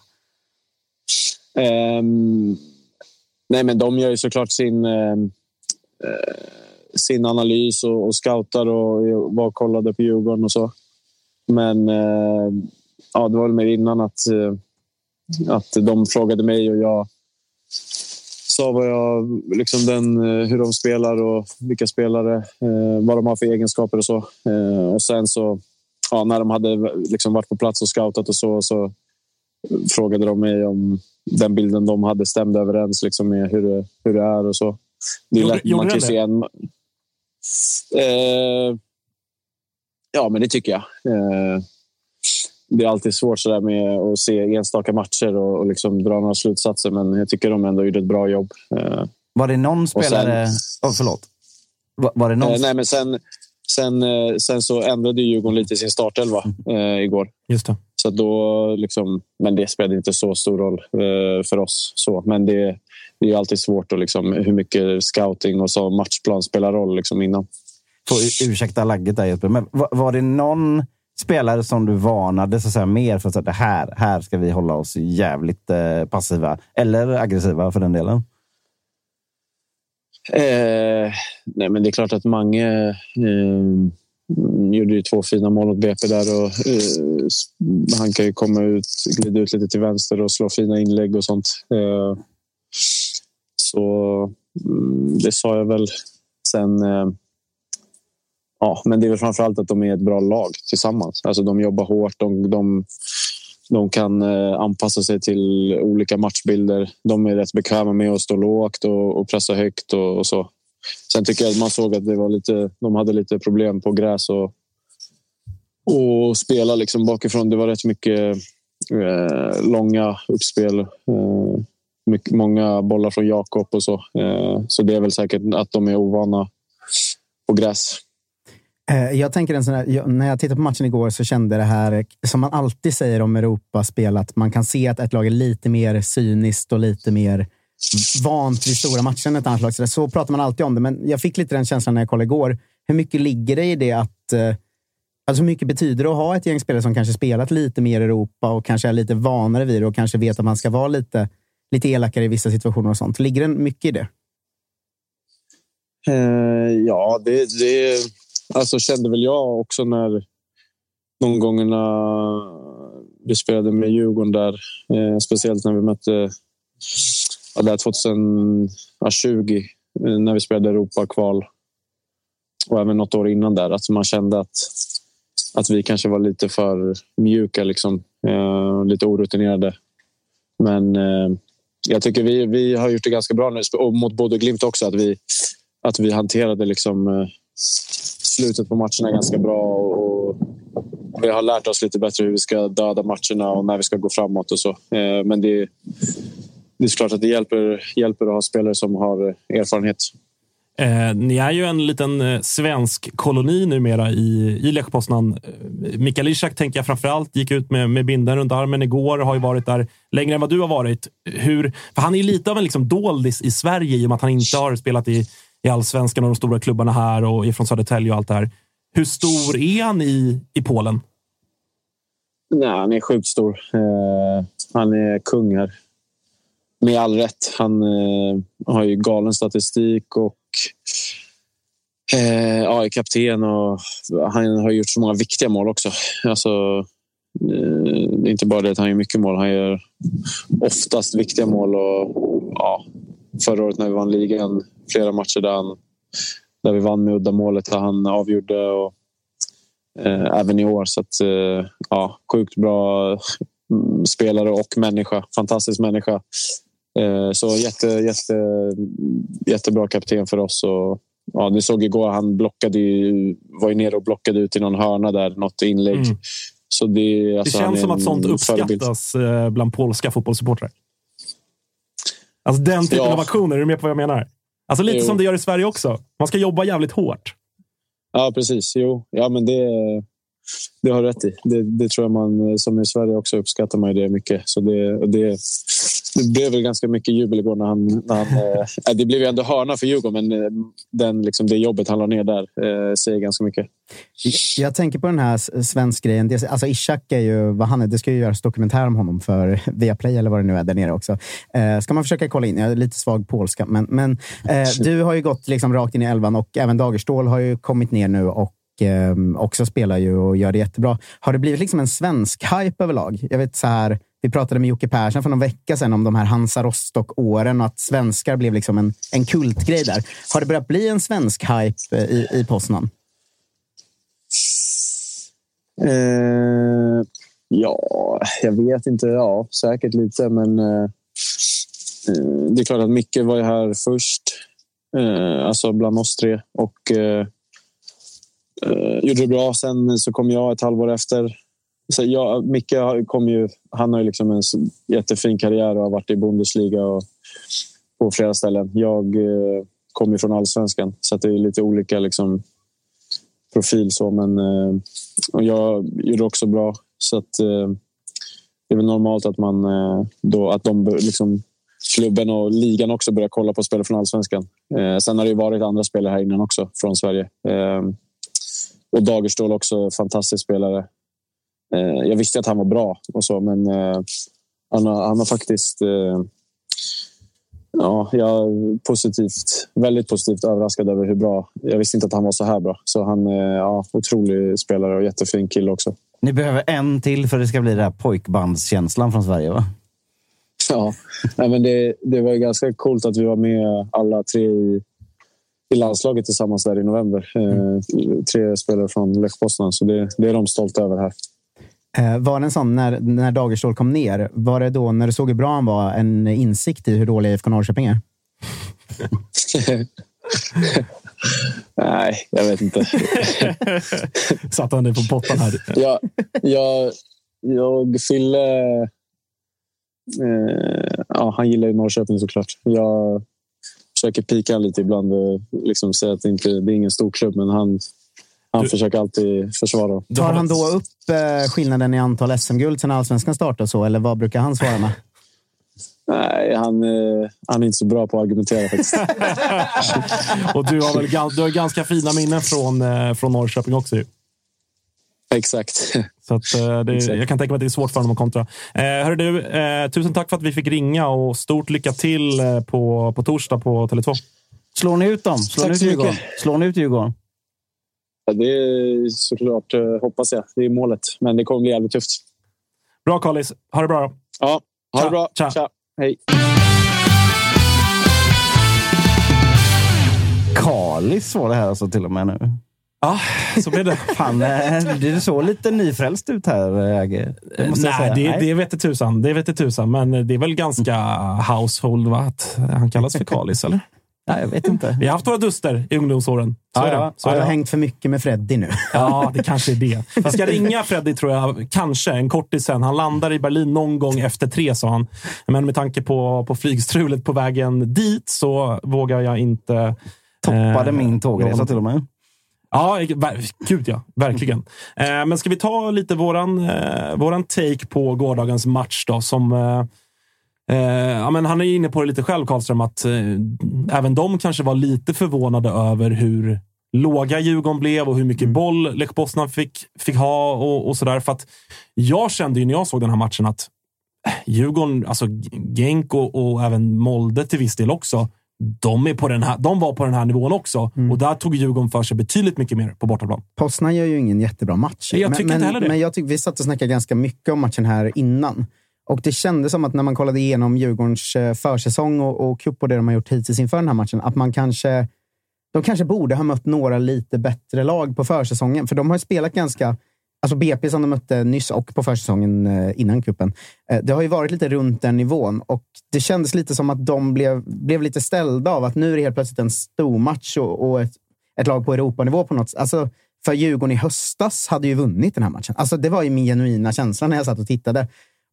[SPEAKER 5] Um, nej, men de gör ju såklart sin, uh, sin analys och, och scoutar och var kollade på Djurgården och så. Men uh, ja, det var väl mer innan att, uh, att de frågade mig och jag sa vad jag, liksom den, eh, hur de spelar och vilka spelare, eh, vad de har för egenskaper och så. Eh, och sen så ja, när de hade liksom varit på plats och scoutat och så, så frågade de mig om den bilden de hade stämde överens liksom med hur det, hur det är och så. Det är
[SPEAKER 1] Gjorde-
[SPEAKER 5] lätt, man kan se en... Eh, ja, men det tycker jag. Eh, det är alltid svårt så där med att se enstaka matcher och, och liksom dra några slutsatser, men jag tycker de ändå gjorde ett bra jobb. Eh,
[SPEAKER 4] Var det någon
[SPEAKER 5] sen-
[SPEAKER 4] spelare... Åh, förlåt. Var, var det någon...
[SPEAKER 5] eh, nej, men sen, sen, eh, sen så ändrade Djurgården lite sin startelva eh, igår.
[SPEAKER 1] Just det.
[SPEAKER 5] Så då, liksom, men det spelade inte så stor roll eh, för oss. Så. Men det, det är ju alltid svårt att liksom, hur mycket scouting och så matchplan spelar roll liksom, innan.
[SPEAKER 4] Får ursäkta lagget där Jesper, men var, var det någon spelare som du varnade så att säga, mer för att säga, det här, här ska vi hålla oss jävligt eh, passiva eller aggressiva för den delen?
[SPEAKER 5] Eh, nej, men det är klart att Mange eh, gjorde ju två fina mål mot BP där. Och, eh, han kan ju komma ut, glida ut lite till vänster och slå fina inlägg och sånt. Eh, så mm, det sa jag väl. Sen... Eh, Ja, men det är väl framför allt att de är ett bra lag tillsammans. Alltså, de jobbar hårt. De, de, de kan eh, anpassa sig till olika matchbilder. De är rätt bekväma med att stå lågt och, och pressa högt och, och så. Sen tycker jag att man såg att det var lite, de hade lite problem på gräs och, och spela liksom bakifrån. Det var rätt mycket eh, långa uppspel. Eh, mycket, många bollar från Jakob och så. Eh, så det är väl säkert att de är ovana på gräs.
[SPEAKER 2] Eh, jag tänker en sån här, när jag tittade på matchen igår så kände det här, som man alltid säger om Europaspel, att man kan se att ett lag är lite mer cyniskt och lite mer vant vid stora matcher än ett annat lag. Så, så pratar man alltid om det, men jag fick lite den känslan när jag kollade igår. Hur mycket ligger det i det att eh, Alltså hur mycket betyder det att ha ett gäng spelare som kanske spelat lite mer i Europa och kanske är lite vanare vid det och kanske vet att man ska vara lite, lite elakare i vissa situationer och sånt? Ligger det mycket i det?
[SPEAKER 5] Uh, ja, det, det alltså, kände väl jag också när de gångerna vi spelade med Djurgården där. Eh, speciellt när vi mötte ja, där 2020 eh, när vi spelade Europa-kval. Och även något år innan där. Att man kände att, att vi kanske var lite för mjuka, liksom. eh, lite orutinerade. Men eh, jag tycker vi, vi har gjort det ganska bra nu, och mot både Glimt också. Att vi, att vi hanterade liksom, eh, slutet på matcherna ganska bra. Och, och vi har lärt oss lite bättre hur vi ska döda matcherna och när vi ska gå framåt och så. Eh, men det, det är såklart att det hjälper, hjälper att ha spelare som har erfarenhet.
[SPEAKER 1] Eh, ni är ju en liten eh, svensk koloni numera i, i Lech Poznan. Eh, Mikael Ishak tänker jag framför allt gick ut med, med binden runt armen igår har ju varit där längre än vad du har varit. Hur, för han är ju lite av en liksom doldis i Sverige i och med att han inte har spelat i, i allsvenskan och de stora klubbarna här och ifrån Södertälje och allt det här. Hur stor är han i, i Polen?
[SPEAKER 5] Nej, han är sjukt stor. Eh, han är kung här. Med all rätt. Han eh, har ju galen statistik och eh, ja, är kapten. Och han har gjort så många viktiga mål också. Alltså, eh, det är inte bara det att han gör mycket mål. Han gör oftast viktiga mål. Och, ja, förra året när vi vann ligan, flera matcher där, han, där vi vann med uddamålet, där han avgjorde. Och, eh, även i år. Så att, eh, ja, sjukt bra mm, spelare och människa. Fantastisk människa. Eh, så jätte, jätte, jättebra kapten för oss. Och, ja, ni såg igår, han blockade ju, var ju nere och blockade ut i någon hörna där, något inlägg.
[SPEAKER 1] Mm.
[SPEAKER 5] Så det, alltså,
[SPEAKER 1] det känns som att sånt
[SPEAKER 5] förebild.
[SPEAKER 1] uppskattas eh, bland polska fotbollssupportrar. Alltså den typen
[SPEAKER 5] Ja.
[SPEAKER 1] av aktioner, är du med på vad jag menar? Alltså lite
[SPEAKER 5] Jo.
[SPEAKER 1] som det gör i Sverige också. Man ska jobba jävligt hårt.
[SPEAKER 5] Ja, precis. Jo, ja, men det, det har du rätt i. Det, det tror jag man, som i Sverige också, uppskattar man ju det mycket. Så det, det, det blev väl ganska mycket jubel igår när han... När han eh, äh, det blev ju ändå hörna för Djurgården, men eh, den, liksom, det jobbet han la ner där äh, säger ganska mycket.
[SPEAKER 2] Jag tänker på den här svensk grejen. Det- Alltså Ishak är ju vad han är. Det ska ju göras dokumentär om honom för Viaplay eller vad det nu är där nere också. Eh, ska man försöka kolla in. Jag är lite svag polska, men, men eh, du har ju gått liksom rakt in i elvan och även Dagerstål har ju kommit ner nu och eh, också spelar ju och gör det jättebra. Har det blivit liksom en svensk hype överlag? Jag vet så här, vi pratade med Jocke Persson för någon vecka sedan om de här Hansa Rostock-åren och att svenskar blev liksom en, en kultgrej där. Har det börjat bli en svensk hype eh, i, i Poznan?
[SPEAKER 5] Eh, ja, jag vet inte. Ja, säkert lite, men eh, eh, det är klart att Micke var ju här först. Eh, alltså bland oss tre. Och eh, eh, gjorde det bra. Sen så kom jag ett halvår efter. Så jag, Micke kom ju, han har ju liksom en jättefin karriär och har varit i Bundesliga och på flera ställen. Jag eh, kom ju från allsvenskan, så att det är lite olika liksom, profil. Så, men eh, och jag gjorde också bra. Så att, eh, det är väl normalt att, man, eh, då, att de, liksom, klubben och ligan också börjar kolla på spelare från allsvenskan. Eh, sen har det ju varit andra spelare här innan också från Sverige. Eh, och Dagerstål också, fantastisk spelare. Eh, jag visste att han var bra och så, men eh, han, har, han har faktiskt... Eh, ja, jag är positivt, väldigt positivt överraskad över hur bra... Jag visste inte att han var så här bra. Så han är ja, otrolig spelare och jättefin kille också.
[SPEAKER 4] Ni behöver en till för det ska bli den här pojkbandskänslan från Sverige, va?
[SPEAKER 5] Ja, nej, men det, det var ju ganska coolt att vi var med alla tre i, i landslaget tillsammans där i november. Eh, tre spelare från Lech Poznan, så det, det är de stolta över här.
[SPEAKER 2] Eh, var det en sån, när, när Dagerstål kom ner, var det då när du såg hur bra han var, en insikt i hur dålig IFK Norrköping är?
[SPEAKER 5] nej, jag vet inte.
[SPEAKER 1] Satt han dig på pottan här.
[SPEAKER 5] jag, jag, jag Fille... Eh, ja, han gillar ju Norrköping såklart. Jag försöker pika lite ibland och liksom säga att det inte det är ingen stor klubb, men han, han
[SPEAKER 1] Du-
[SPEAKER 5] försöker alltid försvara.
[SPEAKER 2] Tar han då upp eh, skillnaden i antal SM-guld sen allsvenskan startade så, eller vad brukar han svara med?
[SPEAKER 5] Nej, han, eh, han är inte så bra på att argumentera faktiskt.
[SPEAKER 1] Och du har väl du har ganska fina minnen från, eh, från Norrköping också. Ju.
[SPEAKER 5] Exakt.
[SPEAKER 1] Så att, eh, det, jag kan tänka mig att det är svårt för honom att kontra. Eh, hörru du, eh, tusen tack för att vi fick ringa och stort lycka till eh, på, på torsdag på Tele2.
[SPEAKER 4] Slår ni ut dem? Slår
[SPEAKER 5] Tack
[SPEAKER 4] ni ut. Djurgården? Slår ni ut Djurgården?
[SPEAKER 5] Ja, det är såklart, eh, hoppas jag. Det är målet, men det kommer bli jävligt tufft.
[SPEAKER 1] Bra Carlis, ha det bra. då.
[SPEAKER 5] Ja, ha
[SPEAKER 1] Tja,
[SPEAKER 5] det bra.
[SPEAKER 1] tja.
[SPEAKER 5] Hej.
[SPEAKER 4] Kalis var det här alltså till och med nu.
[SPEAKER 1] Ja, så blev det.
[SPEAKER 4] Fan, eh, du såg lite nyfrälst ut här, eh, Agge. Det måste jag
[SPEAKER 1] Nej,
[SPEAKER 4] säga.
[SPEAKER 1] det, det vet tusan. Det vet tusan. Men det är väl ganska household va? att han kallas för Carlis, eller?
[SPEAKER 4] Nej, jag vet inte.
[SPEAKER 1] Vi har haft våra duster i ungdomsåren. Så
[SPEAKER 4] Ja,
[SPEAKER 1] är det.
[SPEAKER 4] ja.
[SPEAKER 1] Så
[SPEAKER 2] Har
[SPEAKER 1] är
[SPEAKER 2] du
[SPEAKER 1] det.
[SPEAKER 2] hängt för mycket med Freddy nu?
[SPEAKER 1] Ja, det kanske är det. Jag ska ringa Freddy, tror jag. Kanske en kortis sen. Han landar i Berlin någon gång efter tre, sa han. Men med tanke på, på flygstrulet på vägen dit så vågar jag inte...
[SPEAKER 4] Toppade
[SPEAKER 1] eh,
[SPEAKER 4] min tågresa till och med.
[SPEAKER 1] Ja, gud ja. Verkligen. Eh, men ska vi ta lite våran, eh, våran take på gårdagens match då, som... Eh, ja, men han är inne på det lite själv, Karlström, att även de kanske var lite förvånade över hur låga Djurgården blev och hur mycket boll Lech Poznan fick, fick ha och, och sådär. För att jag kände ju när jag såg den här matchen att Djurgården, alltså Genk och, och även Molde till viss del också, de, är på den här, de var på den här nivån också. Och där tog Djurgården för sig betydligt mycket mer på bortaplan.
[SPEAKER 2] Poznan gör ju ingen jättebra match.
[SPEAKER 1] Jag tycker
[SPEAKER 2] men,
[SPEAKER 1] inte heller det.
[SPEAKER 2] Men jag tycker vi satt och snackade ganska mycket om matchen här innan. Och det kändes som att när man kollade igenom Djurgårdens eh, försäsong och, och cup och det de har gjort hittills inför den här matchen, att man kanske... De kanske borde ha mött några lite bättre lag på försäsongen. För de har spelat ganska... Alltså BP som de mötte nyss och på försäsongen eh, innan kuppen. Eh, Det har ju varit lite runt den nivån och det kändes lite som att de blev, blev lite ställda av att nu är det helt plötsligt en stor match och, och ett, ett lag på Europanivå på något sätt. Alltså, för Djurgården i höstas hade ju vunnit den här matchen. Alltså, det var ju min genuina känsla när jag satt och tittade.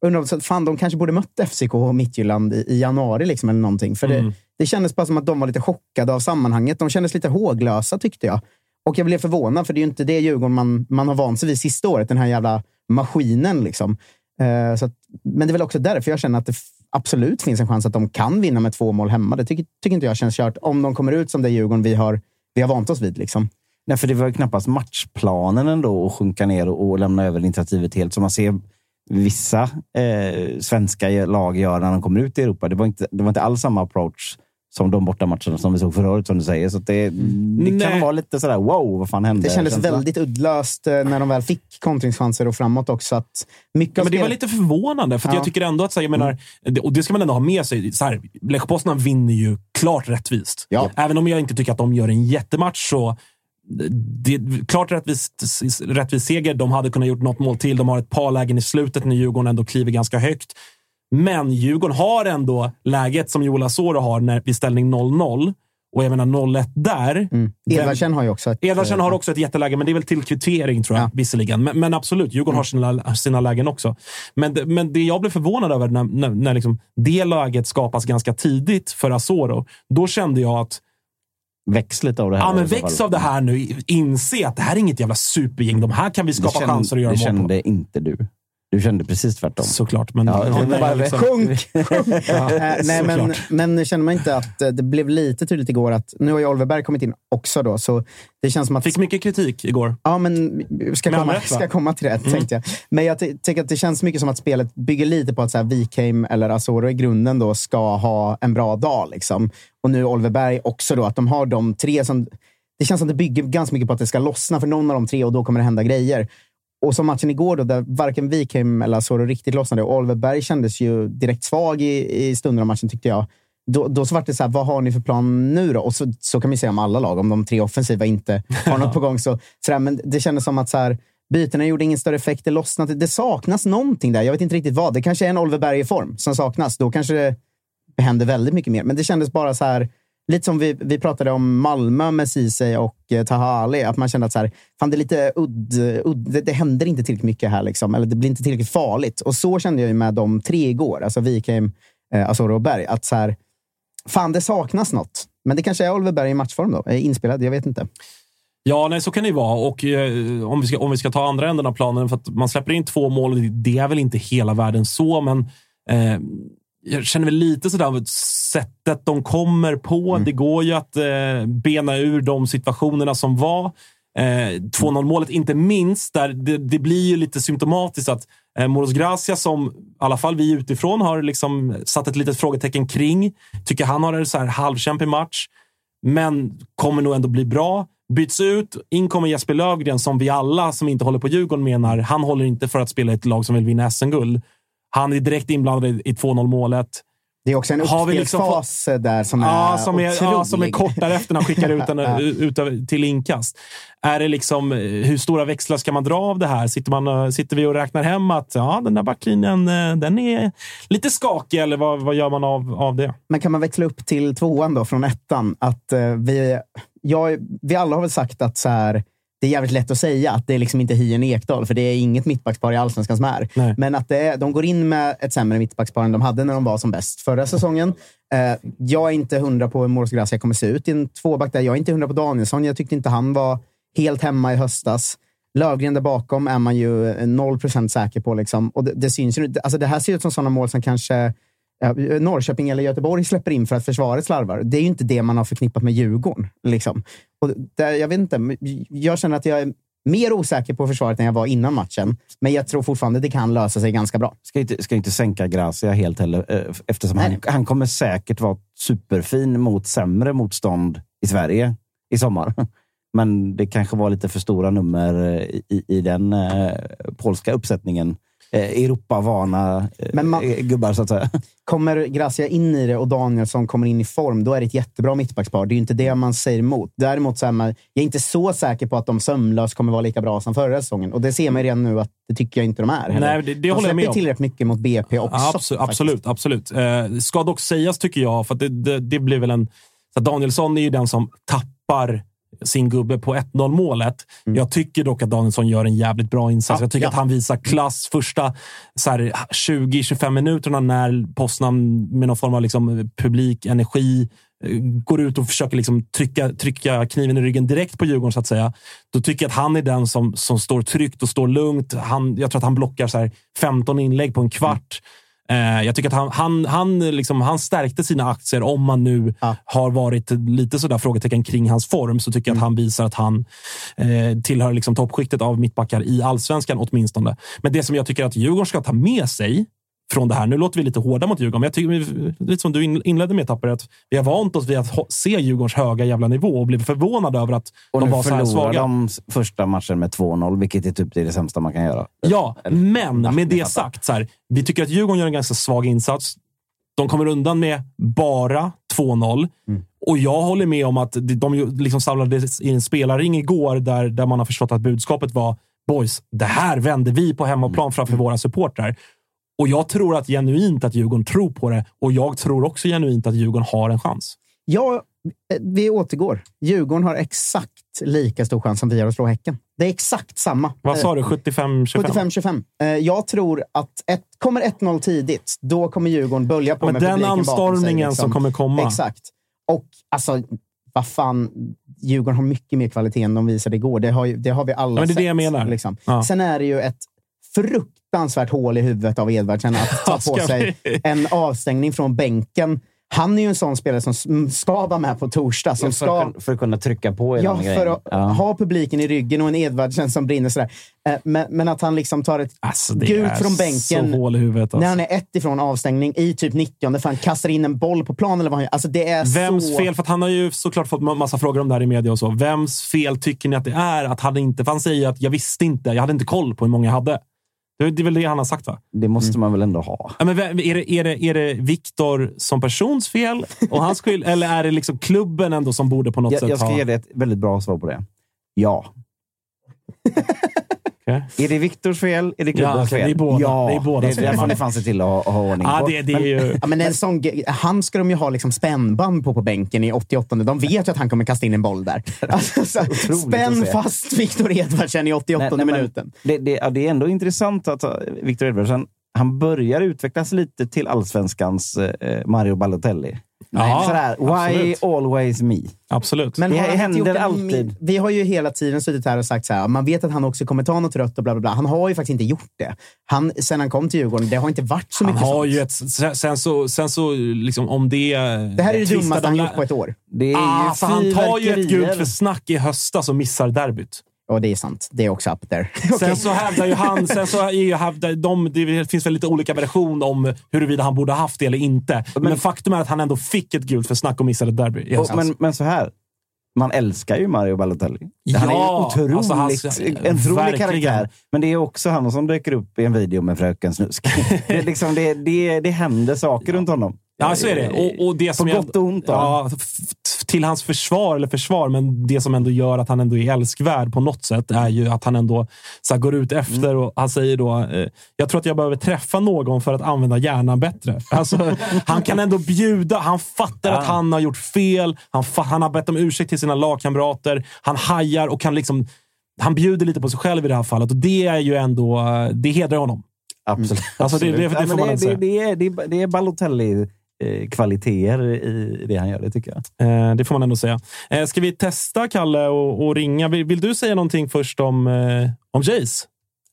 [SPEAKER 2] Undrar, fan, de kanske borde mött FCK och Midtjylland i, i januari liksom, eller någonting. För det, det kändes bara som att de var lite chockade av sammanhanget. De kändes lite håglösa tyckte jag. Och jag blev förvånad, för det är ju inte det Djurgården man, man har vant sig vid sista året. Den här jävla maskinen. Liksom. Eh, så att, men det är väl också därför jag känner att det absolut finns en chans att de kan vinna med två mål hemma. Det tycker, tycker inte jag känns kört. Om de kommer ut som det Djurgården vi har, vi har vant oss vid. Liksom.
[SPEAKER 4] Nej, för det var ju knappast matchplanen ändå att sjunka ner och, och lämna över initiativet helt. Som man ser vissa eh, svenska lag gör när de kommer ut i Europa. Det var inte, det var inte alls samma approach som de bortamatcherna som vi såg förra året, som du säger. Så att det, det kan vara lite sådär, wow, vad fan hände?
[SPEAKER 2] Det kändes väldigt uddlöst eh, när de väl fick kontringschanser och framåt också. Att mycket
[SPEAKER 1] Ja, men det var lite förvånande, för att
[SPEAKER 2] Ja.
[SPEAKER 1] jag tycker ändå att, så här, jag menar, det- och det ska man ändå ha med sig. Så här, Lech Poznan vinner ju klart rättvist.
[SPEAKER 2] Ja.
[SPEAKER 1] Även om jag inte tycker att de gör en jättematch så det är klart rättvis, rättvis seger. De hade kunnat gjort något mål till. De har ett par lägen i slutet när Djurgården ändå kliver ganska högt. Men Djurgården har ändå läget som Joel Asoro har när, vid ställning 0-0. Och jag menar 0-1 där.
[SPEAKER 2] Mm. Edvardsen har ju också ett...
[SPEAKER 1] Edvardsen har också ett jätteläge, men det är väl till kvittering tror jag,
[SPEAKER 2] Ja.
[SPEAKER 1] visserligen. Men, men absolut, Djurgården har sina, sina lägen också. Men, det- men det jag blev förvånad över när, när, när liksom det läget skapas ganska tidigt för Asoro, då kände jag att
[SPEAKER 4] Väx lite av det här.
[SPEAKER 1] ja, men väx av det här nu. Inse att det här är inget jävla supergäng. De här kan vi
[SPEAKER 4] Det
[SPEAKER 1] skapa
[SPEAKER 4] kände-
[SPEAKER 1] chanser att göra
[SPEAKER 4] Det
[SPEAKER 1] mål på.
[SPEAKER 4] kände inte du. Du kände precis tvärtom.
[SPEAKER 1] Såklart, men...
[SPEAKER 4] Ja, det var bara-
[SPEAKER 1] liksom-
[SPEAKER 2] Sjunk! Eh, nej, men, men känner man inte att eh, det blev lite tydligt igår att nu har ju Oliver Berg kommit in också då, så det känns som att...
[SPEAKER 1] Fick mycket kritik igår.
[SPEAKER 2] Ja, men ska
[SPEAKER 1] Med
[SPEAKER 2] komma,
[SPEAKER 1] rätt,
[SPEAKER 2] ska komma till det, tänkte jag. Men jag ty- tycker att det känns mycket som att spelet bygger lite på att så här, Wikheim eller Asoro i grunden då ska ha en bra dag. Liksom. Och nu Oliver Berg också då, att de har de tre som... Det känns som att det bygger ganska mycket på att det ska lossna för någon av de tre och då kommer det hända grejer. Och som matchen igår då, där varken Wikheim eller Asoro riktigt lossnade och Oliver Berg kändes ju direkt svag i, i stunder av matchen tyckte jag. Då, då så var det så här, vad har ni för plan nu då? Och så, så kan man säga om alla lag, om de tre offensiva inte har något på gång. Så, så där, men det kändes som att så här, bytena gjorde ingen större effekt, det lossnade. Det saknas någonting där. Jag vet inte riktigt vad. Det kanske är en Oliver Berg i form som saknas. Då kanske det händer väldigt mycket mer. Men det kändes bara så här, lite som vi, vi pratade om Malmö med Ceesay och eh, Taha Ali. Att man kände att så här, fan, det är lite udd, udd, det, det händer inte tillräckligt mycket här. Liksom. Eller det blir inte tillräckligt farligt. Och så kände jag ju med de tre igår. Alltså Wikheim, eh, alltså Asoro och Berg. Att så här, fan, det saknas något. Men det kanske är Oliver Berg i matchform då. Inspelad, jag vet inte.
[SPEAKER 1] Ja, nej, så kan det ju vara. Och eh, om, vi ska, om vi ska ta andra änden av planen, för att man släpper in två mål, det- det är väl inte hela världen så, men eh, jag känner väl lite sådär, sättet de kommer på. Det går ju att eh, bena ur de situationerna som var. Eh, 2-0 målet, inte minst, där det, det blir ju lite symptomatiskt att eh, Moros Gracia, som i alla fall vi utifrån har liksom satt ett litet frågetecken kring, tycker han har en så här halvkämpig match men kommer nog ändå bli bra. Byts ut, in kommer Jesper Lövgren som vi alla som inte håller på Djurgården menar, han håller inte för att spela i ett lag som vill vinna SM-guld. Han är direkt inblandad i i 2-0 målet.
[SPEAKER 2] Det är också en
[SPEAKER 1] vi liksom
[SPEAKER 2] uppspelsfas där som är
[SPEAKER 1] Ja, som är, ja, som är
[SPEAKER 2] otrolig.
[SPEAKER 1] kort därefter när han skickar ut den ut till inkast. Är det liksom, eh, hur stora växlar ska man dra av det här? Sitter, man, sitter vi och räknar hem att ja, den där backlinjen eh, den är lite skakig, eller vad, vad gör man av, av det?
[SPEAKER 2] Men kan man växla upp till tvåan då, från ettan? Att, eh, vi, jag, vi alla har väl sagt att så här, det är jävligt lätt att säga att det är liksom inte Hien Ekdal, för det är inget mittbackspar i Allsvenskan som är.
[SPEAKER 1] Nej.
[SPEAKER 2] Men att det är, de går in med ett sämre mittbackspar än de hade när de var som bäst förra säsongen. Eh, jag är inte hundra på hur Moros Gracia kommer se ut i en tvåback där. Jag är inte hundra på Danielsson. Jag tyckte inte han var helt hemma i höstas. Lövgren där bakom är man ju noll procent säker på. Liksom. Och det, det syns ju. Alltså det här ser ut som sådana mål som kanske Norrköping eller Göteborg släpper in för att försvaret slarvar. Det är ju inte det man har förknippat med Djurgården. Liksom. Och det, jag vet inte, jag känner att jag är mer osäker på försvaret än jag var innan matchen. Men jag tror fortfarande det kan lösa sig ganska bra.
[SPEAKER 4] Ska inte, ska inte sänka Gracia helt heller, eh, eftersom han, han kommer säkert vara superfin mot sämre motstånd i Sverige i sommar. Men det kanske var lite för stora nummer eh, i, i den eh, polska uppsättningen. Eh, Europavana eh,
[SPEAKER 2] Men man-
[SPEAKER 4] eh, gubbar, så att säga.
[SPEAKER 2] Kommer Gracia in i det och Danielsson kommer in i form, då är det ett jättebra mittbackspar. Det är ju inte det man säger emot. Däremot så är man, jag är inte så säker på att de sömlöst kommer vara lika bra som förra säsongen. Och det ser man ju redan nu att det tycker jag inte de är. heller.
[SPEAKER 1] Nej, det- det
[SPEAKER 2] de
[SPEAKER 1] håller jag med om.
[SPEAKER 2] tillräckligt mycket mot BP också.
[SPEAKER 1] Abso-
[SPEAKER 2] faktiskt.
[SPEAKER 1] absolut, absolut. Eh, ska dock sägas, tycker jag, för det, det, det blir väl en... Så Danielsson är ju den som tappar sin gubbe på 1-0 målet. Jag tycker dock att Danielsson gör en jävligt bra insats.
[SPEAKER 2] Mm. Ja,
[SPEAKER 1] jag tycker
[SPEAKER 2] ja.
[SPEAKER 1] att han visar klass första så här, 20-25 minuterna när Poznan med någon form av liksom, publik energi eh, går ut och försöker liksom trycka, trycka kniven i ryggen direkt på Djurgården, så att säga. Då tycker jag att han är den som, som står tryggt och står lugnt. Han, jag tror att han blockar så här 15 inlägg på en kvart. Eh, jag tycker att han, han, han, liksom, han stärkte sina aktier. Om man nu
[SPEAKER 2] Ja.
[SPEAKER 1] har varit lite sådär frågetecken kring hans form, så tycker jag att han visar att han eh, tillhör liksom toppskiktet av mittbackar i allsvenskan åtminstone. Men det som jag tycker att Djurgården ska ta med sig från det här. Nu låter vi lite hårda mot Djurgården, men jag tycker, lite som du in- inledde med Tapper, att vi har vant oss vid att se Djurgårdens höga jävla nivå och blivit förvånade över att
[SPEAKER 4] Och
[SPEAKER 1] de
[SPEAKER 4] nu
[SPEAKER 1] var så här
[SPEAKER 4] förlorar
[SPEAKER 1] svaga.
[SPEAKER 4] de s- första matchen med 2-0, vilket är typ det, det sämsta man kan göra.
[SPEAKER 1] Ja, men
[SPEAKER 4] Ja,
[SPEAKER 1] med det sagt, så här, vi tycker att Djurgården gör en ganska svag insats. De kommer undan med bara 2-0.
[SPEAKER 2] Mm.
[SPEAKER 1] Och jag håller med om att de liksom samlades i en spelarring igår där, där man har förstått att budskapet var boys, det här vänder vi på hemmaplan
[SPEAKER 2] Mm.
[SPEAKER 1] framför våra supportrar. Och jag tror att genuint att Djurgården tror på det och jag tror också genuint att Djurgården har en chans.
[SPEAKER 2] Ja, eh, vi återgår. Djurgården har exakt lika stor chans som vi har att slå Häcken. Det är exakt samma.
[SPEAKER 1] Vad sa
[SPEAKER 2] Eh,
[SPEAKER 1] du? 75-25?
[SPEAKER 2] 75-25. Eh, Jag tror att ett, kommer 1-0 tidigt, då kommer Djurgården bölja på
[SPEAKER 1] Men
[SPEAKER 2] med
[SPEAKER 1] den
[SPEAKER 2] publiken bakom sig,
[SPEAKER 1] anstormningen
[SPEAKER 2] liksom.
[SPEAKER 1] som kommer komma.
[SPEAKER 2] Exakt. Och alltså, vad fan. Djurgården har mycket mer kvalitet än de visade igår. Det har, ju, det har vi alla
[SPEAKER 1] Ja, men det är
[SPEAKER 2] sett.
[SPEAKER 1] det jag menar.
[SPEAKER 2] Liksom.
[SPEAKER 1] Ja.
[SPEAKER 2] Sen är det ju ett fruktansvärt hål i huvudet av Edvardsen att ta på sig en avstängning från bänken. Han är ju en sån spelare som s- ska vara med på torsdag. Som
[SPEAKER 4] för,
[SPEAKER 2] ska,
[SPEAKER 4] att, kunna- för att kunna trycka på i
[SPEAKER 2] Ja, för
[SPEAKER 4] grejerna.
[SPEAKER 2] att ha publiken i ryggen och en Edvardsen som brinner. Sådär. Eh, Men, men att han liksom tar ett
[SPEAKER 1] Alltså,
[SPEAKER 2] gult från bänken
[SPEAKER 1] huvudet.
[SPEAKER 2] när
[SPEAKER 1] Alltså.
[SPEAKER 2] han är ett ifrån avstängning i typ 90 för han kastar in en boll på plan. Eller vad han, gör. alltså det är
[SPEAKER 1] Vems
[SPEAKER 2] så...
[SPEAKER 1] fel? För han har ju såklart fått ma- massa frågor om det här i media och så. Vems fel tycker ni att det är att han inte... För han säger att jag visste inte. Jag hade inte koll på hur många jag hade. Det är väl det han har sagt, va?
[SPEAKER 4] Det måste man väl ändå ha.
[SPEAKER 1] Ja, men är det, är det, är det Viktor som persons fel och hans skull? eller är det liksom klubben ändå som borde på något
[SPEAKER 4] Jag,
[SPEAKER 1] sätt
[SPEAKER 4] jag ska
[SPEAKER 1] ha...
[SPEAKER 4] ge dig ett väldigt bra svar på det. Ja.
[SPEAKER 1] Okej.
[SPEAKER 4] Är det Viktors fel? Är det klubbens
[SPEAKER 1] Ja,
[SPEAKER 4] fel?
[SPEAKER 1] det är båda.
[SPEAKER 4] Ja,
[SPEAKER 1] Det är båda
[SPEAKER 4] det,
[SPEAKER 1] fel.
[SPEAKER 4] det får ni fan se till att ha, ha ordning
[SPEAKER 1] Ja,
[SPEAKER 4] på.
[SPEAKER 1] det, det är ju...
[SPEAKER 2] Ja, men en sån, han ska de ju ha liksom spännband på på bänken i 88. De vet ju att han kommer kasta in en boll där. Alltså, så, spänn fast Viktor Edvardsen i 88
[SPEAKER 4] Nej, nej, men
[SPEAKER 2] minuten.
[SPEAKER 4] Det, det, ja, det är ändå intressant att uh, Viktor Edvardsen han börjar utvecklas lite till allsvenskans eh, Mario Balotelli.
[SPEAKER 1] Ja,
[SPEAKER 4] Sådär, why
[SPEAKER 1] absolut.
[SPEAKER 4] always me?
[SPEAKER 1] Absolut.
[SPEAKER 2] Men
[SPEAKER 4] Det händer alltid.
[SPEAKER 2] min- Vi har ju hela tiden suttit här och sagt så här, man vet att han också kommer ta något rött och bla bla bla. Han har ju faktiskt inte gjort det. Han, sen han kom till Djurgården, det har inte varit så
[SPEAKER 1] han
[SPEAKER 2] mycket
[SPEAKER 1] har
[SPEAKER 2] sånt.
[SPEAKER 1] ju ett... Sen så, sen så liksom, om det...
[SPEAKER 2] Det här är det dummaste han gjort på ett år.
[SPEAKER 4] Det är
[SPEAKER 1] Ah,
[SPEAKER 4] ju
[SPEAKER 1] för han tar ju ett gult för snack i höstas och missar derbyt.
[SPEAKER 2] Och det är sant. Det är också up there.
[SPEAKER 1] Sen
[SPEAKER 2] Okej.
[SPEAKER 1] så hävdar ju han... Sen så är ju hävdar de, det finns väl lite olika versioner om huruvida han borde ha haft det eller inte. Men, faktum är att han ändå fick ett gult för snack och missade ett derby.
[SPEAKER 4] Och, men, men så här. Man älskar ju Mario Balotelli. Han är
[SPEAKER 1] Ja,
[SPEAKER 4] otroligt,
[SPEAKER 1] alltså han-
[SPEAKER 4] en otrolig karaktär. Men det är också han som dyker upp i en video med Fröken Snusk. det, liksom, det, det, det händer saker runt honom.
[SPEAKER 1] Ja, så är det. Och, och det
[SPEAKER 4] På
[SPEAKER 1] som jag-
[SPEAKER 4] gott och ont. då.
[SPEAKER 1] Ja, till hans försvar, eller försvar, men det som ändå gör att han ändå är älskvärd på något sätt är ju att han ändå så här, går ut efter
[SPEAKER 4] Mm.
[SPEAKER 1] och han säger då, eh, jag tror att jag behöver träffa någon för att använda hjärnan bättre. Alltså, han kan ändå bjuda, han fattar att han har gjort fel, han, han har bett om ursäkt till sina lagkamrater, han hajar och kan liksom han bjuder lite på sig själv i det här fallet och det är ju ändå, eh, det hedrar honom.
[SPEAKER 4] Absolut.
[SPEAKER 1] Alltså, det- det- det
[SPEAKER 4] Absolut.
[SPEAKER 1] får
[SPEAKER 4] Ja,
[SPEAKER 1] man
[SPEAKER 4] det,
[SPEAKER 1] ändå
[SPEAKER 4] det, det, är, det, är, det är Balotelli-kvaliteter i det han gör, det tycker jag.
[SPEAKER 1] Eh, det får man ändå säga. Eh, ska vi testa, Kalle, och, och ringa? Vill, vill du säga någonting först om, eh, om Jace?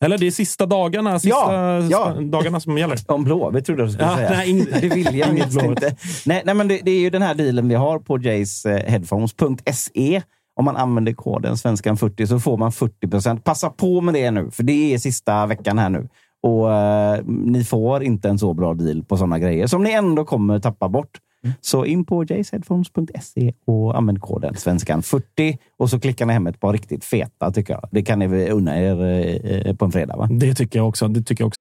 [SPEAKER 1] Eller det är sista dagarna, sista
[SPEAKER 2] Ja, ja.
[SPEAKER 1] dagarna som gäller.
[SPEAKER 4] Om Blåvitt trodde jag du skulle
[SPEAKER 1] Ja,
[SPEAKER 4] säga.
[SPEAKER 1] nej, ing-
[SPEAKER 4] det vill jag
[SPEAKER 1] inget
[SPEAKER 4] inte. Nej, nej, men det, det är ju den här dealen vi har på jaceheadphones.se. Om man använder koden svenskan40 så får man 40 procent. Passa på med det nu, för det är sista veckan här nu. Och eh, Ni får inte en så bra deal på sådana grejer som ni ändå kommer tappa bort. Så in på jaceheadphones.se och använd koden svenskan40 och så klickar ni hem ett par riktigt feta tycker jag. Det kan ni unna er eh, på en fredag va?
[SPEAKER 1] Det tycker jag också. Det tycker jag också.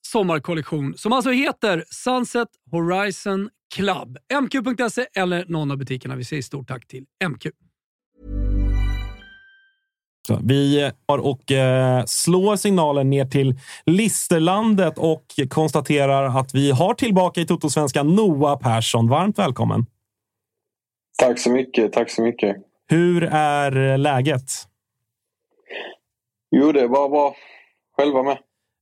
[SPEAKER 6] sommarkollektion som alltså heter Sunset Horizon Club. MQ.se eller någon av butikerna. Vi säger stort tack till MQ.
[SPEAKER 1] Så vi har och eh, slår signalen ner till Listerlandet och konstaterar att vi har tillbaka i Toto-svenskan Noah Persson. Varmt välkommen!
[SPEAKER 7] Tack så mycket. Tack så mycket.
[SPEAKER 1] Hur är läget?
[SPEAKER 7] Jo, det var bra. Själva med.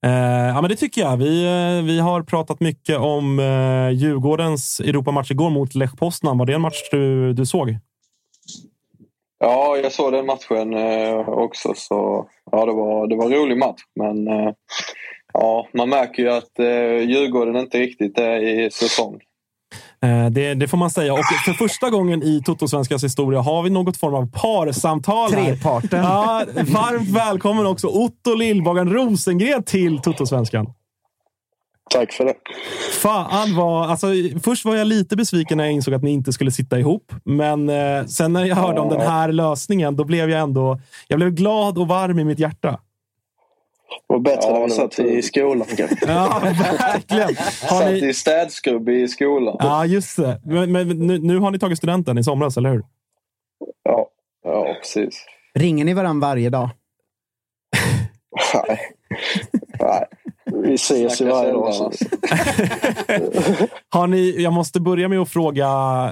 [SPEAKER 1] Eh, ja, men det tycker jag. Vi, eh, vi har pratat mycket om eh, Djurgårdens Europamatch igår mot Lech Poznan. Var det en match du, du såg?
[SPEAKER 7] Ja, jag såg den matchen eh, också. Så, ja, det, var, det var en rolig match. Men eh, ja, man märker ju att eh, Djurgården inte riktigt är i säsong.
[SPEAKER 1] Eh, det, det får man säga. Och för första gången i Toto-svenskans historia har vi något form av parsamtal.
[SPEAKER 2] Treparten.
[SPEAKER 1] Ja, varmt välkommen också Otto Lillbagan Rosengren till Toto-svenskan.
[SPEAKER 7] Tack för det.
[SPEAKER 1] Fan vad, alltså, först var jag lite besviken när jag insåg att ni inte skulle sitta ihop. Men eh, sen när jag hörde om den här lösningen, då blev jag ändå jag blev glad och varm i mitt hjärta.
[SPEAKER 7] Var bättre
[SPEAKER 8] Ja,
[SPEAKER 7] när
[SPEAKER 8] var
[SPEAKER 7] satt i skolan.
[SPEAKER 1] Ja, verkligen. Har
[SPEAKER 7] Satt
[SPEAKER 1] ni,
[SPEAKER 7] i städskrubb i skolan.
[SPEAKER 1] ja, just det. Men, men nu, nu har ni tagit studenten i somras, eller hur?
[SPEAKER 7] Ja, ja precis.
[SPEAKER 2] Ringer ni varandra varje dag?
[SPEAKER 8] Nej. Nej. Vi ses ju varje dag.
[SPEAKER 1] Har ni, jag måste börja med att fråga,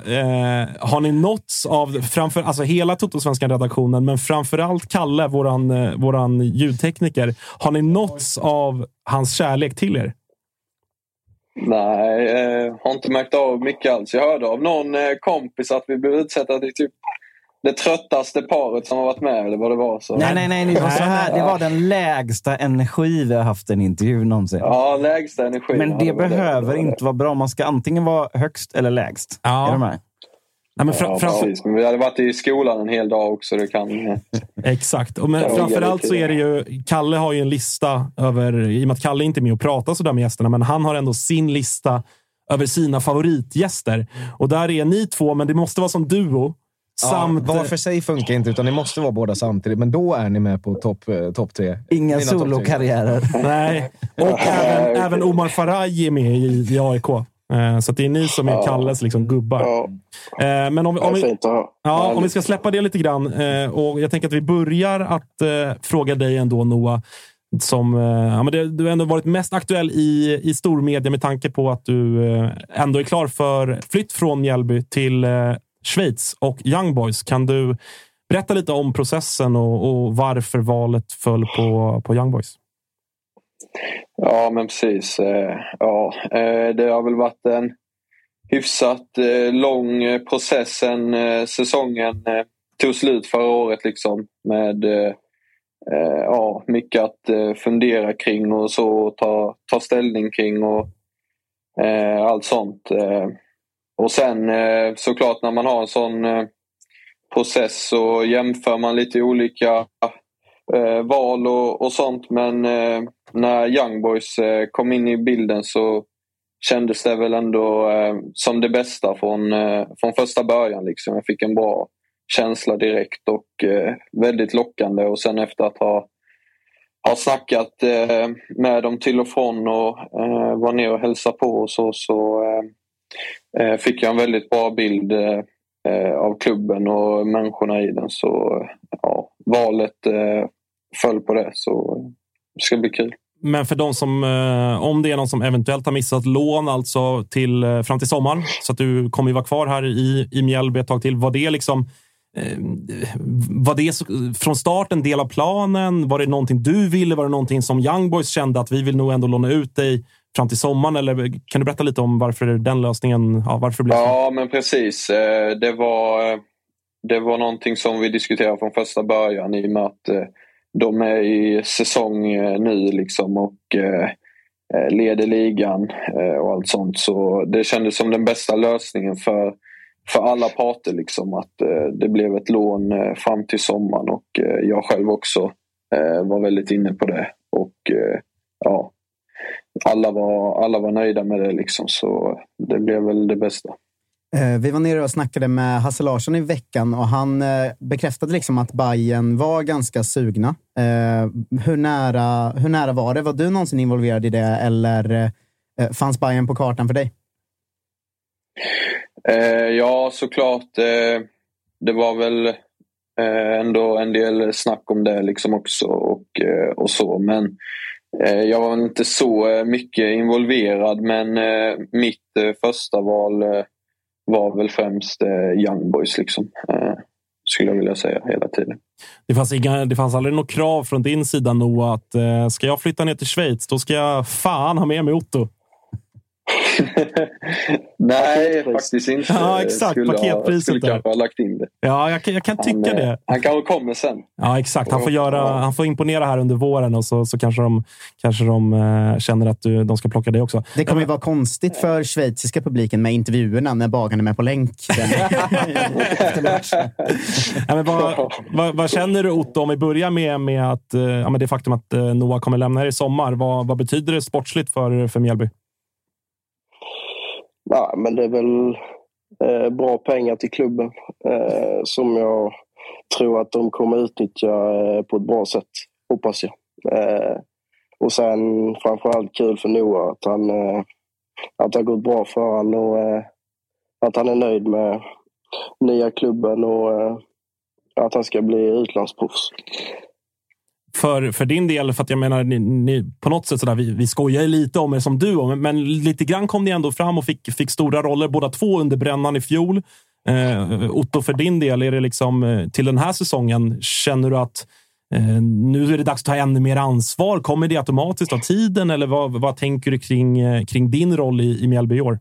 [SPEAKER 1] eh, har ni nåtts av framför, alltså hela Toto-svenskan-redaktionen, men framför allt Kalle, våran, eh, våran ljudtekniker. Har ni nåtts av hans kärlek till er?
[SPEAKER 7] Nej, eh, har inte märkt av mycket alls. Jag hörde av någon eh, kompis att vi blev utsatta till typ det tröttaste paret som har varit med eller vad det var. Så.
[SPEAKER 4] Nej, nej, nej. Det var, så här, det var den lägsta energi vi har haft i en intervju någonsin.
[SPEAKER 7] Ja, lägsta energi.
[SPEAKER 4] Men
[SPEAKER 7] Ja,
[SPEAKER 4] det
[SPEAKER 7] var
[SPEAKER 4] behöver
[SPEAKER 7] det var
[SPEAKER 4] inte vara bra. Man ska antingen vara högst eller lägst.
[SPEAKER 1] Ja.
[SPEAKER 4] Är du med?
[SPEAKER 1] Nej, men
[SPEAKER 7] Ja, precis. Men vi hade varit i skolan en hel dag också. Det kan...
[SPEAKER 1] exakt. Och men framförallt så är det ju, Kalle har ju en lista över, i och med att Kalle inte är med och pratar sådär med gästerna, men han har ändå sin lista över sina favoritgäster. Och där är ni två, men det måste vara som duo. Samt,
[SPEAKER 3] Ja, var för sig funkar inte, utan ni måste vara båda samtidigt. Men då är ni med på topp eh, top tre.
[SPEAKER 4] Inga solokarriärer.
[SPEAKER 1] Nej, och även, även Omar Faraj är med i, i AIK. Eh, Så det är ni som är Kalles liksom, gubbar.
[SPEAKER 8] Ja,
[SPEAKER 1] Eh, Men om, vi- om, vi, ja, om vi ska släppa det lite grann. Och jag tänker att vi börjar att fråga dig ändå, Noah. Som, ja, men det, du har ändå varit mest aktuell i, i stormedia med tanke på att du ändå är klar för flytt från Mjällby till Schweiz och Young Boys. Kan du berätta lite om processen och, och varför valet föll på, på Young Boys?
[SPEAKER 7] Ja, men precis. Eh, ja, eh, det har väl varit en hyfsat eh, lång process sen säsongen tog slut förra året. Liksom, med ja, mycket att fundera kring och så och ta, ta ställning kring och allt sånt. Och sen eh, såklart när man har en sån eh, process så jämför man lite olika eh, val och, och sånt. Men när Young Boys kom in i bilden så kändes det väl ändå eh, som det bästa från, eh, från första början. Liksom. Jag fick en bra känsla direkt och eh, väldigt lockande. Och sen efter att ha, ha snackat eh, med dem till och från och eh, var ner och hälsade på och så, så eh, Eh, fick jag en väldigt bra bild eh, av klubben och människorna i den. Så ja, valet eh, föll på det. Så det ska bli kul.
[SPEAKER 1] Men för de som, eh, om det är någon som eventuellt har missat lån alltså till, eh, fram till sommaren, så att du kommer ju vara kvar här i, i Mjällby ett tag till. Var det liksom var det från start en del av planen? Var det någonting du ville? Var det någonting som Young Boys kände att vi vill nog ändå låna ut dig fram till sommaren? Eller kan du berätta lite om varför den lösningen, ja, varför det blev så?
[SPEAKER 7] Ja, men precis. Eh, det var, eh, det var någonting som vi diskuterade från första början i och med att eh, de är i säsong nu liksom och leder ligan och allt sånt. Så det kändes som den bästa lösningen för, för alla parter. Liksom, att det blev ett lån fram till sommaren och jag själv också var väldigt inne på det. Och ja, alla var, alla var nöjda med det liksom, så det blev väl det bästa.
[SPEAKER 2] Eh, Vi var nere och snackade med Hasse Larsson i veckan och han eh, bekräftade liksom att Bayern var ganska sugna. Eh, Hur nära, hur nära var det? Var du någonsin involverad i det eller fanns Bayern på kartan för dig?
[SPEAKER 7] Ja, såklart. Det var väl ändå en del snack om det liksom också och, och så. Men Eh, jag var inte så eh, mycket involverad men eh, mitt första val var väl främst Young Boys. Liksom, skulle jag vilja säga hela tiden.
[SPEAKER 1] Det fanns, inga, det fanns aldrig något krav från din sida, Noah, att ska jag flytta ner till Schweiz, då ska jag fan ha med mig Otto.
[SPEAKER 7] Nej, faktiskt inte.
[SPEAKER 1] Ja, exakt.
[SPEAKER 7] Skulle, ha,
[SPEAKER 1] Paketpriset
[SPEAKER 7] skulle
[SPEAKER 1] där.
[SPEAKER 7] kanske ha lagt in det.
[SPEAKER 1] Ja, jag, kan- jag kan tycka
[SPEAKER 7] han, eh,
[SPEAKER 1] det.
[SPEAKER 7] Han kanske kommer sen.
[SPEAKER 1] Ja, exakt. Han får, göra, han får imponera här under våren och så, så kanske de, kanske de eh, känner att du, de ska plocka dig också.
[SPEAKER 2] Det kommer ju vara konstigt för schweiziska publiken med intervjuerna när Bagan är med på länk.
[SPEAKER 1] Ja, men vad, vad, vad känner du Otto, om vi börjar med, med, att, eh, ja, med det faktum att eh, Noah kommer lämna er i sommar. Vad, vad betyder det sportsligt för, för Mjällby?
[SPEAKER 8] Nej, men det är väl eh, bra pengar till klubben eh, som jag tror att de kommer utnyttja eh, på ett bra sätt, hoppas jag. Eh, och sen framförallt kul för Noah att, han, eh, att det har gått bra för honom och eh, att han är nöjd med nya klubben och att han ska bli utlandsproffs.
[SPEAKER 1] För, för din del, för att jag menar, ni, ni, på något sätt sådär, vi, vi skojar ju lite om er som duo, men, men lite grann kom ni ändå fram och fick, fick stora roller båda två under brännan i fjol. Eh, Otto, för din del, är det liksom eh, till den här säsongen, känner du att eh, nu är det dags att ta ännu mer ansvar? Kommer det automatiskt av tiden eller vad, vad tänker du kring, eh, kring din roll i, i Mjällby i år?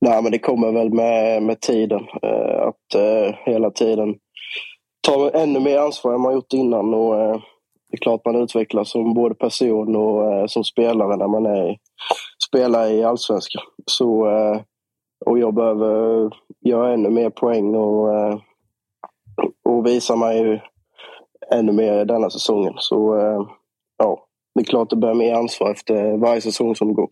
[SPEAKER 8] Nej, men det kommer väl med, med tiden. Eh, att eh, hela tiden ta ännu mer ansvar än man gjort innan. Och, eh, det är klart man utvecklas som både person och eh, som spelare när man är, spelar i allsvenskan. Så, eh, och jag behöver göra ännu mer poäng och, eh, och visa mig ännu mer denna säsongen. Så eh, ja, det är klart det blir mer ansvar efter varje säsong som går.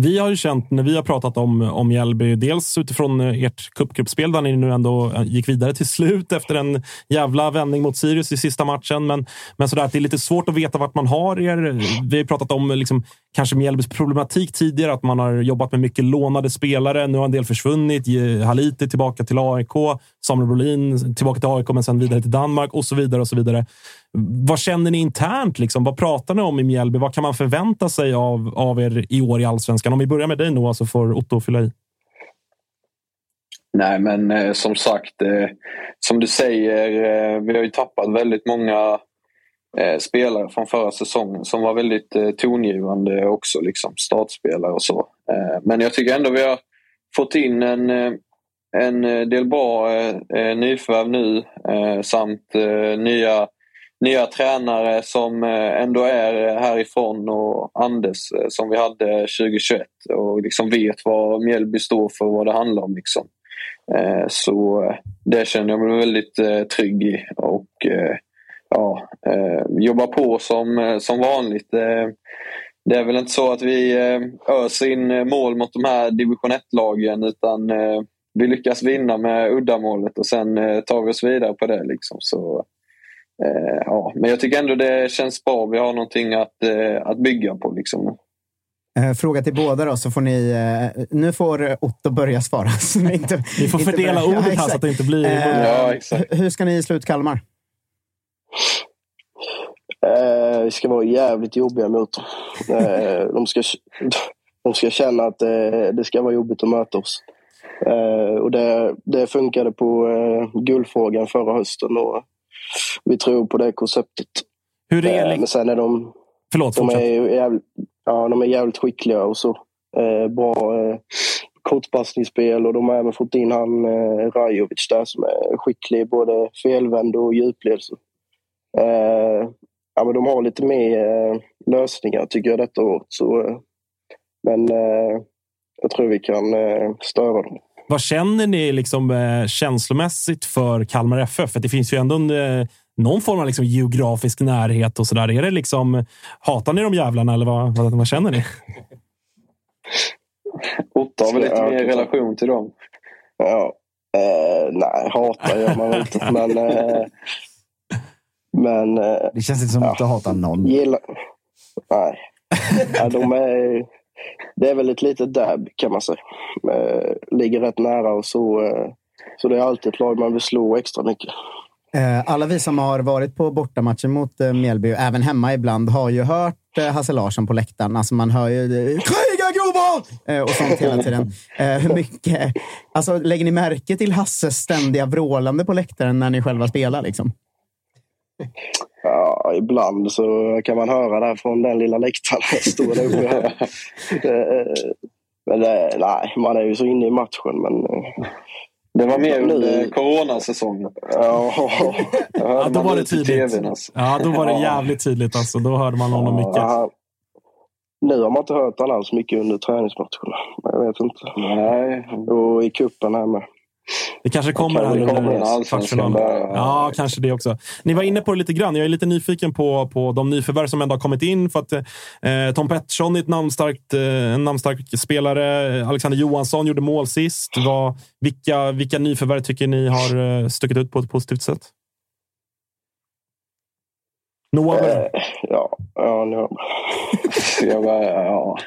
[SPEAKER 1] Vi har ju känt när vi har pratat om, om Mjällby, dels utifrån eh, ert cupgruppspel där ni nu ändå eh, gick vidare till slut efter en jävla vändning mot Sirius i sista matchen. Men, men sådär att det är lite svårt att veta vart man har er. Vi har ju pratat om liksom, kanske Mjällbys problematik tidigare, att man har jobbat med mycket lånade spelare. Nu har en del försvunnit. Haliti tillbaka till AIK, Samuel Brolin tillbaka till AIK men sen vidare till Danmark och så vidare. och så vidare. Vad känner ni internt? Liksom? Vad pratar ni om i Mjällby? Vad kan man förvänta sig av, av er i år i allsvenskan? Om vi börjar med dig Noah, så får Otto fylla i.
[SPEAKER 7] Nej, men eh, som sagt, eh, som du säger, eh, vi har ju tappat väldigt många eh, spelare från förra säsongen som var väldigt eh, tongivande också, liksom startspelare och så. Eh, men jag tycker ändå vi har fått in en, eh, en del bra eh, eh, nyförvärv nu eh, samt eh, nya, nya tränare som eh, ändå är härifrån och Anders eh, som vi hade 2021 och liksom vet vad Mjällby står för och vad det handlar om. Liksom. Eh, så det känner jag mig väldigt trygg i och ja, jobba på som, som vanligt. Det är väl inte så att vi öser in mål mot de här division 1-lagen utan vi lyckas vinna med uddamålet och sen tar vi oss vidare på det. Liksom. Så, eh, ja. Men jag tycker ändå det känns bra. Vi har någonting att, eh, att bygga på. Liksom.
[SPEAKER 2] Eh, Fråga till båda då, så får ni... eh, Nu får Otto börja svara. så ni inte-
[SPEAKER 1] Ni får
[SPEAKER 2] inte
[SPEAKER 1] fördela
[SPEAKER 2] börja-
[SPEAKER 1] ordet här
[SPEAKER 2] exakt.
[SPEAKER 1] så att det inte blir...
[SPEAKER 2] Eh,
[SPEAKER 7] Ja, exakt.
[SPEAKER 2] hur- ska ni slå ut Kalmar?
[SPEAKER 8] Eh, vi ska vara jävligt jobbiga mot dem. Eh, de, ska, de ska känna att eh, det ska vara jobbigt att möta oss. Eh, och det, det funkade på eh, guldfrågan förra hösten och vi tror på det konceptet.
[SPEAKER 1] Hur är
[SPEAKER 8] Eh,
[SPEAKER 1] det?
[SPEAKER 8] men sen är de,
[SPEAKER 1] Förlåt,
[SPEAKER 8] de,
[SPEAKER 1] fortsätt.
[SPEAKER 8] är jävligt, ja, de är jävligt skickliga och så. Eh, bra eh, kortpassningsspel och de har även fått in han eh, Rajovic där som är skicklig i både felvänd och djupled. Så. Eh, ja, men de har lite mer eh, lösningar tycker jag detta året. Så, eh, men jag tror vi kan störa dem.
[SPEAKER 1] Vad känner ni liksom, eh, känslomässigt för Kalmar FF? För det finns ju ändå en, eh, någon form av liksom, geografisk närhet och sådär. Är det liksom, hatar ni de jävlarna eller vad, vad, vad känner ni?
[SPEAKER 7] Otto har väl lite
[SPEAKER 8] Ja,
[SPEAKER 7] mer relation till dem.
[SPEAKER 8] Ja. Eh, nej, hatar gör man väl inte. Men, eh, men eh,
[SPEAKER 4] Det känns inte som att du hatar någon.
[SPEAKER 8] gillar... Nej. Ja, de är, det är väl ett litet dab, kan man säga. Eh, ligger rätt nära och så. Eh, Så det är alltid ett lag man vill slå extra mycket.
[SPEAKER 2] Eh, alla vi som har varit på bortamatcher mot eh, Mjällby, och även hemma ibland, har ju hört eh, Hasse Larsson på läktaren. Alltså man hör ju “Kriga gubbar!” och sånt hela tiden. Hur mycket... Alltså, lägger ni märke till Hasses ständiga vrålande på läktaren när ni själva spelar? Liksom?
[SPEAKER 8] Ja, ibland så kan man höra det från den lilla läktaren står där uppe. här. Det, Men det, nej, man är ju så inne i matchen. Men, eh,
[SPEAKER 7] Det var mer
[SPEAKER 8] Nu-
[SPEAKER 7] under coronasäsongen.
[SPEAKER 8] ja,
[SPEAKER 1] Ja, då var det tydligt.
[SPEAKER 7] alltså.
[SPEAKER 1] Ja, då var det jävligt tydligt. Alltså. Då hörde man honom mycket.
[SPEAKER 8] Ja, nu har man inte hört honom alls mycket under träningsmatcherna. Jag vet inte.
[SPEAKER 7] Nej.
[SPEAKER 8] Och i cupen här med.
[SPEAKER 1] Det kanske kommer här under kvartsfinalen. Ja, kanske det också. Ni var inne på det lite grann. Jag är lite nyfiken på, på de nyförvärv som ändå har kommit in. För att, eh, Tom Pettersson är ett namnstarkt, eh, en namnstark spelare. Alexander Johansson gjorde mål sist. Vad, vilka, vilka nyförvärv tycker ni har eh, stuckit ut på ett positivt sätt? Noah.
[SPEAKER 8] Eh, ja, ja, nu.
[SPEAKER 7] Jag bara, ja.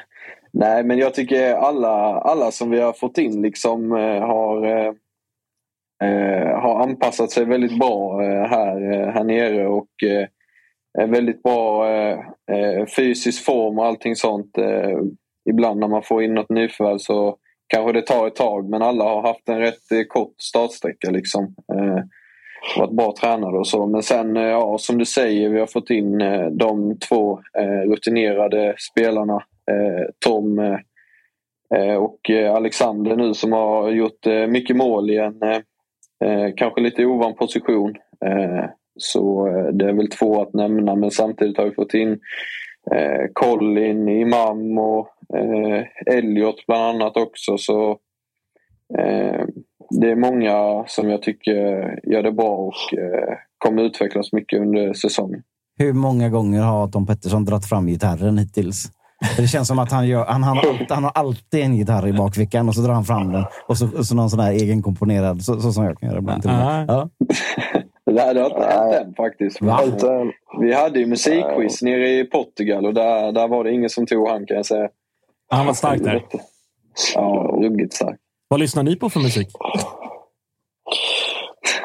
[SPEAKER 7] Nej, men jag tycker alla, alla som vi har fått in liksom eh, har, eh, har anpassat sig väldigt bra eh, här, eh, här nere och eh, är väldigt bra eh, eh, fysisk form och allting sånt. Ibland när man får in något nyförvärv så kanske det tar ett tag men alla har haft en rätt kort startsträcka. Liksom. Varit bra tränade och så. Men sen, ja, som du säger, vi har fått in de två rutinerade spelarna. Tom och Alexander nu som har gjort mycket mål i en eh, kanske lite ovan position. Eh, så eh, det är väl två att nämna men samtidigt har vi fått in eh, Colin, Imam och eh, Elliot bland annat också. Så eh, det är många som jag tycker gör det bra och eh, kommer utvecklas mycket under säsongen.
[SPEAKER 4] Hur många gånger har Tom Pettersson dragit fram gitarren hittills? Det känns som att han, gör, han, han, har alltid, han har alltid en gitarr i bakfickan och så drar han fram den. Och så, så någon sån här egenkomponerad, så, så som jag kan göra ibland. Med. Ja.
[SPEAKER 7] Det här det har inte hänt än faktiskt.
[SPEAKER 8] Än.
[SPEAKER 7] Vi hade ju musikquiz nere i Portugal och där, där var det ingen som tog han kan jag säga.
[SPEAKER 1] Han var stark där.
[SPEAKER 7] Ja, ruggigt stark.
[SPEAKER 1] Vad lyssnar ni på för musik?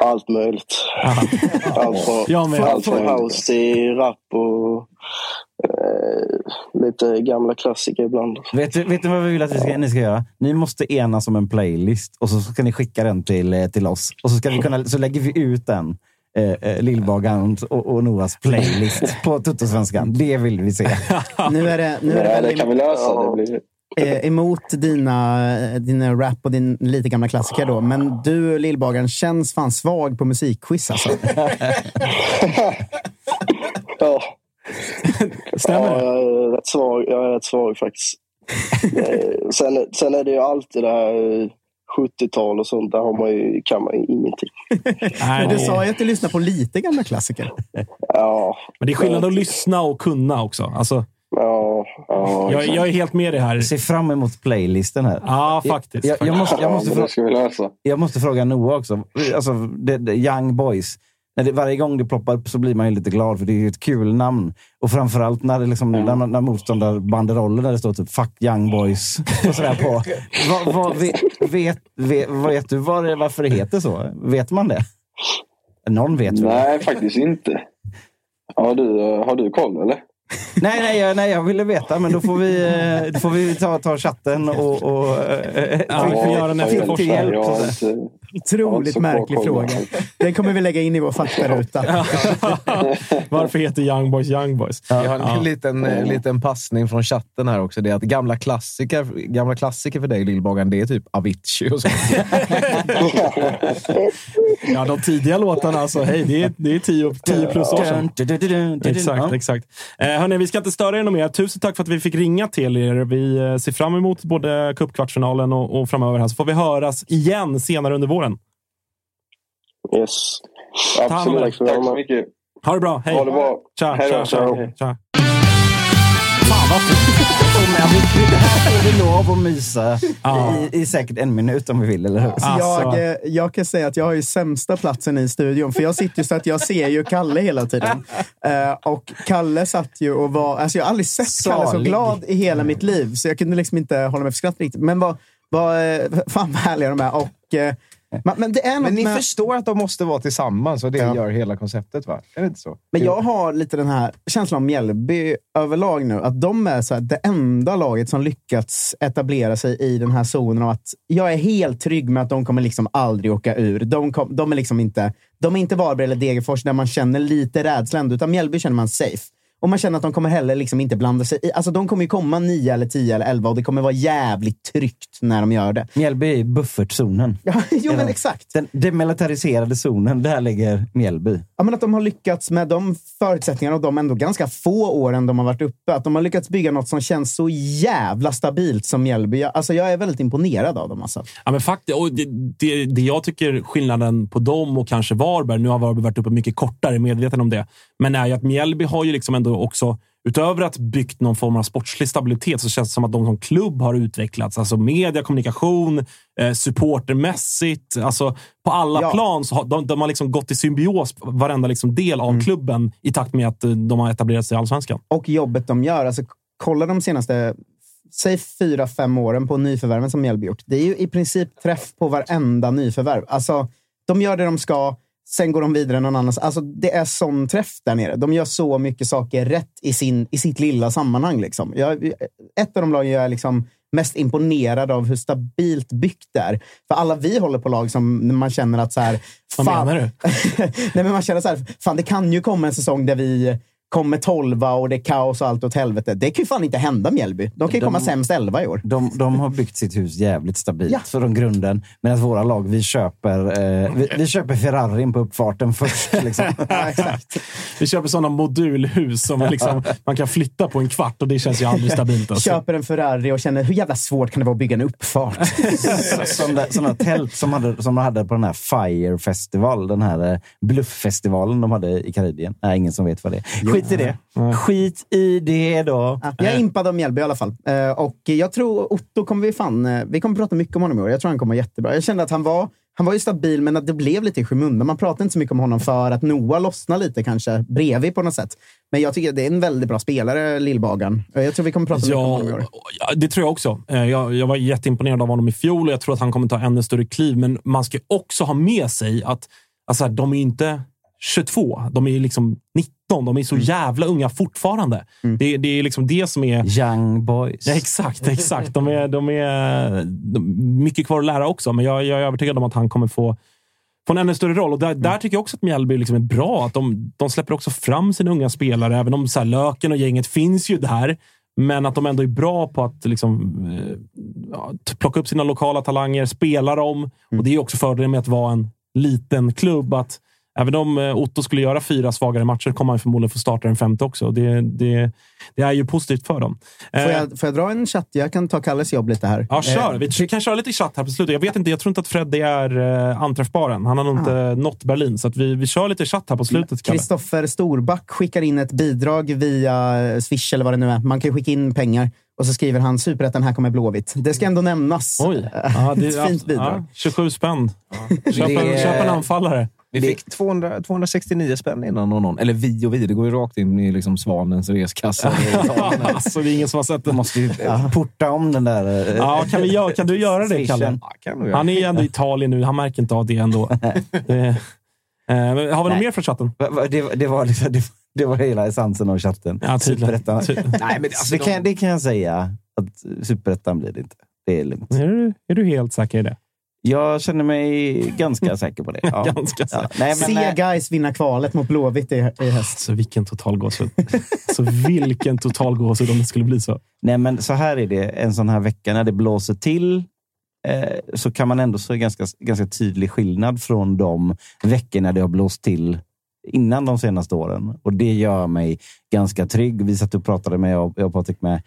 [SPEAKER 8] Allt möjligt. Allt från,
[SPEAKER 1] med.
[SPEAKER 8] allt från house till rap och eh, lite gamla klassiker ibland.
[SPEAKER 4] Vet, du, vet du vad vi vill att vi ska, ni ska göra? Ni måste enas om en playlist och så ska ni skicka den till, eh, till oss. Och så, ska vi kunna, så lägger vi ut den. Eh, eh, Lillbagaren och, och Noahs playlist på Tuttosvenskan. Det vill vi se.
[SPEAKER 2] Nu är det, nu är det,
[SPEAKER 7] Nej, det
[SPEAKER 2] väl
[SPEAKER 7] kan vi lösa. Det blir...
[SPEAKER 2] eh, emot dina, dina rap och din lite gamla klassiker då. Men du, Lillbagaren, känns fan svag på musikquiz alltså.
[SPEAKER 8] Ja,
[SPEAKER 1] Stämmer
[SPEAKER 8] ja
[SPEAKER 1] det?
[SPEAKER 8] jag, är rätt svag, jag är rätt svag faktiskt. Eh, sen, sen är det ju alltid det här eh, 70-tal och sånt. Där har man ju, kan man ju ingenting.
[SPEAKER 1] Nej,
[SPEAKER 2] Du
[SPEAKER 1] det,
[SPEAKER 2] sa ju att du lyssnar på lite gamla klassiker.
[SPEAKER 8] Ja,
[SPEAKER 1] men det är skillnad att lyssna och kunna också. Alltså,
[SPEAKER 8] ja, ja.
[SPEAKER 1] jag, jag är helt med dig här.
[SPEAKER 4] Jag ser fram emot playlisten här.
[SPEAKER 1] Ja, faktiskt.
[SPEAKER 4] Jag, jag, måste, jag, måste fråga, jag måste fråga Noah också. Alltså, det, det, Young Boys. När det, varje gång det ploppar upp så blir man ju lite glad, för det är ju ett kul namn. Och framförallt när, det liksom, när, när motståndarbanderoller där det står typ “Fuck Young Boys” och sådär på. Vad, vad, vet, vet, vet, vet du var det, varför det heter så? Vet man det? Någon vet väl?
[SPEAKER 7] Nej, faktiskt inte. Har du, har du koll eller?
[SPEAKER 4] Nej, nej, jag, nej, jag ville veta, men då får vi, eh, då får vi ta, ta chatten och... och eh,
[SPEAKER 1] Ja, vi får göra en efterforskning.
[SPEAKER 2] Otroligt
[SPEAKER 7] Ja,
[SPEAKER 2] märklig fråga. Den kommer vi lägga in i vår faktaruta.
[SPEAKER 1] Varför heter Young Boys Young Boys?
[SPEAKER 3] Jag har en
[SPEAKER 1] Ja.
[SPEAKER 3] liten, eh, liten passning från chatten här också. Det är att gamla klassiker, gamla klassiker för dig, Lillbagaren, det är typ Avicii och så.
[SPEAKER 1] Ja, de tidiga låtarna, alltså, hej, det är, det är 10 10 plus år sedan. Exakt, exakt. Eh, hörni, vi ska inte störa er något mer. Tusen tack för att vi fick ringa till er. Vi eh, ser fram emot både cupkvartsfinalen och, och framöver. Här, så får vi höras igen senare under våren.
[SPEAKER 8] Yes.
[SPEAKER 7] absolut.
[SPEAKER 8] Tack
[SPEAKER 7] så mycket.
[SPEAKER 1] Ha det bra. Hej.
[SPEAKER 7] Ha det bra.
[SPEAKER 1] Tja,
[SPEAKER 7] Hej
[SPEAKER 1] tja, tja,
[SPEAKER 8] Ciao.
[SPEAKER 1] tja.
[SPEAKER 4] Fan vad fint! Vi får lov att mysa
[SPEAKER 1] Ja.
[SPEAKER 4] i, i säkert en minut om vi vill, eller hur?
[SPEAKER 1] Alltså.
[SPEAKER 2] Jag, eh, jag kan säga att jag har ju sämsta platsen i studion, för jag sitter ju så att jag ser ju Kalle hela tiden. Eh, och Kalle satt ju och var... Alltså jag har aldrig sett Kalle så
[SPEAKER 4] Salig.
[SPEAKER 2] glad i hela mitt liv, så jag kunde liksom inte hålla mig för skratt riktigt. Men vad, vad, eh, fan vad härliga de är. Och, eh, Men, men det är något
[SPEAKER 3] Men ni
[SPEAKER 2] med...
[SPEAKER 3] förstår att de måste vara tillsammans och det
[SPEAKER 2] Ja.
[SPEAKER 3] gör hela konceptet, va? Är det inte så?
[SPEAKER 2] Men jag har lite den här känslan om Mjällby överlag nu. Att de är så här, det enda laget som lyckats etablera sig i den här zonen av att jag är helt trygg med att de kommer liksom aldrig åka ur. De, kom, de är liksom inte, de är inte Varberg eller Degerfors där man känner lite rädsla ändå, utan Mjällby känner man safe. Och man känner att de kommer heller liksom inte blanda sig i. Alltså de kommer ju komma 9 eller 10 eller 11 och det kommer vara jävligt tryggt när de gör det.
[SPEAKER 4] Mjällby är buffertzonen.
[SPEAKER 2] Ja, jo, men exakt.
[SPEAKER 4] Den demilitariserade zonen, där ligger Mjällby.
[SPEAKER 2] Ja, men att de har lyckats med de förutsättningarna och de ändå ganska få åren de har varit uppe. Att de har lyckats bygga något som känns så jävla stabilt som Mjällby. Jag- Alltså, jag är väldigt imponerad av dem. Alltså.
[SPEAKER 1] Ja, men faktiskt, och det, det, det jag tycker skillnaden på dem och kanske Varberg, nu har Varberg varit uppe mycket kortare, medveten om det, men är ju att Mjällby har ju liksom ändå också, utöver att byggt någon form av sportslig stabilitet, så känns det som att de som klubb har utvecklats. Alltså media, kommunikation, eh, supportermässigt. Alltså på alla
[SPEAKER 2] Ja.
[SPEAKER 1] plan så har de, de har liksom gått i symbios, varenda liksom del av klubben, i takt med att eh, de har etablerat sig i allsvenskan.
[SPEAKER 2] Och jobbet de gör. Alltså, kolla de senaste säg fyra, fem åren på nyförvärven som Mjällby gjort. Det är ju i princip träff på varenda nyförvärv. Alltså, de gör det de ska, sen går de vidare någon annanstans. Alltså, det är sån träff där nere. De gör så mycket saker rätt i, sin, i sitt lilla sammanhang. Liksom. Jag, ett av de lagen jag är liksom mest imponerad av hur stabilt byggt det är. För alla vi håller på lag som man känner att så här...
[SPEAKER 1] Vad menar du?
[SPEAKER 2] Nej, men man känner så här, fan det kan ju komma en säsong där vi kommer tolva och det är kaos och allt åt helvete. Det kan ju fan inte hända Mjällby. De kan ju
[SPEAKER 4] De-
[SPEAKER 2] komma sämst elva i år.
[SPEAKER 4] De, de har byggt sitt hus jävligt stabilt
[SPEAKER 2] Ja.
[SPEAKER 4] från grunden. Medan våra lag, vi köper, eh, vi, vi köper Ferrarin på uppfarten först. Liksom.
[SPEAKER 2] Ja, exakt.
[SPEAKER 1] Vi köper sådana modulhus som liksom, man kan flytta på en kvart och det känns ju aldrig stabilt. Alltså.
[SPEAKER 2] Köper en Ferrari och känner hur jävla svårt kan det vara att bygga en uppfart?
[SPEAKER 4] Sådana tält som, hade, som de hade på den här Fire Festival, den här eh, blufffestivalen de hade i Karibien. Nej, ingen som vet vad det är. Skit i det. Skit i det då.
[SPEAKER 2] Ja, jag är impad av Mjällby i alla fall. Eh, och jag tror Otto kommer vi fan... eh, Vi kommer prata mycket om honom i år. Jag tror han kommer vara jättebra. Jag kände att han var, han var ju stabil, men att det blev lite i skymundan. Man pratade inte så mycket om honom för att Noah lossnade lite kanske bredvid på något sätt. Men jag tycker att det är en väldigt bra spelare, Lillbagan. Eh, Jag tror vi kommer prata mycket om
[SPEAKER 1] Ja,
[SPEAKER 2] honom i år.
[SPEAKER 1] ja, det tror jag också. Eh, Jag, jag var jätteimponerad av honom i fjol och jag tror att han kommer ta ännu större kliv. Men man ska också ha med sig att alltså, de är inte 22. De är liksom 19. De är så
[SPEAKER 2] Mm.
[SPEAKER 1] jävla unga fortfarande. Det, det är liksom det som är...
[SPEAKER 4] Young boys.
[SPEAKER 1] Ja, exakt, exakt. De är, de är de, mycket kvar att lära också, men jag, jag är övertygad om att han kommer få, få en ännu större roll. Och där, där tycker jag också att Mjällby liksom är bra. Att de, de släpper också fram sina unga spelare, även om så här, Löken och gänget finns ju där. Men att de ändå är bra på att liksom, eh, plocka upp sina lokala talanger, spela dem. Och Det är också fördelen med att vara en liten klubb. att Även om eh, Otto skulle göra fyra svagare matcher kommer han förmodligen få starta den femte också. Det, det, det är ju positivt för dem.
[SPEAKER 2] Får
[SPEAKER 1] Eh,
[SPEAKER 2] jag, får jag dra en chatt? Jag kan ta Kalles jobb lite här.
[SPEAKER 1] Ja, kör.
[SPEAKER 2] Eh,
[SPEAKER 1] Vi kan köra lite chatt här på slutet. Jag vet inte, jag tror inte att Freddy är anträffbar än. Han har nog inte nått Berlin, så att vi, vi kör lite chatt här på slutet.
[SPEAKER 2] Kristoffer Storback skickar in ett bidrag via Swish eller vad det nu är. Man kan ju skicka in pengar och så skriver han superettan, här kommer Blåvitt. Det ska ändå nämnas.
[SPEAKER 1] Oj. Ja, det,
[SPEAKER 2] Ett fint bidrag.
[SPEAKER 1] Ja, 27 spänn. Köp, en, köp en anfallare.
[SPEAKER 3] Vi fick 200, 269 spänn innan någon. Eller vi och vi. Det går ju rakt in i liksom Svanens reskassa.
[SPEAKER 1] alltså, det är ingen som har sett det.
[SPEAKER 4] Måste ju porta om den där... eh,
[SPEAKER 1] Ja, kan, vi göra, kan du göra det. Kalle?
[SPEAKER 3] Ja, kan du.
[SPEAKER 1] Han är ju ändå i Italien nu. Han märker inte av det ändå. Det, eh, har vi något
[SPEAKER 4] Nej.
[SPEAKER 1] mer från chatten?
[SPEAKER 4] Det, det, var liksom, det, det var hela essensen av chatten.
[SPEAKER 1] Ja, tydligen.
[SPEAKER 4] Superettan.
[SPEAKER 1] Ty-
[SPEAKER 3] Nej, men alltså,
[SPEAKER 4] det, kan, det kan jag säga. att Superettan blir det inte. Det är lugnt.
[SPEAKER 1] Är du, är du helt säker i det?
[SPEAKER 4] Jag känner mig ganska säker på det. Ja.
[SPEAKER 1] Ganska säker.
[SPEAKER 4] Ja. Nej, men,
[SPEAKER 2] Se
[SPEAKER 4] eh,
[SPEAKER 2] guys vinna kvalet mot Blåvitt i, i höst.
[SPEAKER 1] Alltså, vilken total gåshud. alltså, vilken total gåshud om det skulle bli så.
[SPEAKER 4] nej, men så här är det. En sån här vecka när det blåser till eh, så kan man ändå se ganska, ganska tydlig skillnad från de veckor när det har blåst till innan de senaste åren. Och det gör mig ganska trygg. Vi satt och pratade med, jag jag och Patrik med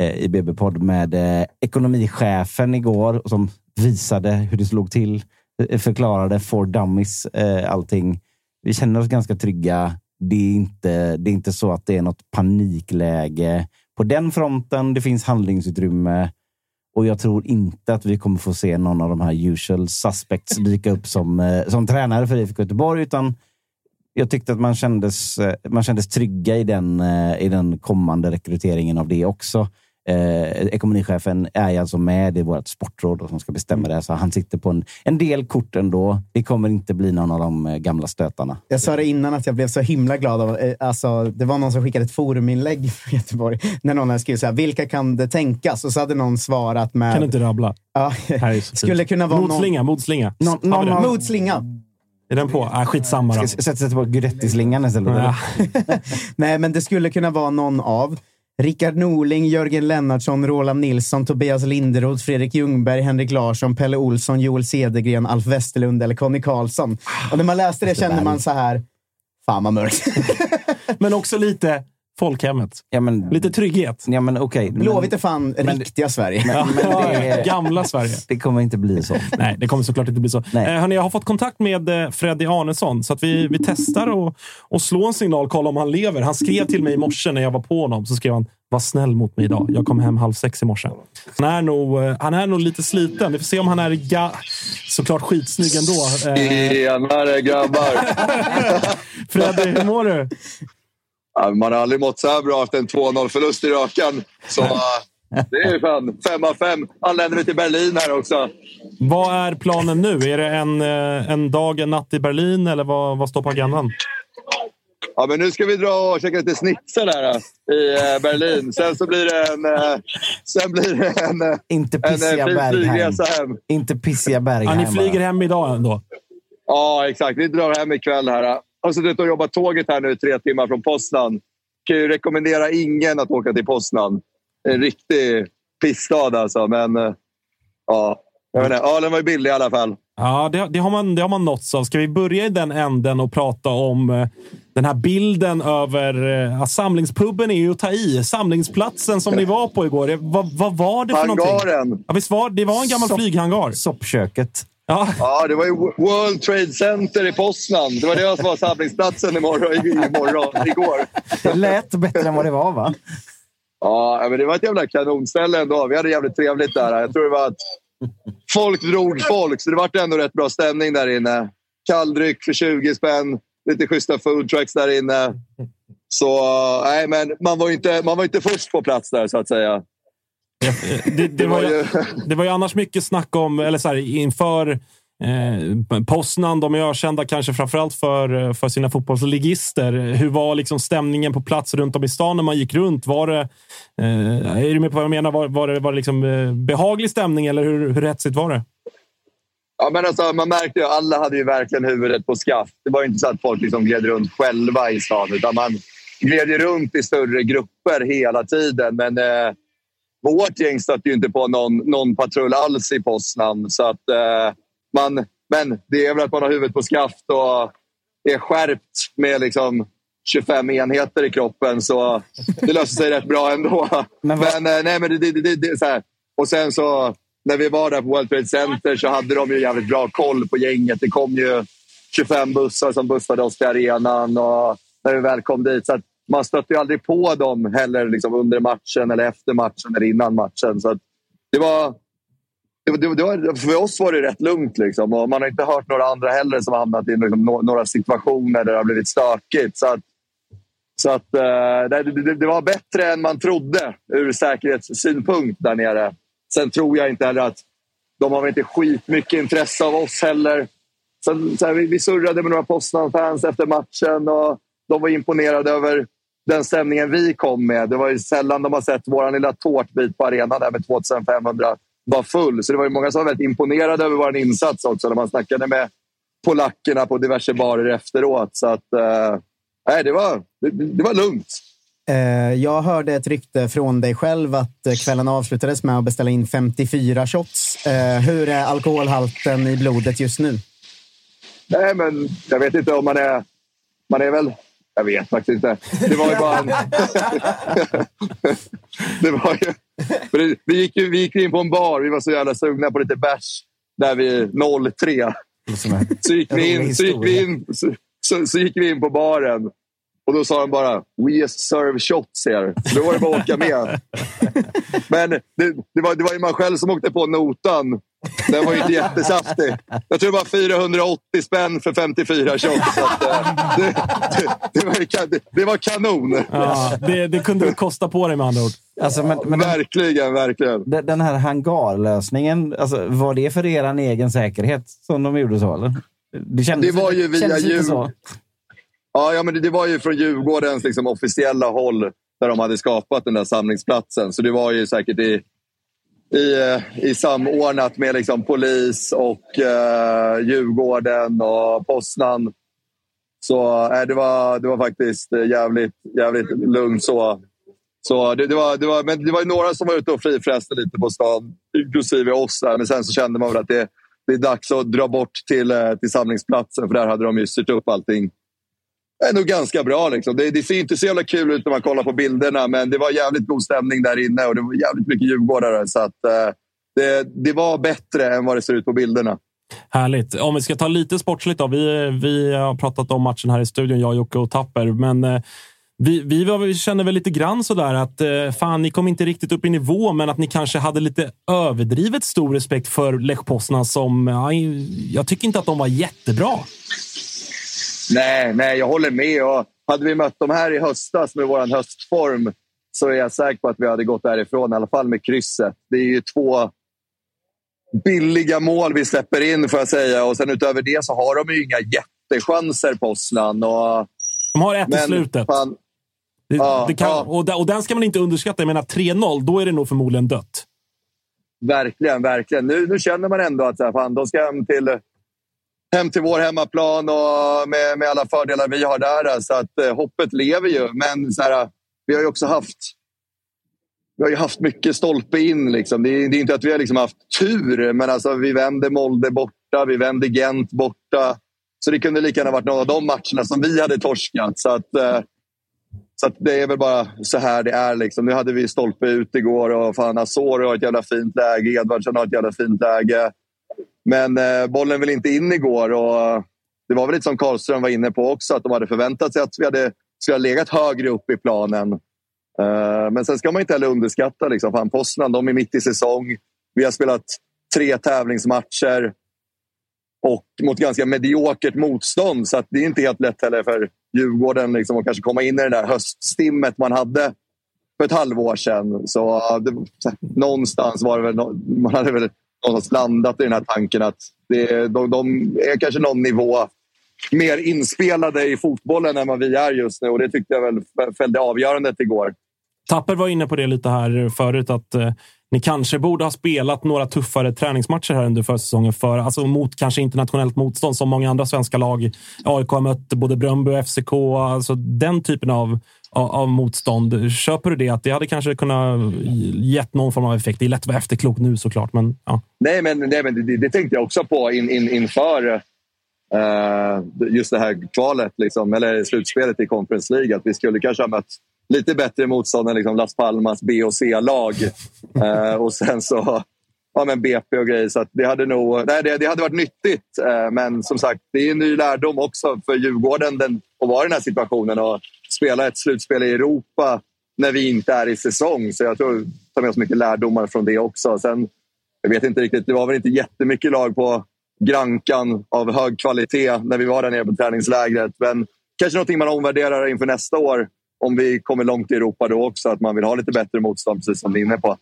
[SPEAKER 4] eh, i BB-podd med eh, ekonomichefen igår som visade hur det slog till. Eh, Förklarade for dummies eh, allting. Vi känner oss ganska trygga. Det är, inte, det är inte så att det är något panikläge på den fronten. Det finns handlingsutrymme. Och jag tror inte att vi kommer få se någon av de här usual suspects dyka upp som, eh, som tränare för IFK Göteborg. Utan jag tyckte att man kändes, eh, man kändes trygga i den, eh, i den kommande rekryteringen av det också. Eh, ekonomichefen är alltså med i vårt sportråd och som ska bestämma det. Så han sitter på en, en del kort ändå. Det kommer inte bli någon av de eh, gamla stötarna.
[SPEAKER 2] Jag sa det innan att jag blev så himla glad av... eh, Alltså, det var någon som skickade ett foruminlägg från Göteborg. När någon hade skrivit så här, vilka kan det tänkas? Och så hade någon svarat med...
[SPEAKER 1] Kan du inte rabbla?
[SPEAKER 2] Ja,
[SPEAKER 1] Här
[SPEAKER 2] skulle kunna vara
[SPEAKER 1] Modslinga,
[SPEAKER 2] någon...
[SPEAKER 1] modslinga.
[SPEAKER 4] Någon-
[SPEAKER 1] Har vi
[SPEAKER 4] någon
[SPEAKER 2] Modslinga.
[SPEAKER 1] Är den på? Ah, skitsamma då.
[SPEAKER 4] Ska sätta sig på Guidetti-slingan istället.
[SPEAKER 1] Ja.
[SPEAKER 2] Nej, men det skulle kunna vara någon av Rickard Norling, Jörgen Lennartsson, Roland Nilsson, Tobias Linderoth, Fredrik Ljungberg, Henrik Larsson, Pelle Olsson, Joel Cedergren, Alf Westerlund eller Conny Karlsson. Och när man läste det kände man så här, fan vad mörkt.
[SPEAKER 1] Men också lite folkhemmet.
[SPEAKER 4] Ja, men,
[SPEAKER 1] Lite trygghet.
[SPEAKER 4] ja, men men-
[SPEAKER 2] Blåvitt är fan riktiga Sverige.
[SPEAKER 4] men, men det,
[SPEAKER 1] Gamla Sverige.
[SPEAKER 4] det kommer inte bli så.
[SPEAKER 1] Nej, det kommer såklart inte bli så.
[SPEAKER 4] Nej.
[SPEAKER 1] Eh, hörni, jag har fått kontakt med eh, Freddy Arnesson, så att vi, vi testar och, och slå en signal, kolla om han lever. Han skrev till mig i morse när jag var på honom, så skrev han var snäll mot mig idag. Jag kom hem halv sex i morse. Han är nog, eh, han är nog lite sliten. Vi får se om han är ga- såklart skitsnygg ändå. Eh,
[SPEAKER 9] Tjenare grabbar!
[SPEAKER 1] Freddy, hur mår du?
[SPEAKER 9] Man har aldrig mått så här bra efter en 2-0-förlust i rakan. Så äh, det är ju fan fem av fem. Anländer vi till Berlin här också.
[SPEAKER 1] Vad är planen nu? Är det en, eh, en dag, en natt i Berlin eller vad, vad står på agendan?
[SPEAKER 9] Ja, men nu ska vi dra och käka lite schnitzel här äh, i Berlin. Sen så blir det en, sen blir det en,
[SPEAKER 4] Inte
[SPEAKER 9] en
[SPEAKER 4] pissiga
[SPEAKER 9] fin
[SPEAKER 4] Bergheim.
[SPEAKER 9] flygresa hem.
[SPEAKER 4] Inte pissiga Bergheim.
[SPEAKER 1] Ja, ni flyger hem idag ändå?
[SPEAKER 9] Ja, exakt. Vi drar hem ikväll här. Jag har suttit och jobbat tåget här nu tre timmar från Poznan. Kan ju rekommendera ingen att åka till Poznan. En riktig pissstad alltså, men äh, ja. Jag vet inte, ölen var ju billig i alla fall.
[SPEAKER 1] Ja, det, det, har man, det har man nåtts av. Ska vi börja i den änden och prata om eh, den här bilden över... Eh, ja, samlingspubben är ju att ta i. Samlingsplatsen som ni var på igår. Vad, vad var det för någonting?
[SPEAKER 9] Hangaren.
[SPEAKER 1] Ja, visst var, det var en gammal
[SPEAKER 4] Sopp-
[SPEAKER 1] flyghangar.
[SPEAKER 4] Soppköket.
[SPEAKER 1] Ja,
[SPEAKER 9] Ja, det var ju World Trade Center i Poznan. Det var det som var samlingsplatsen imorgon, imorgon, igår.
[SPEAKER 4] Det lät bättre än vad det var, va?
[SPEAKER 9] Ja, men det var ett jävla kanonställe ändå. Vi hade jävligt trevligt där. Jag tror det var att folk drog folk, så det var ändå rätt bra stämning där inne. Kalldryck för 20 spänn, lite schyssta foodtrucks där inne. Så nej, men man var ju inte, man var inte först på plats där, så att säga.
[SPEAKER 1] Det, det, var ju, det var ju annars mycket snack om, eller så här, inför eh, Poznan. De är ökända kanske framförallt för, för sina fotbollsligister. Hur var liksom stämningen på plats runt om i stan när man gick runt? Var det, eh, är du med på vad jag menar? Var, var det, var det liksom, eh, behaglig stämning eller hur, hur hetsigt var det?
[SPEAKER 9] Ja, men alltså, man märkte ju alla hade ju verkligen huvudet på skaft. Det var inte så att folk liksom gled runt själva i stan, utan man gled runt i större grupper hela tiden. Men eh, vårt gäng stötte ju inte på någon, någon patrull alls i Poznan. Så att, eh, man, men det är väl att man har huvudet på skaft och är skärpt med liksom 25 enheter i kroppen. Så det löser sig rätt bra ändå.
[SPEAKER 4] Men vad-
[SPEAKER 9] Men, eh, nej, men det, det, det, det, så här. Och sen så när vi var där på World Trade Center så hade de ju jävligt bra koll på gänget. Det kom ju 25 bussar som bussade oss till arenan och när vi väl kom dit. Så man stötte ju aldrig på dem heller liksom under matchen eller efter matchen eller innan matchen. Så att det var... Det, var- det, var- för oss var det rätt lugnt. Liksom. Och man har inte hört några andra heller som har hamnat i liksom, några situationer där det har blivit stökigt. Så att, så att, eh, det, det, det var bättre än man trodde ur säkerhetssynpunkt där nere. Sen tror jag inte heller att de har inte skitmycket intresse av oss heller. Sen, så här, vi, vi surrade med några Poznan-fans efter matchen och de var imponerade över den stämningen vi kom med. Det var ju sällan de har sett vår lilla tårtbit på arenan där med 2500 var full. Så det var ju många som var väldigt imponerade över vår insats också när man snackade med polackerna på diverse barer efteråt. Så att, eh, det, var, det, det var lugnt.
[SPEAKER 2] Eh, Jag hörde ett rykte från dig själv att eh, kvällen avslutades med att beställa in 54 shots. Eh, Hur är alkoholhalten i blodet just nu?
[SPEAKER 9] Nej, men jag vet inte om man är... Man är väl... Jag vet faktiskt inte. Det var ju bara en... det var ju... det- Vi gick, ju, vi gick in på en bar. Vi var så jävla sugna på lite bärs där vid 03. Så gick vi in, så gick vi in, så, så, så gick vi in på baren. Och då sa de bara “We serve shots here”. Då var det bara att åka med. Men det, det, var, det var ju man själv som åkte på notan. Den var ju inte jättesaftig. Jag tror det var 480 spänn för 54 shots. Så att, eh, det, det, det, var, det, var kanon.
[SPEAKER 1] Ja, det, det kunde du kosta på dig med andra ord.
[SPEAKER 4] Alltså, men, men
[SPEAKER 9] verkligen, verkligen.
[SPEAKER 4] Den här hangarlösningen, alltså, var det för er egen säkerhet som de gjorde så? Eller? Det, kändes,
[SPEAKER 9] Det var ju via
[SPEAKER 4] så.
[SPEAKER 9] Ja, ja men det, det var ju från Djurgårdens liksom, officiella håll där de hade skapat den där samlingsplatsen. Så det var ju säkert i, i, eh, i samordnat med liksom, polis och eh, Djurgården och Poznan. Så eh, det, var, det var faktiskt jävligt, jävligt lugnt så. Så det, det, var, det, var, men det var ju några som var ute och frifräste lite på stan, inklusive oss. Där. Men sen så kände man väl att det, det är dags att dra bort till, eh, till samlingsplatsen för där hade de ju styrt upp allting är nog ganska bra. Liksom. Det, det ser inte så jävla kul ut när man kollar på bilderna, men det var jävligt god stämning där inne och det var jävligt mycket djurgårdare. Så att, eh, det, det var bättre än vad det ser ut på bilderna.
[SPEAKER 1] Härligt. Om vi ska ta lite sportsligt då. Vi, vi har pratat om matchen här i studion, jag, Jocke och Tapper. Men eh, vi, vi, var, vi känner väl lite grann sådär att eh, fan, ni kom inte riktigt upp i nivå, men att ni kanske hade lite överdrivet stor respekt för Lech Poznan som... Ja, jag tycker inte att de var jättebra.
[SPEAKER 9] Nej, nej, jag håller med. Och hade vi mött dem här i höstas med vår höstform så är jag säker på att vi hade gått därifrån, i alla fall med krysset. Det är ju två billiga mål vi släpper in, får jag säga. Och sen utöver det så har de ju inga jättechanser, Poznan. Och...
[SPEAKER 1] De har ett i
[SPEAKER 9] Men
[SPEAKER 1] slutet.
[SPEAKER 9] fan,
[SPEAKER 1] Det,
[SPEAKER 9] Ja,
[SPEAKER 1] det kan,
[SPEAKER 9] ja.
[SPEAKER 1] och, den- och den ska man inte underskatta. Jag menar 3-0, då är det nog förmodligen dött.
[SPEAKER 9] Verkligen, verkligen. Nu, nu känner man ändå att så här, fan, de ska hem till, hem till vår hemmaplan och med, med alla fördelar vi har där. Så att eh, hoppet lever ju. Men så här, vi har ju också haft vi har ju haft mycket stolpe in. Liksom. Det, är, det är inte att vi har liksom haft tur, men alltså, vi vände Molde borta, vi vände Gent borta. Så det kunde lika gärna varit någon av de matcherna som vi hade torskat. Så att, eh, så att det är väl bara så här det är. Liksom. Nu hade vi stolpe ut igår och fan Azor har ett jävla fint läge. Edvardsen har ett jävla fint läge. Men eh, bollen vill inte in igår. Och eh, det var väl lite som Karlström var inne på också. Att de hade förväntat sig att vi hade, skulle ha legat högre upp i planen. Eh, men sen ska man inte heller underskatta. Liksom. Fan, Poznan, de är mitt i säsong. Vi har spelat tre tävlingsmatcher och mot ganska mediokert motstånd. Så att det är inte helt lätt heller för Djurgården liksom, att kanske komma in i det där höststimmet man hade för ett halvår sedan. Så, eh, det, någonstans var det väl, man hade väl någonstans landat i den här tanken att det, de, de är kanske någon nivå mer inspelade i fotbollen än vad vi är just nu. Och det tyckte jag väl fällde avgörandet igår.
[SPEAKER 1] Tapper var inne på det lite här förut, att eh, ni kanske borde ha spelat några tuffare träningsmatcher här under försäsongen för, alltså mot kanske internationellt motstånd som många andra svenska lag. AIK har mött både Bröndby och FCK. Alltså den typen av, av, motstånd. Köper du det? Att det hade kanske kunnat gett någon form av effekt? Det är lätt att vara efterklok nu såklart, men ja.
[SPEAKER 9] Nej, men, nej, men det, det tänkte jag också på in, in, inför eh, just det här kvalet, liksom, eller slutspelet i Conference League. Att vi skulle kanske ha mött lite bättre motstånd än liksom Las Palmas B och C-lag. Eh, och sen så ja, men BP och grejer. Så att det, hade nog, nej, det, det hade varit nyttigt. Eh, men som sagt, det är en ny lärdom också för Djurgården den, att vara i den här situationen och spela ett slutspel i Europa när vi inte är i säsong. Så jag tror vi tar med oss mycket lärdomar från det också. Sen, jag vet inte riktigt, det var väl inte jättemycket lag på Grankan av hög kvalitet när vi var där nere på träningslägret. Men kanske någonting man omvärderar inför nästa år om vi kommer långt i Europa då också. Att man vill ha lite bättre motstånd, precis som ni är inne på.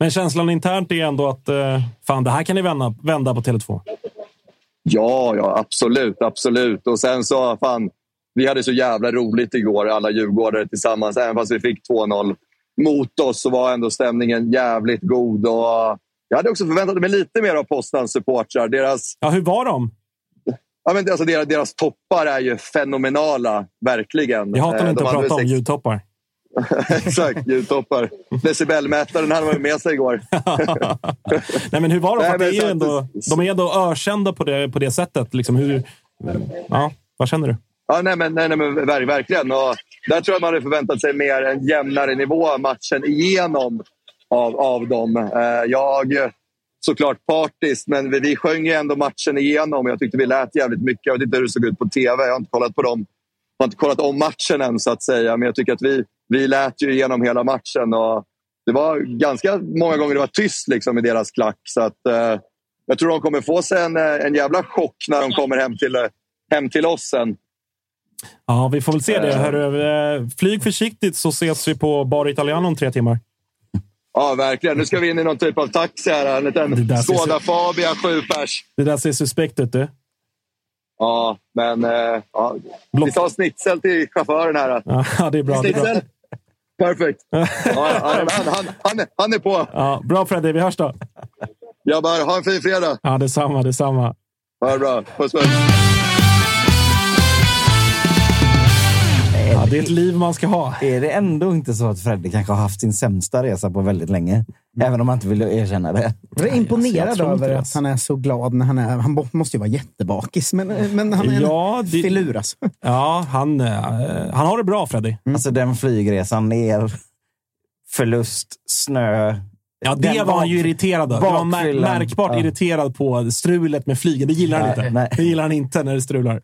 [SPEAKER 1] Men känslan internt är ändå att eh, fan, det här kan ni vända, vända på Tele2.
[SPEAKER 9] Ja, ja, absolut, absolut. Och sen så, fan, vi hade så jävla roligt igår, alla djurgårdare tillsammans. Även fast vi fick 2-0 mot oss så var ändå stämningen jävligt god. Och jag hade också förväntat mig lite mer av Postans supportrar. Deras,
[SPEAKER 1] Ja, hur var de?
[SPEAKER 9] ja, men alltså deras, deras toppar är ju fenomenala, verkligen.
[SPEAKER 1] Jag hatar
[SPEAKER 9] Eh,
[SPEAKER 1] inte
[SPEAKER 9] de
[SPEAKER 1] att prata om ljudtoppar.
[SPEAKER 9] Exakt, ljudtoppar. Decibelmätaren hade man ju med sig igår.
[SPEAKER 1] Nej, men hur var de?
[SPEAKER 9] Nej,
[SPEAKER 1] det är ändå, de är ändå ökända på det, på det sättet. Liksom hur, ja, vad känner du?
[SPEAKER 9] Ja, nej, men, nej, nej, men ver- verkligen. Och där tror jag man hade förväntat sig mer en jämnare nivå matchen igenom av, av dem. Eh, jag såklart partiskt, men vi, vi sjöng ju ändå matchen igenom. Jag tyckte vi lät jävligt mycket. Jag vet inte hur det såg ut på tv. Jag har inte kollat på de har inte kollat om matchen än så att säga, men jag tycker att vi, vi lät ju igenom hela matchen. Och det var ganska många gånger det var tyst liksom, i deras klack. Så att, eh, jag tror de kommer få sig en, eh, en jävla chock när de kommer hem till, eh, hem till oss sen.
[SPEAKER 1] Ja, vi får väl se det. Hörru, eh, flyg försiktigt så ses vi på Bar Italiano om tre timmar.
[SPEAKER 9] Ja, verkligen. Nu ska vi in i någon typ av taxi här. En liten Skoda Fabia, sju pers.
[SPEAKER 1] Det där ser suspekt ut du.
[SPEAKER 9] Ja, men ja. vi tar snitsel till chauffören här.
[SPEAKER 1] Ja, det är bra. Det är bra.
[SPEAKER 9] Snitsel? Perfekt. Ja, han, han, han, han, är, på.
[SPEAKER 1] Ja, bra Freddy, vi hörs då.
[SPEAKER 9] Grabbar, ha en fin fredag.
[SPEAKER 1] Ja, detsamma, detsamma.
[SPEAKER 9] Ha det bra. Puss, puss.
[SPEAKER 1] Det är ett liv man ska ha.
[SPEAKER 4] Är det ändå inte så att Freddy kanske har haft sin sämsta resa på väldigt länge? Även om han inte vill erkänna det.
[SPEAKER 2] Jag är imponerad
[SPEAKER 1] jag
[SPEAKER 2] över att han är så glad när han är... Han måste ju vara jättebakis, men, men han är
[SPEAKER 1] Ja,
[SPEAKER 2] en
[SPEAKER 1] det-
[SPEAKER 2] filuras.
[SPEAKER 1] Ja, han, eh, han har det bra Freddy.
[SPEAKER 4] Alltså den flygresan ner, förlust, snö.
[SPEAKER 1] Ja, det
[SPEAKER 4] Den
[SPEAKER 1] var han ju irriterad av. Det var märkbart
[SPEAKER 4] Ja.
[SPEAKER 1] irriterad på strulet med flygen. Det gillar han
[SPEAKER 4] Nej,
[SPEAKER 1] inte.
[SPEAKER 4] nej.
[SPEAKER 1] Det gillar han inte när det strular.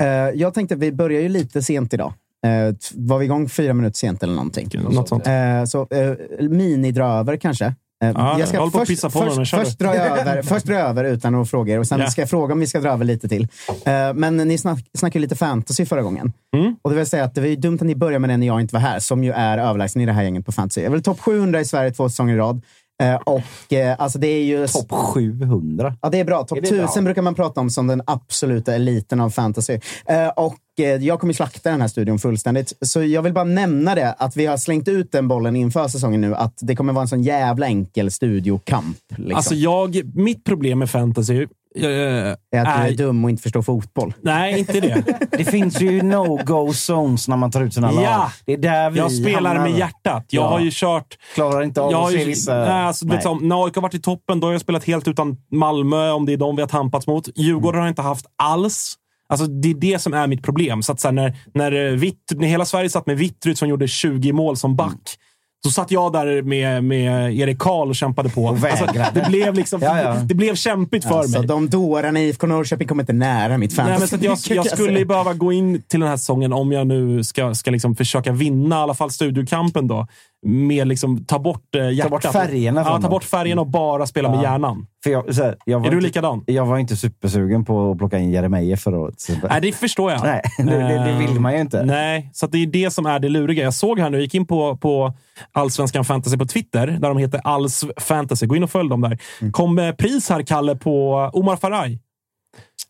[SPEAKER 2] Eh, jag tänkte, vi börjar ju lite sent idag. Uh, var vi igång fyra minuter sent eller någonting?
[SPEAKER 1] Något sånt.
[SPEAKER 2] Eh, så uh, mini-dra över kanske. Eh,
[SPEAKER 1] Ja, jag på att pissa på
[SPEAKER 2] först,
[SPEAKER 1] kör
[SPEAKER 2] först, jag över, först jag över utan att fråga er och sen
[SPEAKER 1] Ja.
[SPEAKER 2] ska jag fråga om vi ska dra över lite till. Eh, men ni snack, snackade lite fantasy förra gången.
[SPEAKER 1] Mm.
[SPEAKER 2] Och det vill säga att det var ju dumt att ni började med den när jag inte var här, som ju är överlägsen i det här gänget på fantasy. Jag väl topp 700 i Sverige två säsonger i rad. Eh, och eh, alltså det är ju...
[SPEAKER 4] Topp 700.
[SPEAKER 2] Ja, det är bra. Topp
[SPEAKER 4] Är det
[SPEAKER 2] 1000
[SPEAKER 4] bra?
[SPEAKER 2] brukar man prata om som den absoluta eliten av fantasy. Eh, och eh, jag kommer slakta den här studion fullständigt. Så jag vill bara nämna det, att vi har slängt ut den bollen inför säsongen nu, att det kommer vara en sån jävla enkel studiokamp. Liksom.
[SPEAKER 1] Alltså jag, mitt problem med fantasy eh,
[SPEAKER 2] är att du är dum och inte förstår fotboll.
[SPEAKER 1] Nej, inte det.
[SPEAKER 4] Det finns ju no-go zones när man tar ut sina lag.
[SPEAKER 1] Ja.
[SPEAKER 4] Det är där vi
[SPEAKER 1] Jag spelar
[SPEAKER 4] hamnar.
[SPEAKER 1] med hjärtat. Jag
[SPEAKER 4] Ja.
[SPEAKER 1] har ju kört...
[SPEAKER 4] Klarar inte av
[SPEAKER 1] Jag
[SPEAKER 4] att se vissa...
[SPEAKER 1] nej, alltså,
[SPEAKER 4] Nej.
[SPEAKER 1] som, när AIK har varit i toppen, då har jag spelat helt utan Malmö, om det är de vi har tampats mot. Djurgården har jag inte haft alls. Alltså, det är det som är mitt problem. Så att, så här, när, när, eh, Vitt, när hela Sverige satt med Vittryd som gjorde 20 mål som back, så satt jag där med, med Erik Karl och kämpade på.
[SPEAKER 4] Och
[SPEAKER 1] alltså, det, blev liksom,
[SPEAKER 4] Ja, ja.
[SPEAKER 1] det blev kämpigt för
[SPEAKER 2] Alltså,
[SPEAKER 1] mig.
[SPEAKER 2] de dårarna i IFK Norrköping kommer inte nära mitt fantasy.
[SPEAKER 1] Nej, men så jag, jag skulle behöva gå in till den här säsongen, om jag nu ska, ska liksom försöka vinna i alla fall studiokampen, då, med liksom, ta bort eh, hjärtat.
[SPEAKER 4] bort färgerna
[SPEAKER 1] Ja, ta bort färgerna och bara spela med
[SPEAKER 4] Ja.
[SPEAKER 1] hjärnan.
[SPEAKER 4] För jag, här, jag var
[SPEAKER 1] Är du
[SPEAKER 4] inte,
[SPEAKER 1] likadan?
[SPEAKER 4] Jag var inte supersugen på att plocka in Jeremejeff förra året.
[SPEAKER 1] Nej, det förstår jag.
[SPEAKER 4] Nej, det, det, det vill man ju inte.
[SPEAKER 1] Nej, så det är det som är det luriga. Jag såg här nu, gick in på, på Allsvenskan Fantasy på Twitter, där de heter Alls Fantasy. Gå in och följ dem där.
[SPEAKER 4] Mm.
[SPEAKER 1] Kom pris här, Kalle, på Omar Faraj.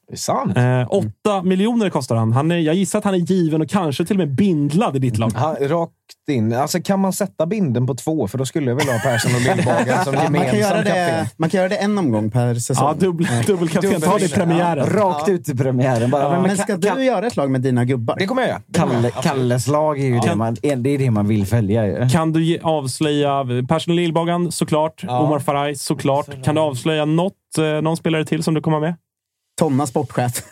[SPEAKER 3] Det är sant.
[SPEAKER 1] Eh, åtta miljoner kostar han. han är, jag gissar att han är given och kanske till och med bindlad i ditt lag.
[SPEAKER 3] Han, rakt in. Alltså, kan man sätta binden på två? För då skulle jag vilja ha Persson och Lindbagen som
[SPEAKER 2] Ja, man, kan
[SPEAKER 3] gemensam
[SPEAKER 2] göra
[SPEAKER 3] kapten.
[SPEAKER 2] det, man kan göra det en omgång per säsong.
[SPEAKER 1] Ja, dubbel, dubbelkapten. Ta det i premiären.
[SPEAKER 4] Rakt ut i premiären. Bara,
[SPEAKER 2] Men,
[SPEAKER 4] men,
[SPEAKER 2] ska
[SPEAKER 4] Ka-
[SPEAKER 2] du göra ett lag med dina gubbar?
[SPEAKER 3] Det kommer jag göra.
[SPEAKER 4] Kalle. Kalles lag är ju det, man, det är det man vill följa. ju.
[SPEAKER 1] Kan du ge, avslöja Persson Lillbagan såklart.
[SPEAKER 3] Ja.
[SPEAKER 1] Omar Faraj såklart. Kan du avslöja något, eh, någon spelare till som du kommer med?
[SPEAKER 2] Tonna sportchef.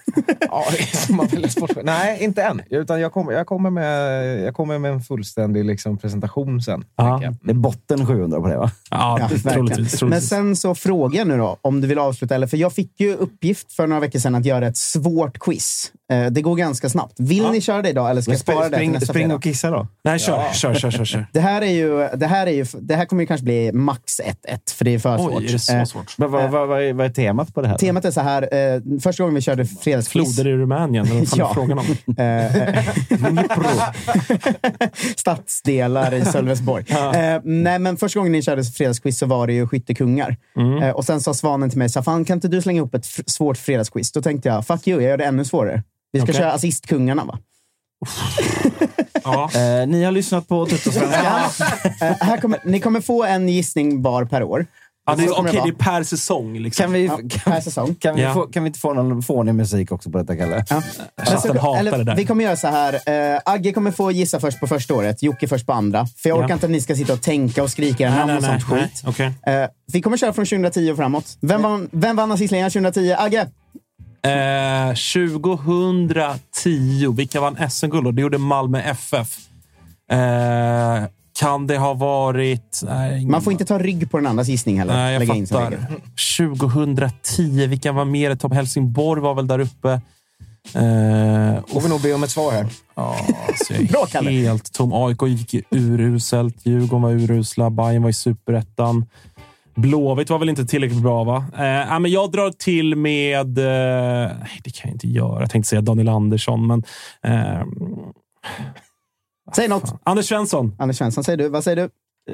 [SPEAKER 3] Ja, det som man väljer sportchef. Nej, inte än. Utan jag kommer, jag kommer, med, jag kommer med en fullständig liksom, presentation sen.
[SPEAKER 1] Ja.
[SPEAKER 4] Det är botten 700 på det va?
[SPEAKER 1] Ja,
[SPEAKER 2] Ja, verkligen.
[SPEAKER 1] troligtvis.
[SPEAKER 2] Men
[SPEAKER 1] troligtvis.
[SPEAKER 2] sen så frågar jag nu då, om du vill avsluta. Eller, för jag fick ju uppgift för några veckor sedan att göra ett svårt quiz. Eh, det går ganska snabbt. Vill ni köra det idag eller ska jag spara det till
[SPEAKER 4] spring,
[SPEAKER 2] nästa
[SPEAKER 4] spring
[SPEAKER 2] fredag?
[SPEAKER 4] och kissa då.
[SPEAKER 1] Nej, kör, kör, kör, kör, kör.
[SPEAKER 2] Det här, är ju, det, här är ju, det här kommer ju kanske bli max 1-1, för det är för svårt.
[SPEAKER 1] Oj, är det så
[SPEAKER 2] Eh,
[SPEAKER 1] svårt?
[SPEAKER 4] Men vad, vad, vad, är, vad är temat på det här?
[SPEAKER 2] Temat är så här, eh, första gången vi körde fredagsquiz.
[SPEAKER 1] Floder i Rumänien, eller vad fan
[SPEAKER 2] Ja.
[SPEAKER 1] är frågan om?
[SPEAKER 2] Eh, Stadsdelar i Sölvesborg. Eh, nej, men första gången ni körde fredagsquiz så var det ju skyttekungar.
[SPEAKER 1] Mm.
[SPEAKER 2] Eh, och sen sa Svanen till mig, så fan kan inte du slänga upp ett f- svårt fredagsquiz? Då tänkte jag, fuck you, jag gör det ännu svårare. Vi ska
[SPEAKER 1] Okej.
[SPEAKER 2] köra assistkungarna va?
[SPEAKER 1] Ja.
[SPEAKER 4] Eh, ni har lyssnat på Tuttosvenskan.
[SPEAKER 2] Eh, här kommer, ni kommer få en gissning var per år.
[SPEAKER 1] Ja, det okej,
[SPEAKER 2] det
[SPEAKER 1] det är per säsong. Liksom.
[SPEAKER 4] Kan vi,
[SPEAKER 2] Ja,
[SPEAKER 4] kan,
[SPEAKER 2] per säsong.
[SPEAKER 4] kan, vi
[SPEAKER 1] Ja.
[SPEAKER 4] få, kan vi inte få någon fånig musik också på detta, Kalle?
[SPEAKER 2] Ja.
[SPEAKER 1] Chatten hatar
[SPEAKER 2] eller,
[SPEAKER 1] det där.
[SPEAKER 2] Vi kommer göra så här. Eh, Agge kommer få gissa först på första året, Jocke först på andra. För jag orkar
[SPEAKER 1] Ja.
[SPEAKER 2] inte att ni ska sitta och tänka och skrika era namn och
[SPEAKER 1] nej.
[SPEAKER 2] sånt
[SPEAKER 1] nej.
[SPEAKER 2] skit.
[SPEAKER 1] Okej.
[SPEAKER 2] Eh, vi kommer köra från 2010 och framåt. Vem vann, vem vann assistligan 2010? Agge?
[SPEAKER 1] Eh, 2010, vilka vann SM-guld? Det gjorde Malmö FF. Eh, kan det ha varit... Nej, ingen-
[SPEAKER 2] Man får inte ta rygg på den andras gissning heller.
[SPEAKER 1] Nej, jag
[SPEAKER 2] Lägga
[SPEAKER 1] fattar.
[SPEAKER 2] regel.
[SPEAKER 1] 2010, vilka var mer? Top Helsingborg var väl där uppe. Eh,
[SPEAKER 3] Får vi nog be om ett svar här.
[SPEAKER 1] Ja, alltså jag är
[SPEAKER 2] Bra, Kalle.
[SPEAKER 1] helt tom. AIK gick uruselt. Djurgården var urusla. Bayern var i superettan. Blåvitt var väl inte tillräckligt bra, va? Eh, ja, men jag drar till med... Eh, nej, det kan jag inte göra. Jag tänkte säga Daniel Andersson, men... Eh,
[SPEAKER 2] Säg något.
[SPEAKER 1] Anders Svensson.
[SPEAKER 2] Anders Svensson säger du. Vad säger du?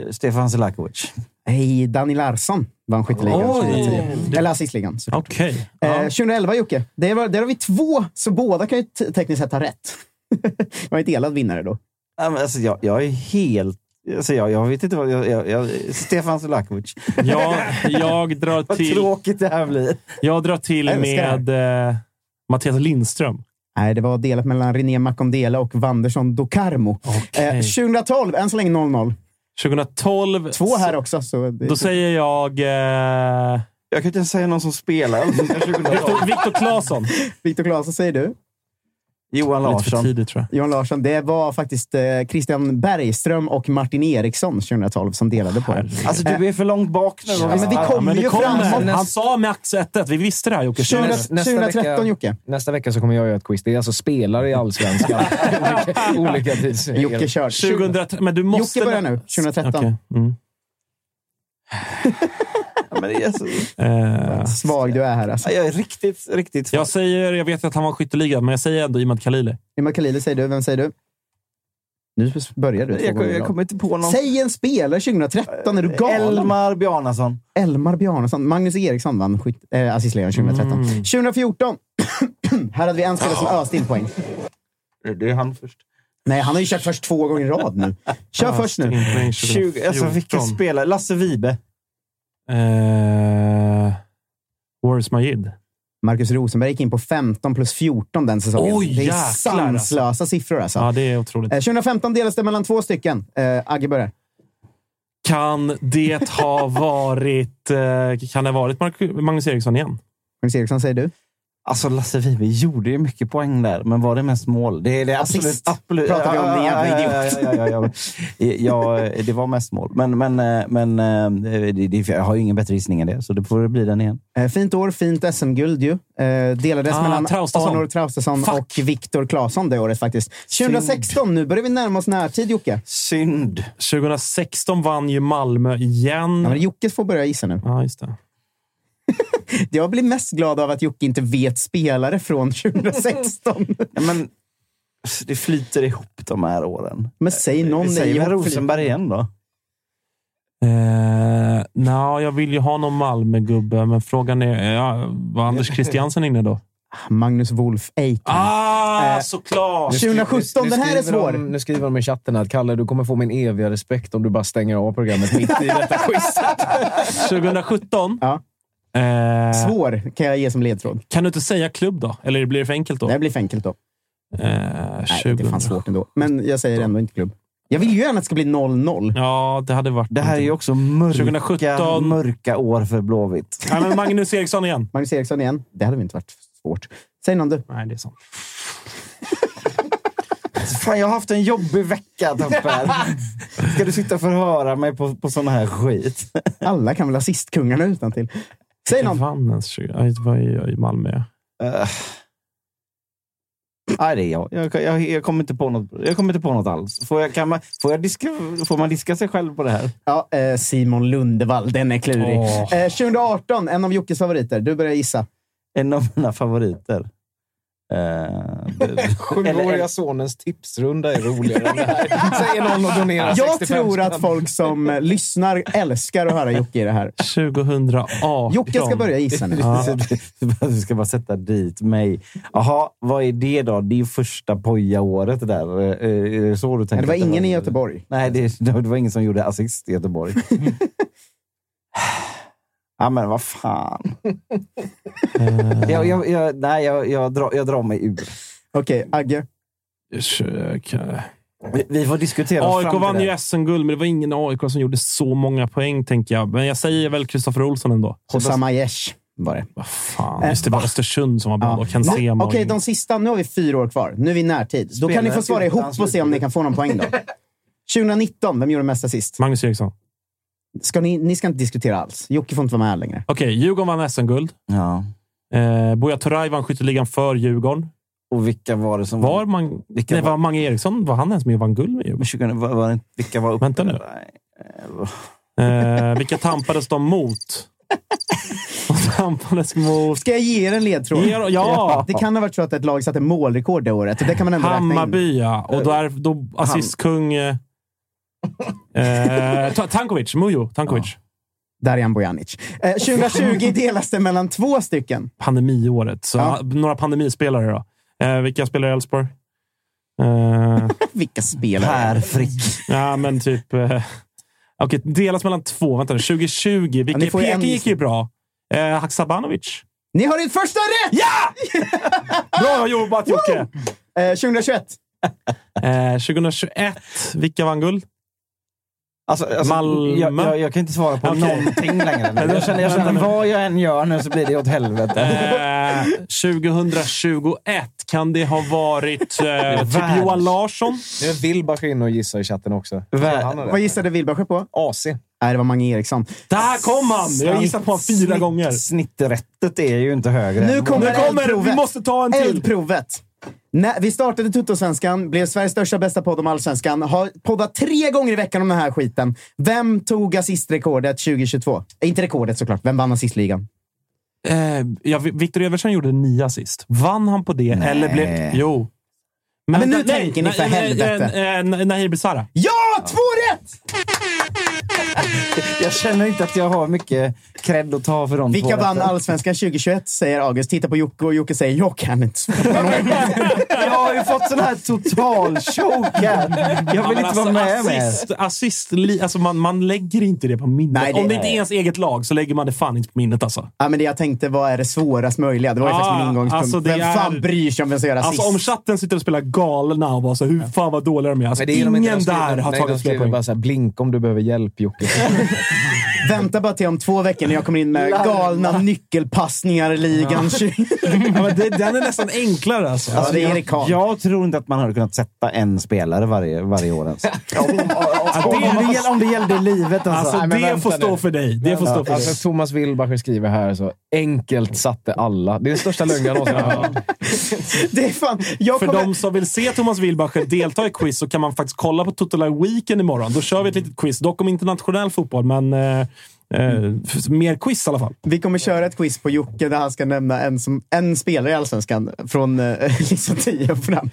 [SPEAKER 4] Eh, Stefan Selakovic.
[SPEAKER 2] Hej, Dani Larsson vann skytteligan
[SPEAKER 1] Oj.
[SPEAKER 2] 2010. Eller assistligan. såklart.
[SPEAKER 1] Okej.
[SPEAKER 2] Eh,
[SPEAKER 1] Ja.
[SPEAKER 2] 2011 Jocke. Det var, där har vi två, så båda kan ju te- tekniskt sett ha rätt. det var en delad vinnare då.
[SPEAKER 4] Ja, men Alltså, jag, jag är helt... Alltså, jag, jag vet inte vad... Jag, jag, jag, Stefan Selakovic.
[SPEAKER 1] Jag, jag, drar
[SPEAKER 4] Vad
[SPEAKER 1] till,
[SPEAKER 4] tråkigt det här blir.
[SPEAKER 1] jag drar till med eh, Mattias Lindström.
[SPEAKER 2] Nej, det var delat mellan René Makondela och Wanderson Dokarmo.
[SPEAKER 1] Okej.
[SPEAKER 2] Eh, 2012, än så länge 0-0.
[SPEAKER 1] 2012.
[SPEAKER 2] Två här också. Så det,
[SPEAKER 1] Då säger jag eh,
[SPEAKER 4] Jag kan inte säga någon som spelar.
[SPEAKER 1] Viktor Claesson.
[SPEAKER 2] Viktor Claesson säger du.
[SPEAKER 4] Johan
[SPEAKER 1] Lite för
[SPEAKER 4] Larsson.
[SPEAKER 1] tidigt, tror jag.
[SPEAKER 2] Johan Larsson. Det var faktiskt eh, Christian Bergström och Martin Eriksson 2012 som delade på det.
[SPEAKER 4] Alltså, du är för långt bak nu.
[SPEAKER 2] Ja, men vi
[SPEAKER 1] Ja,
[SPEAKER 2] kommer ju
[SPEAKER 1] kommer.
[SPEAKER 2] framåt.
[SPEAKER 1] Han sa max 1 Vi visste det här, Jocke.
[SPEAKER 2] 20,
[SPEAKER 3] Nästa- nästa
[SPEAKER 2] 2013
[SPEAKER 3] vecka-
[SPEAKER 2] Jocke.
[SPEAKER 3] Nästa vecka så kommer jag göra ett quiz. Det är alltså spelare i Allsvenskan. olika, olika tids...
[SPEAKER 2] Jocke kör.
[SPEAKER 1] 2013. Men du måste...
[SPEAKER 2] Jocke börjar nu. 2013.
[SPEAKER 1] Okej. Mm.
[SPEAKER 4] Ja, men det är så...
[SPEAKER 1] Eh,
[SPEAKER 2] Svag du är här alltså.
[SPEAKER 4] Ja, Jag är riktigt, riktigt svag.
[SPEAKER 1] jag säger, jag vet att han var skytteligan, men jag säger ändå Imad Khalili.
[SPEAKER 2] Imad Khalili säger du. Vem säger du? Nu börjar du.
[SPEAKER 4] jag, jag
[SPEAKER 2] rad.
[SPEAKER 4] kommer inte på någon.
[SPEAKER 2] Säg en spelare 2013. Är du galen?
[SPEAKER 4] Elmar Bjarnason.
[SPEAKER 2] Elmar Bjarnason. Magnus Eriksson vann äh, assistligan 2013.
[SPEAKER 1] Mm.
[SPEAKER 2] 2014. här hade vi en spelare som öste in poäng.
[SPEAKER 4] Det är han först.
[SPEAKER 2] Nej, han har ju kört först två gånger i rad nu. Kör först nu.
[SPEAKER 4] 20, alltså, vilken spelare? Lasse Vibe.
[SPEAKER 1] Eh, Waris Majid.
[SPEAKER 2] Marcus Rosenberg gick in på 15 plus 14 den säsongen.
[SPEAKER 1] Oj,
[SPEAKER 2] det är
[SPEAKER 1] jäklar,
[SPEAKER 2] sanslösa
[SPEAKER 1] alltså.
[SPEAKER 2] siffror alltså.
[SPEAKER 1] Ja, det är otroligt.
[SPEAKER 2] Eh, 2015 delades det mellan två stycken. Eh, Agge börjar.
[SPEAKER 1] Kan det ha varit, eh, kan det ha varit Magnus Eriksson igen?
[SPEAKER 2] Magnus Eriksson säger du.
[SPEAKER 4] Alltså Lasse Vibe gjorde ju mycket poäng där, men var det mest mål? Det är det absolut.
[SPEAKER 2] Assist
[SPEAKER 4] absolut.
[SPEAKER 2] pratar vi om, din jävla idiot.
[SPEAKER 4] Ja, ja, ja, ja, ja, det var mest mål. Men, men, eh, men eh, det, det, jag har ju ingen bättre gissning än det, så det får bli den igen.
[SPEAKER 2] Eh, fint år, fint SM-guld ju. Delades
[SPEAKER 1] Ah,
[SPEAKER 2] mellan
[SPEAKER 1] Traustason.
[SPEAKER 2] Arnor Traustason
[SPEAKER 1] Fuck.
[SPEAKER 2] och Viktor Claesson det året faktiskt. 2016, nu börjar vi närma oss närtid Jocke.
[SPEAKER 4] Synd.
[SPEAKER 1] 2016 vann ju Malmö igen.
[SPEAKER 2] Ja, men Jocke får börja gissa nu.
[SPEAKER 1] Ja, just det.
[SPEAKER 2] Jag blir mest glad av att Jocke inte vet spelare från 2016.
[SPEAKER 4] Ja, men, det flyter ihop de här åren.
[SPEAKER 2] Men säg någon
[SPEAKER 4] Vi säger Rosenberg igen då?
[SPEAKER 1] Eh, Nja, jag vill ju ha någon Malmö-gubbe, men frågan är... Ja, var Anders Christiansen inne då?
[SPEAKER 2] Magnus Wolf Eiken.
[SPEAKER 1] Ah,
[SPEAKER 2] Eh,
[SPEAKER 1] såklart!
[SPEAKER 2] 2017, den här är svår.
[SPEAKER 3] De, nu skriver de i chatten att Kalle, du kommer få min eviga respekt om du bara stänger av programmet mitt i detta quiz.
[SPEAKER 1] 2017?
[SPEAKER 2] Ja.
[SPEAKER 1] Eh,
[SPEAKER 2] Svår kan jag ge som ledtråd.
[SPEAKER 1] kan du inte säga klubb då? Eller blir det för enkelt då?
[SPEAKER 2] Det blir för enkelt då.
[SPEAKER 1] Eh,
[SPEAKER 2] Nej,
[SPEAKER 1] 20.
[SPEAKER 2] det är fan svårt ändå. Men jag säger ändå inte klubb. Jag vill ju gärna att det ska bli 0-0.
[SPEAKER 1] Ja, det hade varit...
[SPEAKER 4] Det här är ju också mörka,
[SPEAKER 1] 2017.
[SPEAKER 4] mörka år för Blåvitt.
[SPEAKER 1] Nej, men Magnus Eriksson igen.
[SPEAKER 2] Magnus Eriksson igen. Det hade väl inte varit svårt. Säg någon du.
[SPEAKER 1] Nej, det är sant.
[SPEAKER 4] Fan, jag har haft en jobbig vecka, Topper. Ska du sitta och förhöra mig på, på sån här skit?
[SPEAKER 2] Alla kan väl assistkungarna utan till. Säg någon.
[SPEAKER 1] vann ens 20? Ja, Det var i, Malmö.
[SPEAKER 4] Uh, nej, det är jag. Jag, jag. jag kommer inte på något, jag kommer inte på något alls. Får, jag, kan man, får, jag diska, får man diska sig själv på det här?
[SPEAKER 2] Ja, eh, Simon Lundevall. Den är klurig.
[SPEAKER 1] Åh.
[SPEAKER 2] Eh, 2018, en av Jockes favoriter. Du börjar gissa.
[SPEAKER 4] En av mina favoriter. Uh,
[SPEAKER 3] Sjuåriga sonens tipsrunda är roligare än det här. Säger någon och donerar
[SPEAKER 2] Jag
[SPEAKER 3] 65
[SPEAKER 2] tror att folk som eh, lyssnar älskar att höra Jocke i det här.
[SPEAKER 1] 2018.
[SPEAKER 2] Jocke ska börja gissa nu.
[SPEAKER 1] Ja.
[SPEAKER 4] Du ska bara sätta dit mig. Jaha, vad är det då? Det är första poja-året där. Eh, Är det så du tänker?
[SPEAKER 2] Det var ingen i Göteborg.
[SPEAKER 4] Nej, det, det var ingen som gjorde assist i Göteborg. Ja, men vad fan. Jag, jag, jag, nej, jag, jag, drar, jag drar mig ur.
[SPEAKER 2] Okej, Agge.
[SPEAKER 4] Vi, vi får diskutera oss
[SPEAKER 1] AIK
[SPEAKER 4] fram till
[SPEAKER 1] vann
[SPEAKER 4] det.
[SPEAKER 1] ju SM-guld, men det var ingen AIK som gjorde så många poäng, tänker jag. Men jag säger väl Kristoffer Olsson ändå.
[SPEAKER 2] Hossam Aiesh var det.
[SPEAKER 1] Vad fan,
[SPEAKER 2] Eh,
[SPEAKER 1] just det var
[SPEAKER 2] va?
[SPEAKER 1] Östersund som var bra
[SPEAKER 2] Ja. Nu-
[SPEAKER 1] Sema.
[SPEAKER 2] Okej, de sista. Nu har vi fyra år kvar. Nu är vi i närtid. Då kan ni få svara ihop och se om ni kan få någon poäng då. 2019, vem gjorde mest assist?
[SPEAKER 1] Magnus Eriksson.
[SPEAKER 2] Ska ni, ni ska inte diskutera alls. Jocke får inte vara med längre.
[SPEAKER 1] Okej, Djurgården vann SM-guld.
[SPEAKER 4] Ja.
[SPEAKER 1] Eh, Buya Turay vann skytteligan för Djurgården.
[SPEAKER 4] Och vilka var det som
[SPEAKER 1] Var man,
[SPEAKER 4] Vilka
[SPEAKER 1] nej,
[SPEAKER 4] var-
[SPEAKER 1] var Mange Eriksson, var han ens med och vann guld med Djurgården?
[SPEAKER 4] 20, var, var vilka var uppe?
[SPEAKER 1] Vänta nu.
[SPEAKER 4] Eh,
[SPEAKER 1] Eh, vilka tampades de mot? Tampades mot
[SPEAKER 2] Ska jag ge er en ledtråd?
[SPEAKER 1] Ja, ja.
[SPEAKER 2] Det kan ha varit så att ett lag satte målrekord det året. Det kan man ändå räkna in.
[SPEAKER 1] Hammarby, ja. Och då är då assistkung... Eh, eh, Ta- Tankovic. Mujo Tankovic.
[SPEAKER 2] Darijan Bojanic. Eh, 2020 delas det mellan två stycken.
[SPEAKER 1] Pandemiåret. Så,
[SPEAKER 2] Ja.
[SPEAKER 1] Några pandemispelare då. Eh, vilka spelar i Elfsborg? Eh,
[SPEAKER 2] Vilka spelare?
[SPEAKER 4] Per Frick.
[SPEAKER 1] ja, men typ... Eh, Okej, delas mellan två. Vänta nu. 2020.
[SPEAKER 2] Ja, ni
[SPEAKER 1] Vilka,
[SPEAKER 2] en
[SPEAKER 1] Peking gick ju bra. Eh, Haksabanovic.
[SPEAKER 2] Ni har ert första rätt!
[SPEAKER 1] Ja! Bra jobbat Jocke!
[SPEAKER 2] Eh, 2021.
[SPEAKER 1] Eh, 2021. Vilka vann guld?
[SPEAKER 4] Alltså, alltså,
[SPEAKER 1] Malmö?
[SPEAKER 4] Jag, jag, jag kan inte svara på
[SPEAKER 1] Okej.
[SPEAKER 4] någonting längre. Jag känner, jag känner vad jag än gör nu så blir det åt helvete.
[SPEAKER 1] Eh, 2021 kan det ha varit eh, typ. Johan Larsson.
[SPEAKER 3] Nu vill bara in och gissa i chatten också.
[SPEAKER 4] Vä-
[SPEAKER 3] Han har
[SPEAKER 2] Vad gissade Wilbacher på?
[SPEAKER 3] AC.
[SPEAKER 2] Nej, det var Mange Eriksson.
[SPEAKER 1] Där kom han! Jag har gissat på honom fyra
[SPEAKER 4] Snitt-
[SPEAKER 1] gånger.
[SPEAKER 4] Snitträttet är ju inte högre.
[SPEAKER 2] Nu kommer,
[SPEAKER 1] Nu kommer. Vi måste ta en till.
[SPEAKER 2] Eldprovet. När vi startade Tuttosvenskan, blev Sveriges största bästa podd om allsvenskan, har poddat tre gånger i veckan om den här skiten. Vem tog assistrekordet 2022? Eh, inte rekordet såklart. Vem vann assistligan?
[SPEAKER 1] Eh, ja, Vi- Victor Eversen gjorde nio assist. Vann han på det? Eller blev... Jo.
[SPEAKER 2] men nu
[SPEAKER 1] nej,
[SPEAKER 2] tänker ni
[SPEAKER 1] nej,
[SPEAKER 2] för
[SPEAKER 1] nej,
[SPEAKER 2] helvete.
[SPEAKER 1] eh, eh, Nahir Besara.
[SPEAKER 2] Ja! Två rätt!
[SPEAKER 4] Jag känner inte att jag har mycket cred att ta för de
[SPEAKER 2] Vilka
[SPEAKER 4] två
[SPEAKER 2] vann
[SPEAKER 4] rätten.
[SPEAKER 2] allsvenskan 2021? Säger August. Titta på Jocke och Jocke säger jag kan inte.
[SPEAKER 4] Jag har ju fått sån här total choke här. Jag vill
[SPEAKER 1] men
[SPEAKER 4] inte vara med mer.
[SPEAKER 1] assist, assist, li, alltså man, man lägger inte det på minnet.
[SPEAKER 2] Nej, det-
[SPEAKER 1] Om det inte är ens eget lag så lägger man det fan inte på minnet. Alltså.
[SPEAKER 2] Ja, men det jag tänkte, vad är det svårast möjliga? Det var ju
[SPEAKER 1] Ah,
[SPEAKER 2] faktiskt min ingångspunkt.
[SPEAKER 1] alltså, det
[SPEAKER 2] Vem
[SPEAKER 1] är-
[SPEAKER 2] fan bryr sig om vem som gör assist?
[SPEAKER 1] Alltså om chatten sitter och spelar galna och bara så hur fan vad dåliga de är. Alltså,
[SPEAKER 3] det är
[SPEAKER 1] ingen
[SPEAKER 3] de
[SPEAKER 1] där har tagit fler poäng.
[SPEAKER 3] bara så här, blink om du behöver hjälp Jocke.
[SPEAKER 2] Vänta bara till om två veckor när jag kommer in med galna nyckelpassningar-ligan.
[SPEAKER 1] Ja, men det, den är nästan enklare alltså.
[SPEAKER 2] Ja, det är Karl.
[SPEAKER 4] Jag tror inte att man hade kunnat sätta en spelare varje, varje år ens. om, om, om, det, gäll- om det gällde livet alltså.
[SPEAKER 1] Alltså, det får stå
[SPEAKER 3] nu.
[SPEAKER 1] för dig. Det får stå för dig.
[SPEAKER 3] Alltså, Thomas Wilbacher skriver här så enkelt satte alla. Det är den största lögnen jag någonsin har hört.
[SPEAKER 2] Det är fan... Jag
[SPEAKER 1] För
[SPEAKER 2] kommer...
[SPEAKER 1] de som vill se Thomas Wilbacher delta i quiz så kan man faktiskt kolla på Total Weekend imorgon. Då kör vi ett litet quiz. Dock om internationell fotboll, men f- mer quiz i alla fall.
[SPEAKER 2] Vi kommer köra ett quiz på Jocke där han ska nämna en, som, en spelare i Allsvenskan från eh, liksom 10 och framåt.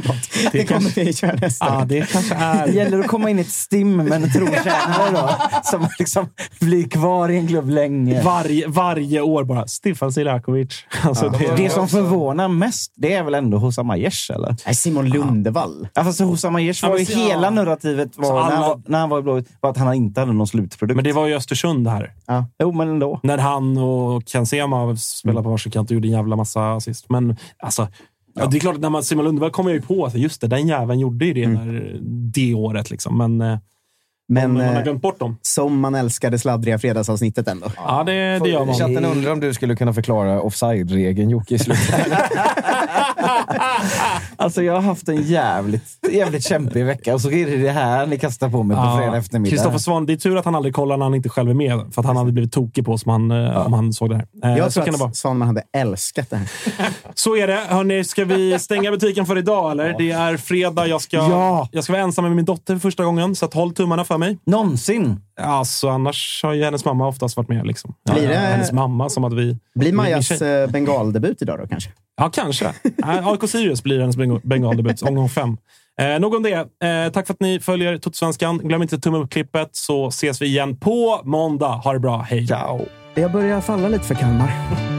[SPEAKER 2] Det, kommer
[SPEAKER 1] kanske-
[SPEAKER 2] vi köra nästa
[SPEAKER 1] Ja, det kanske
[SPEAKER 4] Det
[SPEAKER 1] är...
[SPEAKER 4] gäller att komma in i ett stim med en trotjänare då. Som liksom blir kvar i en klubb länge.
[SPEAKER 1] Varje, varje år bara. Stefan Silakovic. Alltså, det,
[SPEAKER 4] Det som förvånar mest, det är väl ändå Hosam Aiesh, eller?
[SPEAKER 2] Nej, Simon Lundevall.
[SPEAKER 4] Ja, fast Hosam Aiesh
[SPEAKER 1] Ja,
[SPEAKER 4] var ju
[SPEAKER 1] så-
[SPEAKER 4] hela
[SPEAKER 1] ja.
[SPEAKER 4] narrativet var,
[SPEAKER 1] alla-
[SPEAKER 4] när, han var, när han var i Blåvitt var att han inte hade någon slutprodukt.
[SPEAKER 1] men det var ju Östersund det här.
[SPEAKER 4] Jo, men ändå.
[SPEAKER 1] När han och Ken Sema spelade på varsin kant och gjorde en jävla massa assist. Men alltså, ja. det är klart att när man Simon Lundevall kommer jag ju på att just det, den jäveln gjorde ju det när, det året. Liksom. Men, eh,
[SPEAKER 2] Men
[SPEAKER 1] man har
[SPEAKER 2] eh,
[SPEAKER 1] glömt bort dem.
[SPEAKER 2] som man älskade sladdriga fredagsavsnittet ändå.
[SPEAKER 1] Ja, det, det gör man.
[SPEAKER 3] Chatten undrar om du skulle kunna förklara offside-regeln Jocke i slutet.
[SPEAKER 4] Alltså, jag har haft en jävligt, jävligt kämpig vecka och så är det det här ni kastar på mig på fredag eftermiddag.
[SPEAKER 1] Kristoffer Svan, det är tur att han aldrig kollar när han inte själv är med. För att han hade blivit tokig på oss om han, eh, om han såg det här. Eh,
[SPEAKER 2] Jag
[SPEAKER 1] så
[SPEAKER 2] tror
[SPEAKER 1] kan det vara.
[SPEAKER 2] att Svanman hade älskat det här.
[SPEAKER 1] Så är det. Hörrni, ska vi stänga butiken för idag eller? Det är fredag. Jag ska,
[SPEAKER 4] Ja.
[SPEAKER 1] jag ska vara ensam med min dotter för första gången, så att håll tummarna för mig.
[SPEAKER 4] Någonsin?
[SPEAKER 1] Alltså, annars har ju hennes mamma oftast varit med. Liksom. Ja,
[SPEAKER 2] Blir det-
[SPEAKER 1] Hennes mamma, som att vi...
[SPEAKER 2] Blir Majas eh, bengaldebut idag då kanske?
[SPEAKER 1] Ja, kanske. AIK Sirius blir hennes bengaldebut, omgång fem. Eh, nog om det. Eh, tack för att ni följer Totosvenskan. Glöm inte att tumma upp klippet så ses vi igen på måndag. Ha det bra. Hej!
[SPEAKER 4] Ciao.
[SPEAKER 2] Jag börjar falla lite för Kalmar.